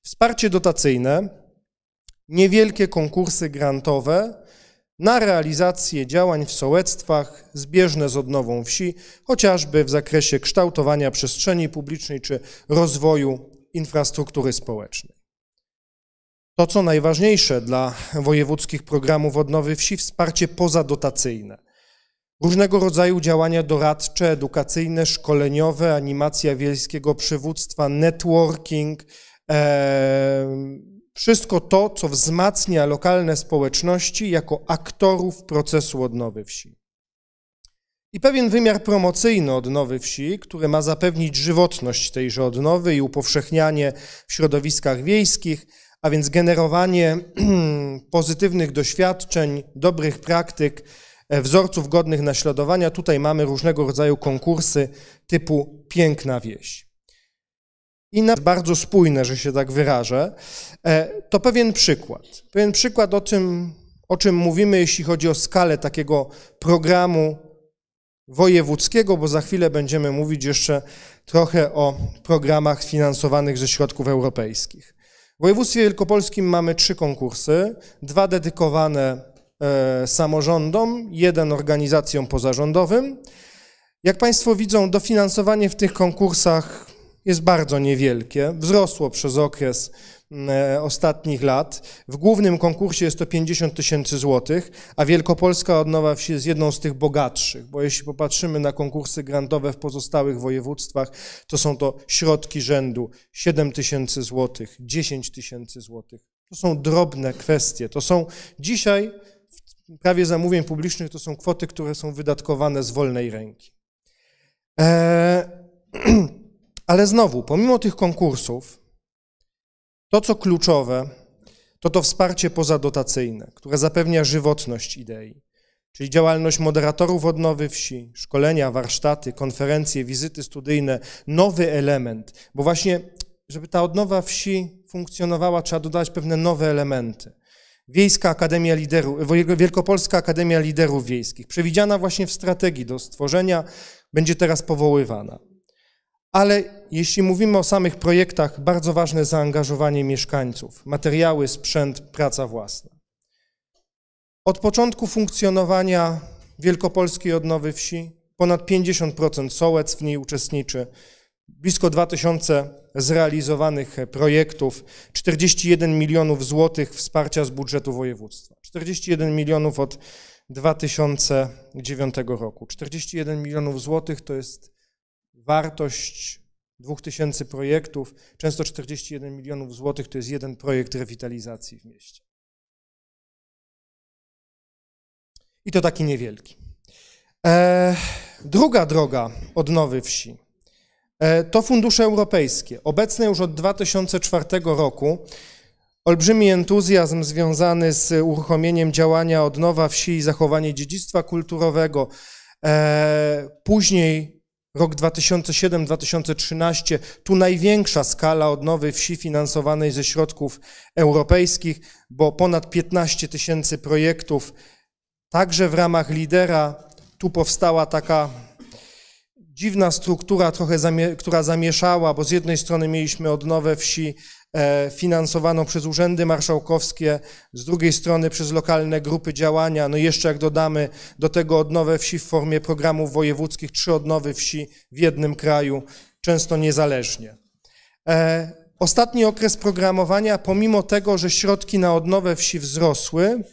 Wsparcie dotacyjne, niewielkie konkursy grantowe na realizację działań w sołectwach zbieżne z odnową wsi, chociażby w zakresie kształtowania przestrzeni publicznej czy rozwoju infrastruktury społecznej. To, co najważniejsze dla wojewódzkich programów odnowy wsi, wsparcie pozadotacyjne – Różnego rodzaju działania doradcze, edukacyjne, szkoleniowe, animacja wiejskiego przywództwa, networking, wszystko to, co wzmacnia lokalne społeczności jako aktorów procesu odnowy wsi. I pewien wymiar promocyjny odnowy wsi, który ma zapewnić żywotność tejże odnowy i upowszechnianie w środowiskach wiejskich, a więc generowanie pozytywnych doświadczeń, dobrych praktyk, E, wzorców godnych naśladowania. Tutaj mamy różnego rodzaju konkursy typu Piękna Wieś. I na bardzo spójne, że się tak wyrażę, e, to pewien przykład. Pewien przykład o tym, o czym mówimy, jeśli chodzi o skalę takiego programu wojewódzkiego, bo za chwilę będziemy mówić jeszcze trochę o programach finansowanych ze środków europejskich. W województwie wielkopolskim mamy trzy konkursy, dwa dedykowane e, samorządom, jeden organizacjom pozarządowym. Jak Państwo widzą, dofinansowanie w tych konkursach jest bardzo niewielkie. Wzrosło przez okres e, ostatnich lat. W głównym konkursie jest to 50 tysięcy złotych, a Wielkopolska Odnowa Wsi jest jedną z tych bogatszych, bo jeśli popatrzymy na konkursy grantowe w pozostałych województwach, to są to środki rzędu 7 tysięcy złotych, 10 tysięcy złotych. To są drobne kwestie. To są dzisiaj w prawie zamówień publicznych to są kwoty, które są wydatkowane z wolnej ręki. Eee, ale znowu, pomimo tych konkursów, to co kluczowe, to to wsparcie pozadotacyjne, które zapewnia żywotność idei, czyli działalność moderatorów odnowy wsi, szkolenia, warsztaty, konferencje, wizyty studyjne, nowy element, bo właśnie, żeby ta odnowa wsi funkcjonowała, trzeba dodać pewne nowe elementy. Wiejska Akademia Liderów, Wielkopolska Akademia Liderów Wiejskich, przewidziana właśnie w strategii do stworzenia, będzie teraz powoływana. Ale jeśli mówimy o samych projektach, bardzo ważne zaangażowanie mieszkańców, materiały, sprzęt, praca własna. Od początku funkcjonowania Wielkopolskiej Odnowy Wsi ponad 50% sołec w niej uczestniczy, blisko 2000 zrealizowanych projektów, 41 milionów złotych wsparcia z budżetu województwa, 41 milionów od 2009 roku. 41 milionów złotych to jest wartość 2000 projektów, często 41 milionów złotych to jest jeden projekt rewitalizacji w mieście. I to taki niewielki. E, druga droga odnowy wsi e, to fundusze europejskie. Obecne już od 2004 roku olbrzymi entuzjazm związany z uruchomieniem działania odnowa wsi i zachowanie dziedzictwa kulturowego. E, później Rok 2007-2013, tu największa skala odnowy wsi finansowanej ze środków europejskich, bo ponad 15 tysięcy projektów. Także w ramach lidera tu powstała taka dziwna struktura, trochę zamie która zamieszała, bo z jednej strony mieliśmy odnowę wsi E, finansowaną przez urzędy marszałkowskie, z drugiej strony przez lokalne grupy działania. No jeszcze jak dodamy do tego odnowę wsi w formie programów wojewódzkich, trzy odnowy wsi w jednym kraju, często niezależnie. E, ostatni okres programowania, pomimo tego, że środki na odnowę wsi wzrosły,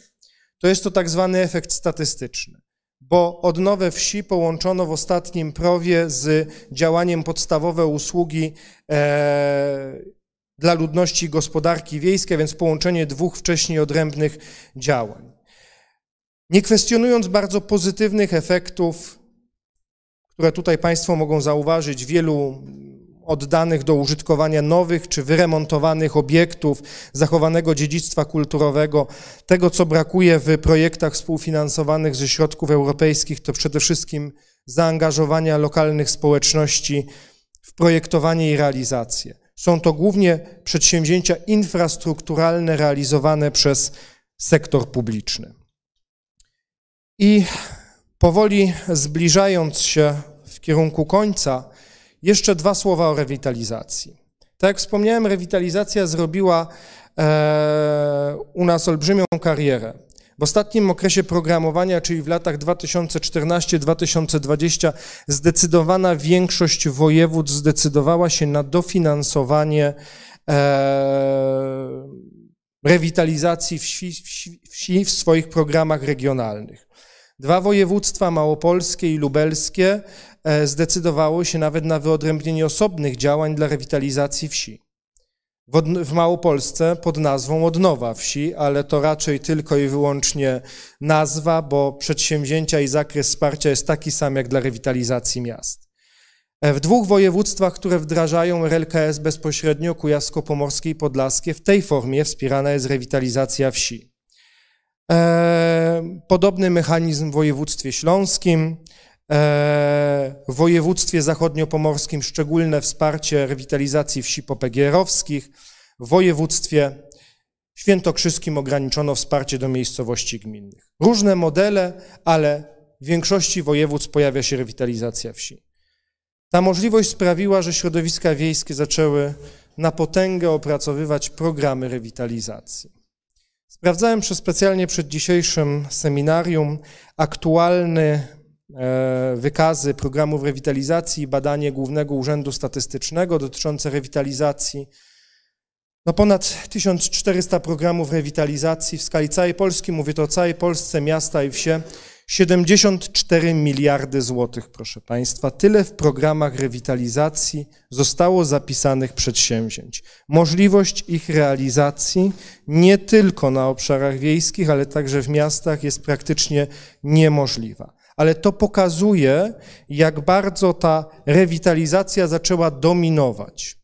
to jest to tak zwany efekt statystyczny bo odnowę wsi połączono w ostatnim prowie z działaniem podstawowe usługi e, dla ludności gospodarki wiejskiej, więc połączenie dwóch wcześniej odrębnych działań. Nie kwestionując bardzo pozytywnych efektów, które tutaj Państwo mogą zauważyć, wielu oddanych do użytkowania nowych czy wyremontowanych obiektów, zachowanego dziedzictwa kulturowego. Tego, co brakuje w projektach współfinansowanych ze środków europejskich, to przede wszystkim zaangażowania lokalnych społeczności w projektowanie i realizację. Są to głównie przedsięwzięcia infrastrukturalne realizowane przez sektor publiczny. I powoli zbliżając się w kierunku końca, jeszcze dwa słowa o rewitalizacji. Tak jak wspomniałem, rewitalizacja zrobiła e, u nas olbrzymią karierę. W ostatnim okresie programowania, czyli w latach 2014-2020, zdecydowana większość województw zdecydowała się na dofinansowanie e, rewitalizacji wsi, wsi w swoich programach regionalnych. Dwa województwa, małopolskie i lubelskie, e, zdecydowały się nawet na wyodrębnienie osobnych działań dla rewitalizacji wsi w Małopolsce pod nazwą Odnowa Wsi, ale to raczej tylko i wyłącznie nazwa, bo przedsięwzięcia i zakres wsparcia jest taki sam jak dla rewitalizacji miast. E, w dwóch województwach, które wdrażają RLKS bezpośrednio, Kujawsko-Pomorskie i Podlaskie, w tej formie wspierana jest rewitalizacja wsi. E, podobny mechanizm w województwie śląskim, w województwie zachodniopomorskim szczególne wsparcie rewitalizacji wsi popegierowskich, w województwie świętokrzyskim ograniczono wsparcie do miejscowości gminnych. Różne modele, ale w większości województw pojawia się rewitalizacja wsi. Ta możliwość sprawiła, że środowiska wiejskie zaczęły na potęgę opracowywać programy rewitalizacji. Sprawdzałem przez specjalnie przed dzisiejszym seminarium aktualne e, wykazy programów rewitalizacji i badanie Głównego Urzędu Statystycznego dotyczące rewitalizacji. No ponad 1400 programów rewitalizacji w skali całej Polski, mówię to o całej Polsce, miasta i wsie, 74 miliardy złotych, proszę Państwa. Tyle w programach rewitalizacji zostało zapisanych przedsięwzięć. Możliwość ich realizacji nie tylko na obszarach wiejskich, ale także w miastach jest praktycznie niemożliwa. Ale to pokazuje, jak bardzo ta rewitalizacja zaczęła dominować.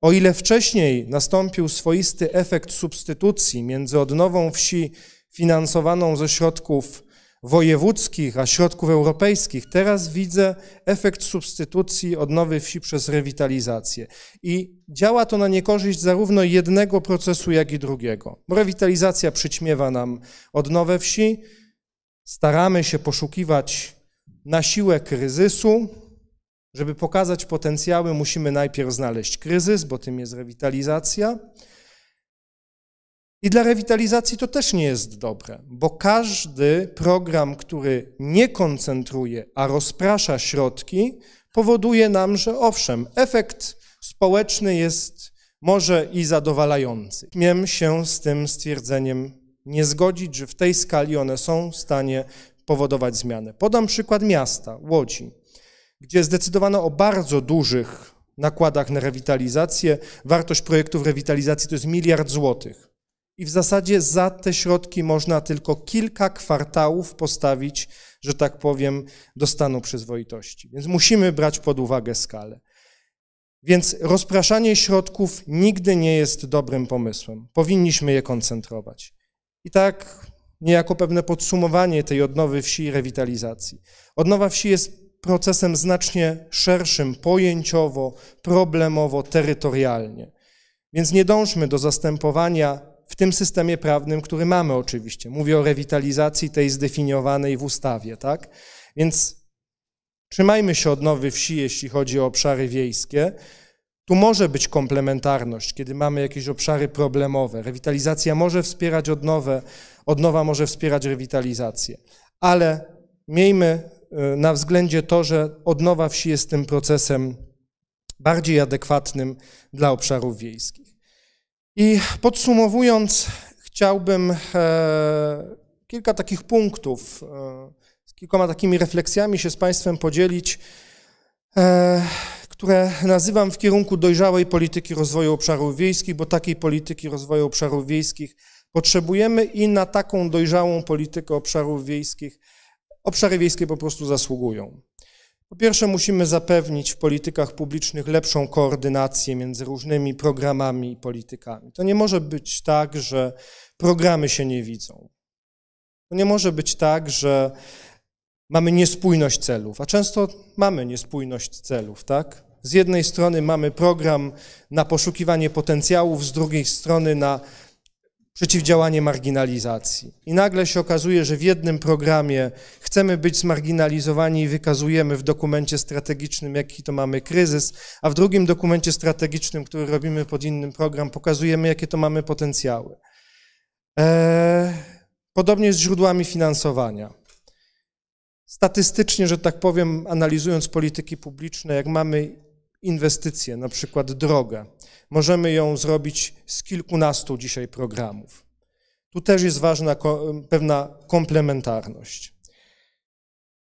O ile wcześniej nastąpił swoisty efekt substytucji między odnową wsi finansowaną ze środków wojewódzkich, a środków europejskich, teraz widzę efekt substytucji odnowy wsi przez rewitalizację. I działa to na niekorzyść zarówno jednego procesu, jak i drugiego. Rewitalizacja przyćmiewa nam odnowę wsi, staramy się poszukiwać na siłę kryzysu, żeby pokazać potencjały, musimy najpierw znaleźć kryzys, bo tym jest rewitalizacja. I dla rewitalizacji to też nie jest dobre, bo każdy program, który nie koncentruje, a rozprasza środki, powoduje nam, że owszem, efekt społeczny jest może i zadowalający. Miem się z tym stwierdzeniem nie zgodzić, że w tej skali one są w stanie powodować zmianę. Podam przykład miasta, Łodzi, gdzie zdecydowano o bardzo dużych nakładach na rewitalizację. Wartość projektów rewitalizacji to jest miliard złotych. I w zasadzie za te środki można tylko kilka kwartałów postawić, że tak powiem, do stanu przyzwoitości. Więc musimy brać pod uwagę skalę. Więc rozpraszanie środków nigdy nie jest dobrym pomysłem. Powinniśmy je koncentrować. I tak niejako pewne podsumowanie tej odnowy wsi i rewitalizacji. Odnowa wsi jest procesem znacznie szerszym pojęciowo, problemowo, terytorialnie. Więc nie dążmy do zastępowania w tym systemie prawnym, który mamy oczywiście. Mówię o rewitalizacji tej zdefiniowanej w ustawie, tak? Więc trzymajmy się odnowy wsi, jeśli chodzi o obszary wiejskie. Tu może być komplementarność, kiedy mamy jakieś obszary problemowe. Rewitalizacja może wspierać odnowę, odnowa może wspierać rewitalizację, ale miejmy y, na względzie to, że odnowa wsi jest tym procesem bardziej adekwatnym dla obszarów wiejskich. I podsumowując, chciałbym e, kilka takich punktów, e, z kilkoma takimi refleksjami się z Państwem podzielić, e, które nazywam w kierunku dojrzałej polityki rozwoju obszarów wiejskich, bo takiej polityki rozwoju obszarów wiejskich potrzebujemy i na taką dojrzałą politykę obszarów wiejskich obszary wiejskie po prostu zasługują. Po pierwsze, musimy zapewnić w politykach publicznych lepszą koordynację między różnymi programami i politykami. To nie może być tak, że programy się nie widzą. To nie może być tak, że mamy niespójność celów, a często mamy niespójność celów, tak? Z jednej strony mamy program na poszukiwanie potencjałów, z drugiej strony na przeciwdziałanie marginalizacji. I nagle się okazuje, że w jednym programie chcemy być zmarginalizowani i wykazujemy w dokumencie strategicznym, jaki to mamy kryzys, a w drugim dokumencie strategicznym, który robimy pod innym program, pokazujemy, jakie to mamy potencjały. Eee, podobnie z źródłami finansowania. Statystycznie, że tak powiem, analizując polityki publiczne, jak mamy inwestycje, na przykład drogę, możemy ją zrobić z kilkunastu dzisiaj programów. Tu też jest ważna pewna komplementarność.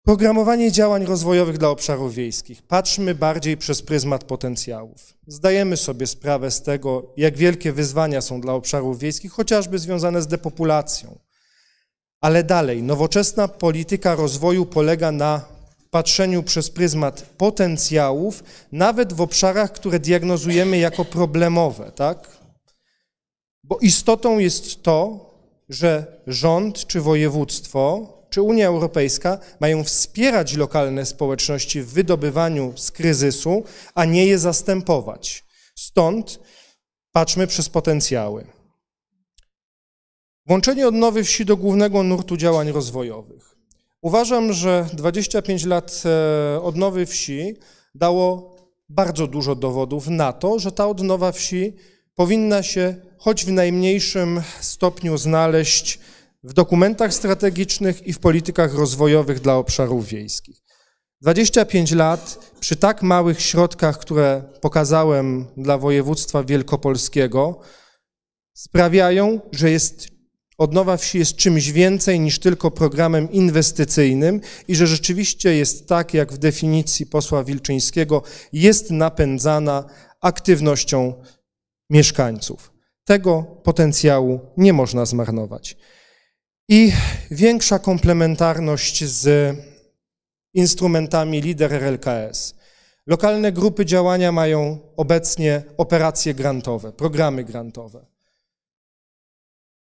Programowanie działań rozwojowych dla obszarów wiejskich. Patrzmy bardziej przez pryzmat potencjałów. Zdajemy sobie sprawę z tego, jak wielkie wyzwania są dla obszarów wiejskich, chociażby związane z depopulacją. Ale dalej, nowoczesna polityka rozwoju polega na patrzeniu przez pryzmat potencjałów, nawet w obszarach, które diagnozujemy jako problemowe, tak? Bo istotą jest to, że rząd czy województwo czy Unia Europejska mają wspierać lokalne społeczności w wydobywaniu z kryzysu, a nie je zastępować. Stąd patrzmy przez potencjały. Włączenie odnowy wsi do głównego nurtu działań rozwojowych. Uważam, że 25 lat e, odnowy wsi dało bardzo dużo dowodów na to, że ta odnowa wsi powinna się choć w najmniejszym stopniu znaleźć w dokumentach strategicznych i w politykach rozwojowych dla obszarów wiejskich. 25 lat przy tak małych środkach, które pokazałem dla województwa wielkopolskiego, sprawiają, że jest odnowa wsi jest czymś więcej niż tylko programem inwestycyjnym i że rzeczywiście jest tak, jak w definicji posła Wilczyńskiego, jest napędzana aktywnością mieszkańców. Tego potencjału nie można zmarnować. I większa komplementarność z instrumentami lider RLKS. Lokalne grupy działania mają obecnie operacje grantowe, programy grantowe.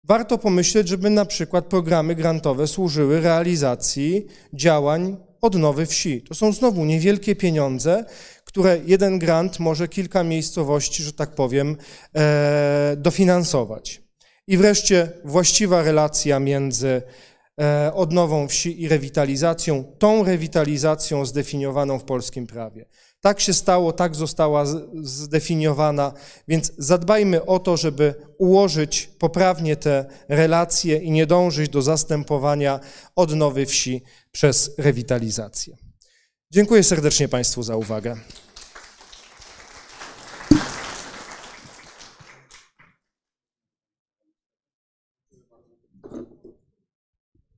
Warto pomyśleć, żeby na przykład programy grantowe służyły realizacji działań odnowy wsi. To są znowu niewielkie pieniądze, które jeden grant może kilka miejscowości, że tak powiem, e, dofinansować. I wreszcie właściwa relacja między e, odnową wsi i rewitalizacją, tą rewitalizacją zdefiniowaną w polskim prawie. Tak się stało, tak została zdefiniowana, więc zadbajmy o to, żeby ułożyć poprawnie te relacje i nie dążyć do zastępowania odnowy wsi przez rewitalizację. Dziękuję serdecznie Państwu za uwagę.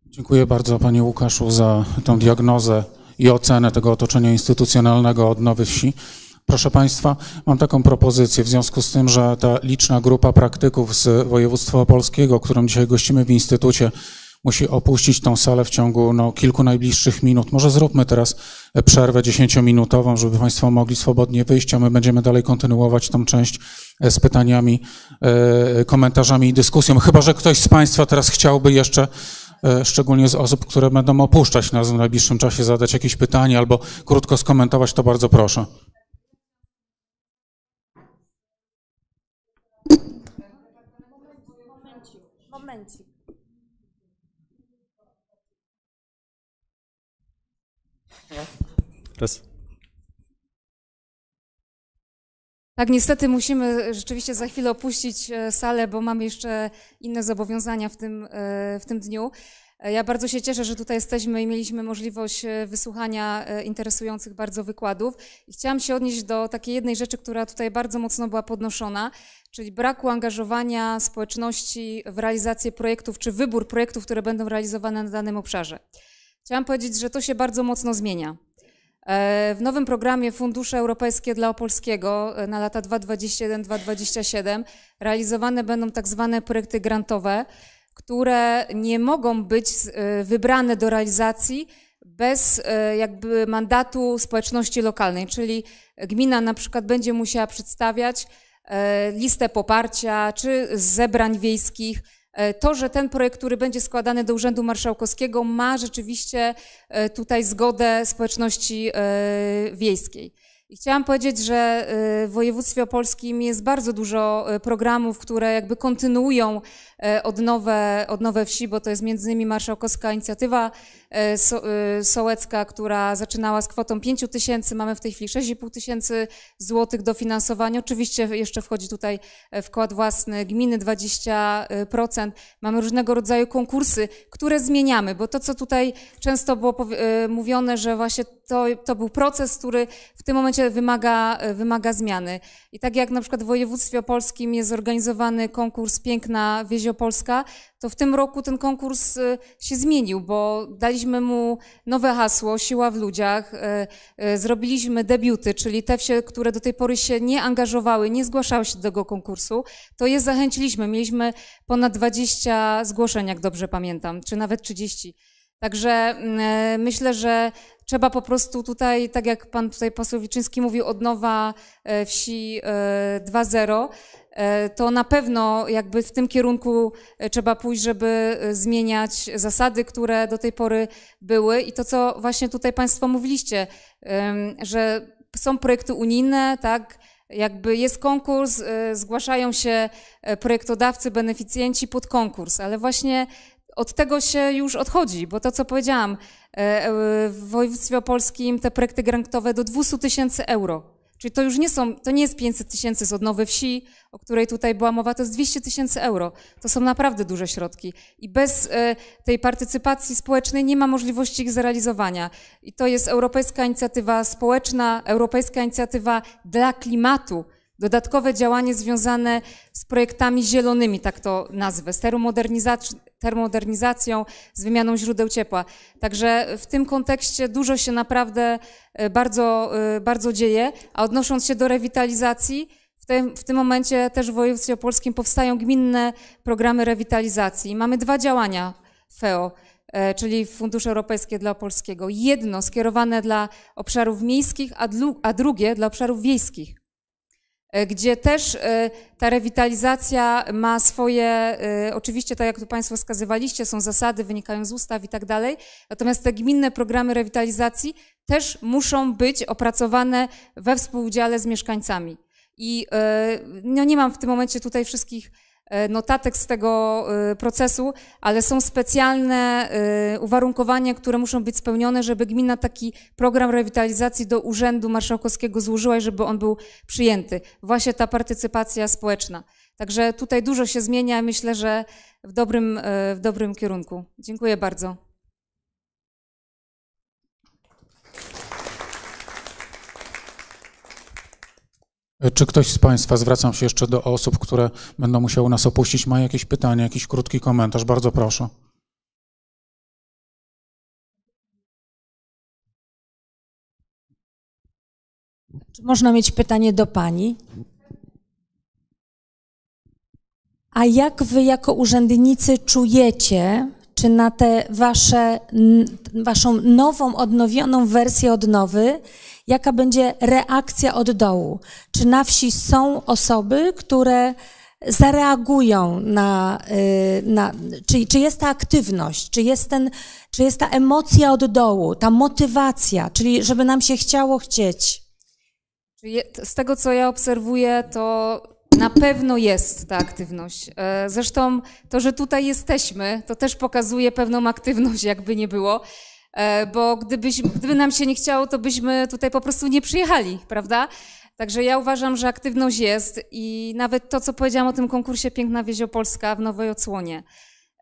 Dziękuję bardzo Panie Łukaszu za tą diagnozę i ocenę tego otoczenia instytucjonalnego odnowy wsi. Proszę Państwa, mam taką propozycję w związku z tym, że ta liczna grupa praktyków z województwa opolskiego, którą dzisiaj gościmy w Instytucie, musi opuścić tą salę w ciągu no, kilku najbliższych minut. Może zróbmy teraz przerwę dziesięciominutową, żeby Państwo mogli swobodnie wyjść, a my będziemy dalej kontynuować tą część e, z pytaniami, e, komentarzami i dyskusją. Chyba, że ktoś z Państwa teraz chciałby jeszcze szczególnie z osób, które będą opuszczać nas w najbliższym czasie, zadać jakieś pytanie albo krótko skomentować, to bardzo proszę. Momencik. Raz. Tak, niestety musimy rzeczywiście za chwilę opuścić e, salę, bo mamy jeszcze inne zobowiązania w tym, e, w tym dniu. E, ja bardzo się cieszę, że tutaj jesteśmy i mieliśmy możliwość wysłuchania interesujących bardzo wykładów. I chciałam się odnieść do takiej jednej rzeczy, która tutaj bardzo mocno była podnoszona, czyli braku angażowania społeczności w realizację projektów, czy wybór projektów, które będą realizowane na danym obszarze. Chciałam powiedzieć, że to się bardzo mocno zmienia. E, w nowym programie Fundusze Europejskie dla Opolskiego e, na lata 2021-2027 realizowane będą tak zwane projekty grantowe, które nie mogą być e, wybrane do realizacji bez jakby mandatu społeczności lokalnej, czyli gmina na przykład będzie musiała przedstawiać listę poparcia czy zebrań wiejskich, to, że ten projekt, który będzie składany do Urzędu Marszałkowskiego, ma rzeczywiście e, tutaj zgodę społeczności e, wiejskiej. I chciałam powiedzieć, że w województwie opolskim jest bardzo dużo programów, które jakby kontynuują odnowę, odnowę wsi, bo to jest między innymi marszałkowska inicjatywa E, e, sołecka, która zaczynała z kwotą 5 tysięcy, mamy w tej chwili 6,5 tysięcy złotych dofinansowania. Oczywiście jeszcze wchodzi tutaj e, wkład własny gminy 20%. Mamy różnego rodzaju konkursy, które zmieniamy, bo to, co tutaj często było mówione, że właśnie to, to był proces, który w tym momencie wymaga, wymaga zmiany. I tak jak na przykład w województwie opolskim jest zorganizowany konkurs Piękna Wieś Opolska, to w tym roku ten konkurs y, się zmienił, bo daliśmy mu nowe hasło, siła w ludziach, y, y, zrobiliśmy debiuty, czyli te wsie, które do tej pory się nie angażowały, nie zgłaszały się do tego konkursu, to je zachęciliśmy. Mieliśmy ponad 20 zgłoszeń, jak dobrze pamiętam, czy nawet 30. Także myślę, że trzeba po prostu tutaj, tak jak pan tutaj poseł Wiczyński mówił, od nowa wsi 2.0, E, to na pewno jakby w tym kierunku e, trzeba pójść, żeby e, zmieniać zasady, które do tej pory były. I to, co właśnie tutaj Państwo mówiliście, że są projekty unijne, tak, jakby jest konkurs, zgłaszają się projektodawcy, beneficjenci pod konkurs, ale właśnie od tego się już odchodzi, bo to, co powiedziałam, e, e, w województwie opolskim te projekty grantowe do 200 tysięcy euro. Czyli to już nie są, to nie jest 500 tysięcy z odnowy wsi, o której tutaj była mowa, to jest 200 tysięcy euro. To są naprawdę duże środki. I bez e, tej partycypacji społecznej nie ma możliwości ich zrealizowania. I to jest Europejska Inicjatywa Społeczna, Europejska Inicjatywa dla Klimatu, dodatkowe działanie związane z projektami zielonymi, tak to nazwę, z termomodernizacją, z wymianą źródeł ciepła. Także w tym kontekście dużo się naprawdę e, bardzo, e, bardzo dzieje, a odnosząc się do rewitalizacji, w tym, w tym momencie też w województwie opolskim powstają gminne programy rewitalizacji. Mamy dwa działania FEO, e, czyli Fundusze Europejskie dla Opolskiego. Jedno skierowane dla obszarów miejskich, a, dlu, a drugie dla obszarów wiejskich gdzie też e, ta rewitalizacja ma swoje, e, oczywiście tak jak tu Państwo wskazywaliście, są zasady, wynikają z ustaw i tak dalej, natomiast te gminne programy rewitalizacji też muszą być opracowane we współudziale z mieszkańcami. I e, no nie mam w tym momencie tutaj wszystkich e, notatek z tego e, procesu, ale są specjalne e, uwarunkowania, które muszą być spełnione, żeby gmina taki program rewitalizacji do Urzędu Marszałkowskiego złożyła i żeby on był przyjęty. Właśnie ta partycypacja społeczna. Także tutaj dużo się zmienia, myślę, że w dobrym, e, w dobrym kierunku. Dziękuję bardzo. E, Czy ktoś z Państwa, zwracam się jeszcze do osób, które będą musiały nas opuścić, ma jakieś pytanie, jakiś krótki komentarz? Bardzo proszę. Czy można mieć pytanie do pani? A jak wy jako urzędnicy czujecie, czy na tę waszą nową, odnowioną wersję odnowy, jaka będzie reakcja od dołu? Czy na wsi są osoby, które zareagują na, y, na czy, czy jest ta aktywność, czy jest, ten, czy jest ta emocja od dołu, ta motywacja, czyli żeby nam się chciało chcieć? Z tego, co ja obserwuję, to na pewno jest ta aktywność. E, Zresztą to, że tutaj jesteśmy, to też pokazuje pewną aktywność, jakby nie było, E, bo gdybyś, gdyby nam się nie chciało, to byśmy tutaj po prostu nie przyjechali, prawda? Także ja uważam, że aktywność jest i nawet to, co powiedziałam o tym konkursie Piękna Wieś Opolska w Nowej Odsłonie.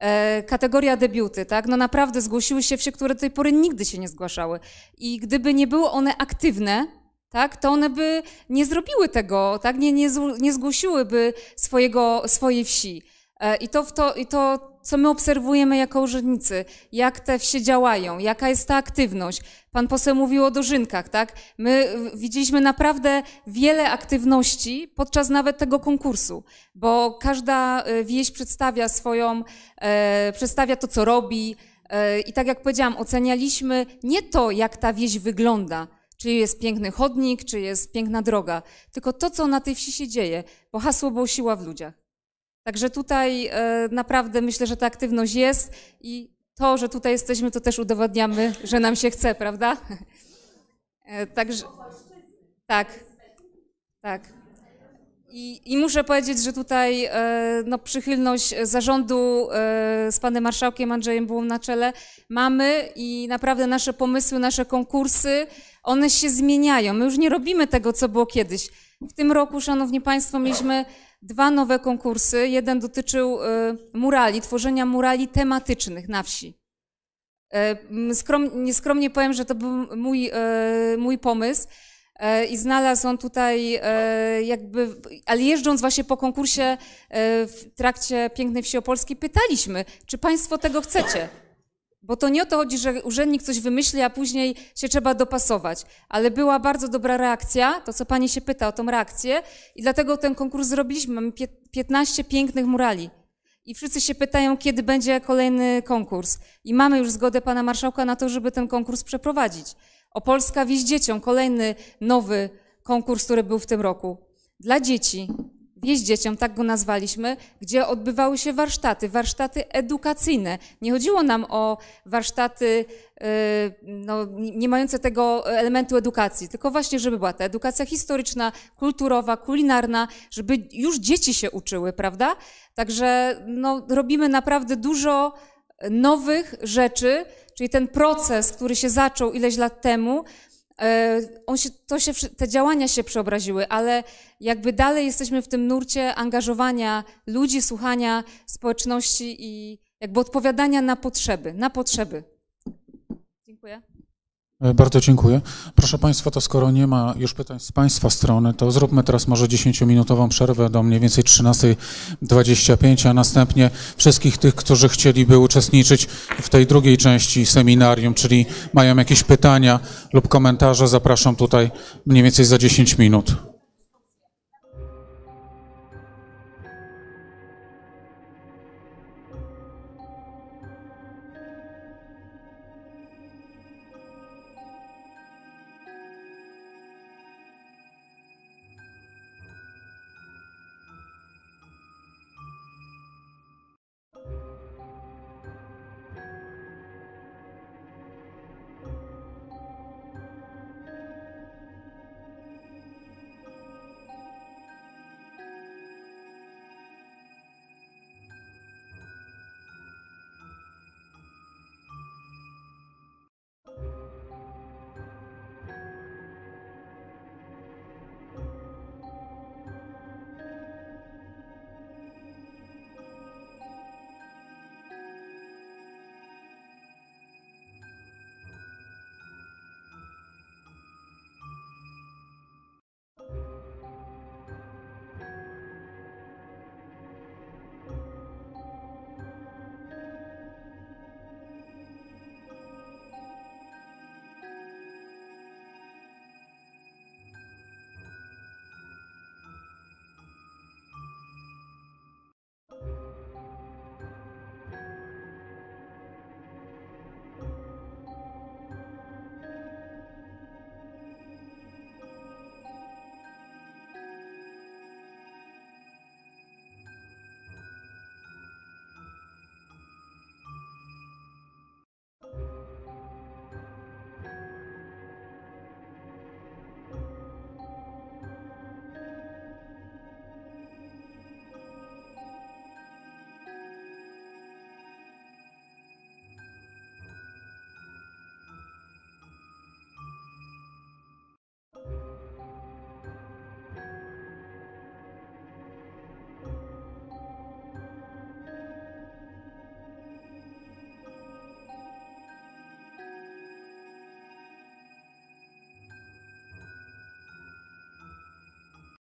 E, Kategoria debiuty, tak? No naprawdę zgłosiły się wsie, które do tej pory nigdy się nie zgłaszały. I gdyby nie były one aktywne, tak, to one by nie zrobiły tego, tak, nie, nie, nie zgłosiłyby swojego, swojej wsi. E, I to, to, I to, co my obserwujemy jako urzędnicy, jak te wsie działają, jaka jest ta aktywność. Pan poseł mówił o dożynkach, tak? My widzieliśmy naprawdę wiele aktywności podczas nawet tego konkursu, bo każda y, wieś przedstawia swoją, e, przedstawia to, co robi. E, I tak jak powiedziałam, ocenialiśmy nie to, jak ta wieś wygląda, czy jest piękny chodnik, czy jest piękna droga, tylko to, co na tej wsi się dzieje, bo hasło było siła w ludziach. Także tutaj e, naprawdę myślę, że ta aktywność jest i to, że tutaj jesteśmy, to też udowadniamy, że nam się chce, prawda? E, Także tak, tak. I, I muszę powiedzieć, że tutaj e, no, przychylność zarządu e, z panem marszałkiem Andrzejem Bułą na czele mamy i naprawdę nasze pomysły, nasze konkursy, one się zmieniają. My już nie robimy tego, co było kiedyś. W tym roku, szanowni państwo, mieliśmy dwa nowe konkursy. Jeden dotyczył e, murali, tworzenia murali tematycznych na wsi. Skrom, nieskromnie powiem, że to był mój, mój pomysł i znalazł on tutaj e, jakby, ale jeżdżąc właśnie po konkursie e, w trakcie Pięknej Wsi Opolskiej pytaliśmy, czy państwo tego chcecie? Bo to nie o to chodzi, że urzędnik coś wymyśli, a później się trzeba dopasować. Ale była bardzo dobra reakcja, to co pani się pyta o tą reakcję i dlatego ten konkurs zrobiliśmy. Mamy pie- 15 pięknych murali. I wszyscy się pytają, kiedy będzie kolejny konkurs. I mamy już zgodę pana marszałka na to, żeby ten konkurs przeprowadzić. Opolska Wieś Dzieciom, kolejny nowy konkurs, który był w tym roku. Dla dzieci, Wieś Dzieciom, tak go nazwaliśmy, gdzie odbywały się warsztaty, warsztaty edukacyjne. Nie chodziło nam o warsztaty y, no, nie mające tego elementu edukacji, tylko właśnie, żeby była ta edukacja historyczna, kulturowa, kulinarna, żeby już dzieci się uczyły, prawda? Także no, robimy naprawdę dużo nowych rzeczy, czyli ten proces, który się zaczął ileś lat temu, e, on się, to się, te działania się przeobraziły, ale jakby dalej jesteśmy w tym nurcie angażowania ludzi, słuchania społeczności i jakby odpowiadania na potrzeby, na potrzeby. Dziękuję. E, Bardzo dziękuję. Proszę Państwa, to skoro nie ma już pytań z Państwa strony, to zróbmy teraz może 10-minutową przerwę do mniej więcej 13.25, a następnie wszystkich tych, którzy chcieliby uczestniczyć w tej drugiej części seminarium, czyli mają jakieś pytania lub komentarze, zapraszam tutaj mniej więcej za 10 minut.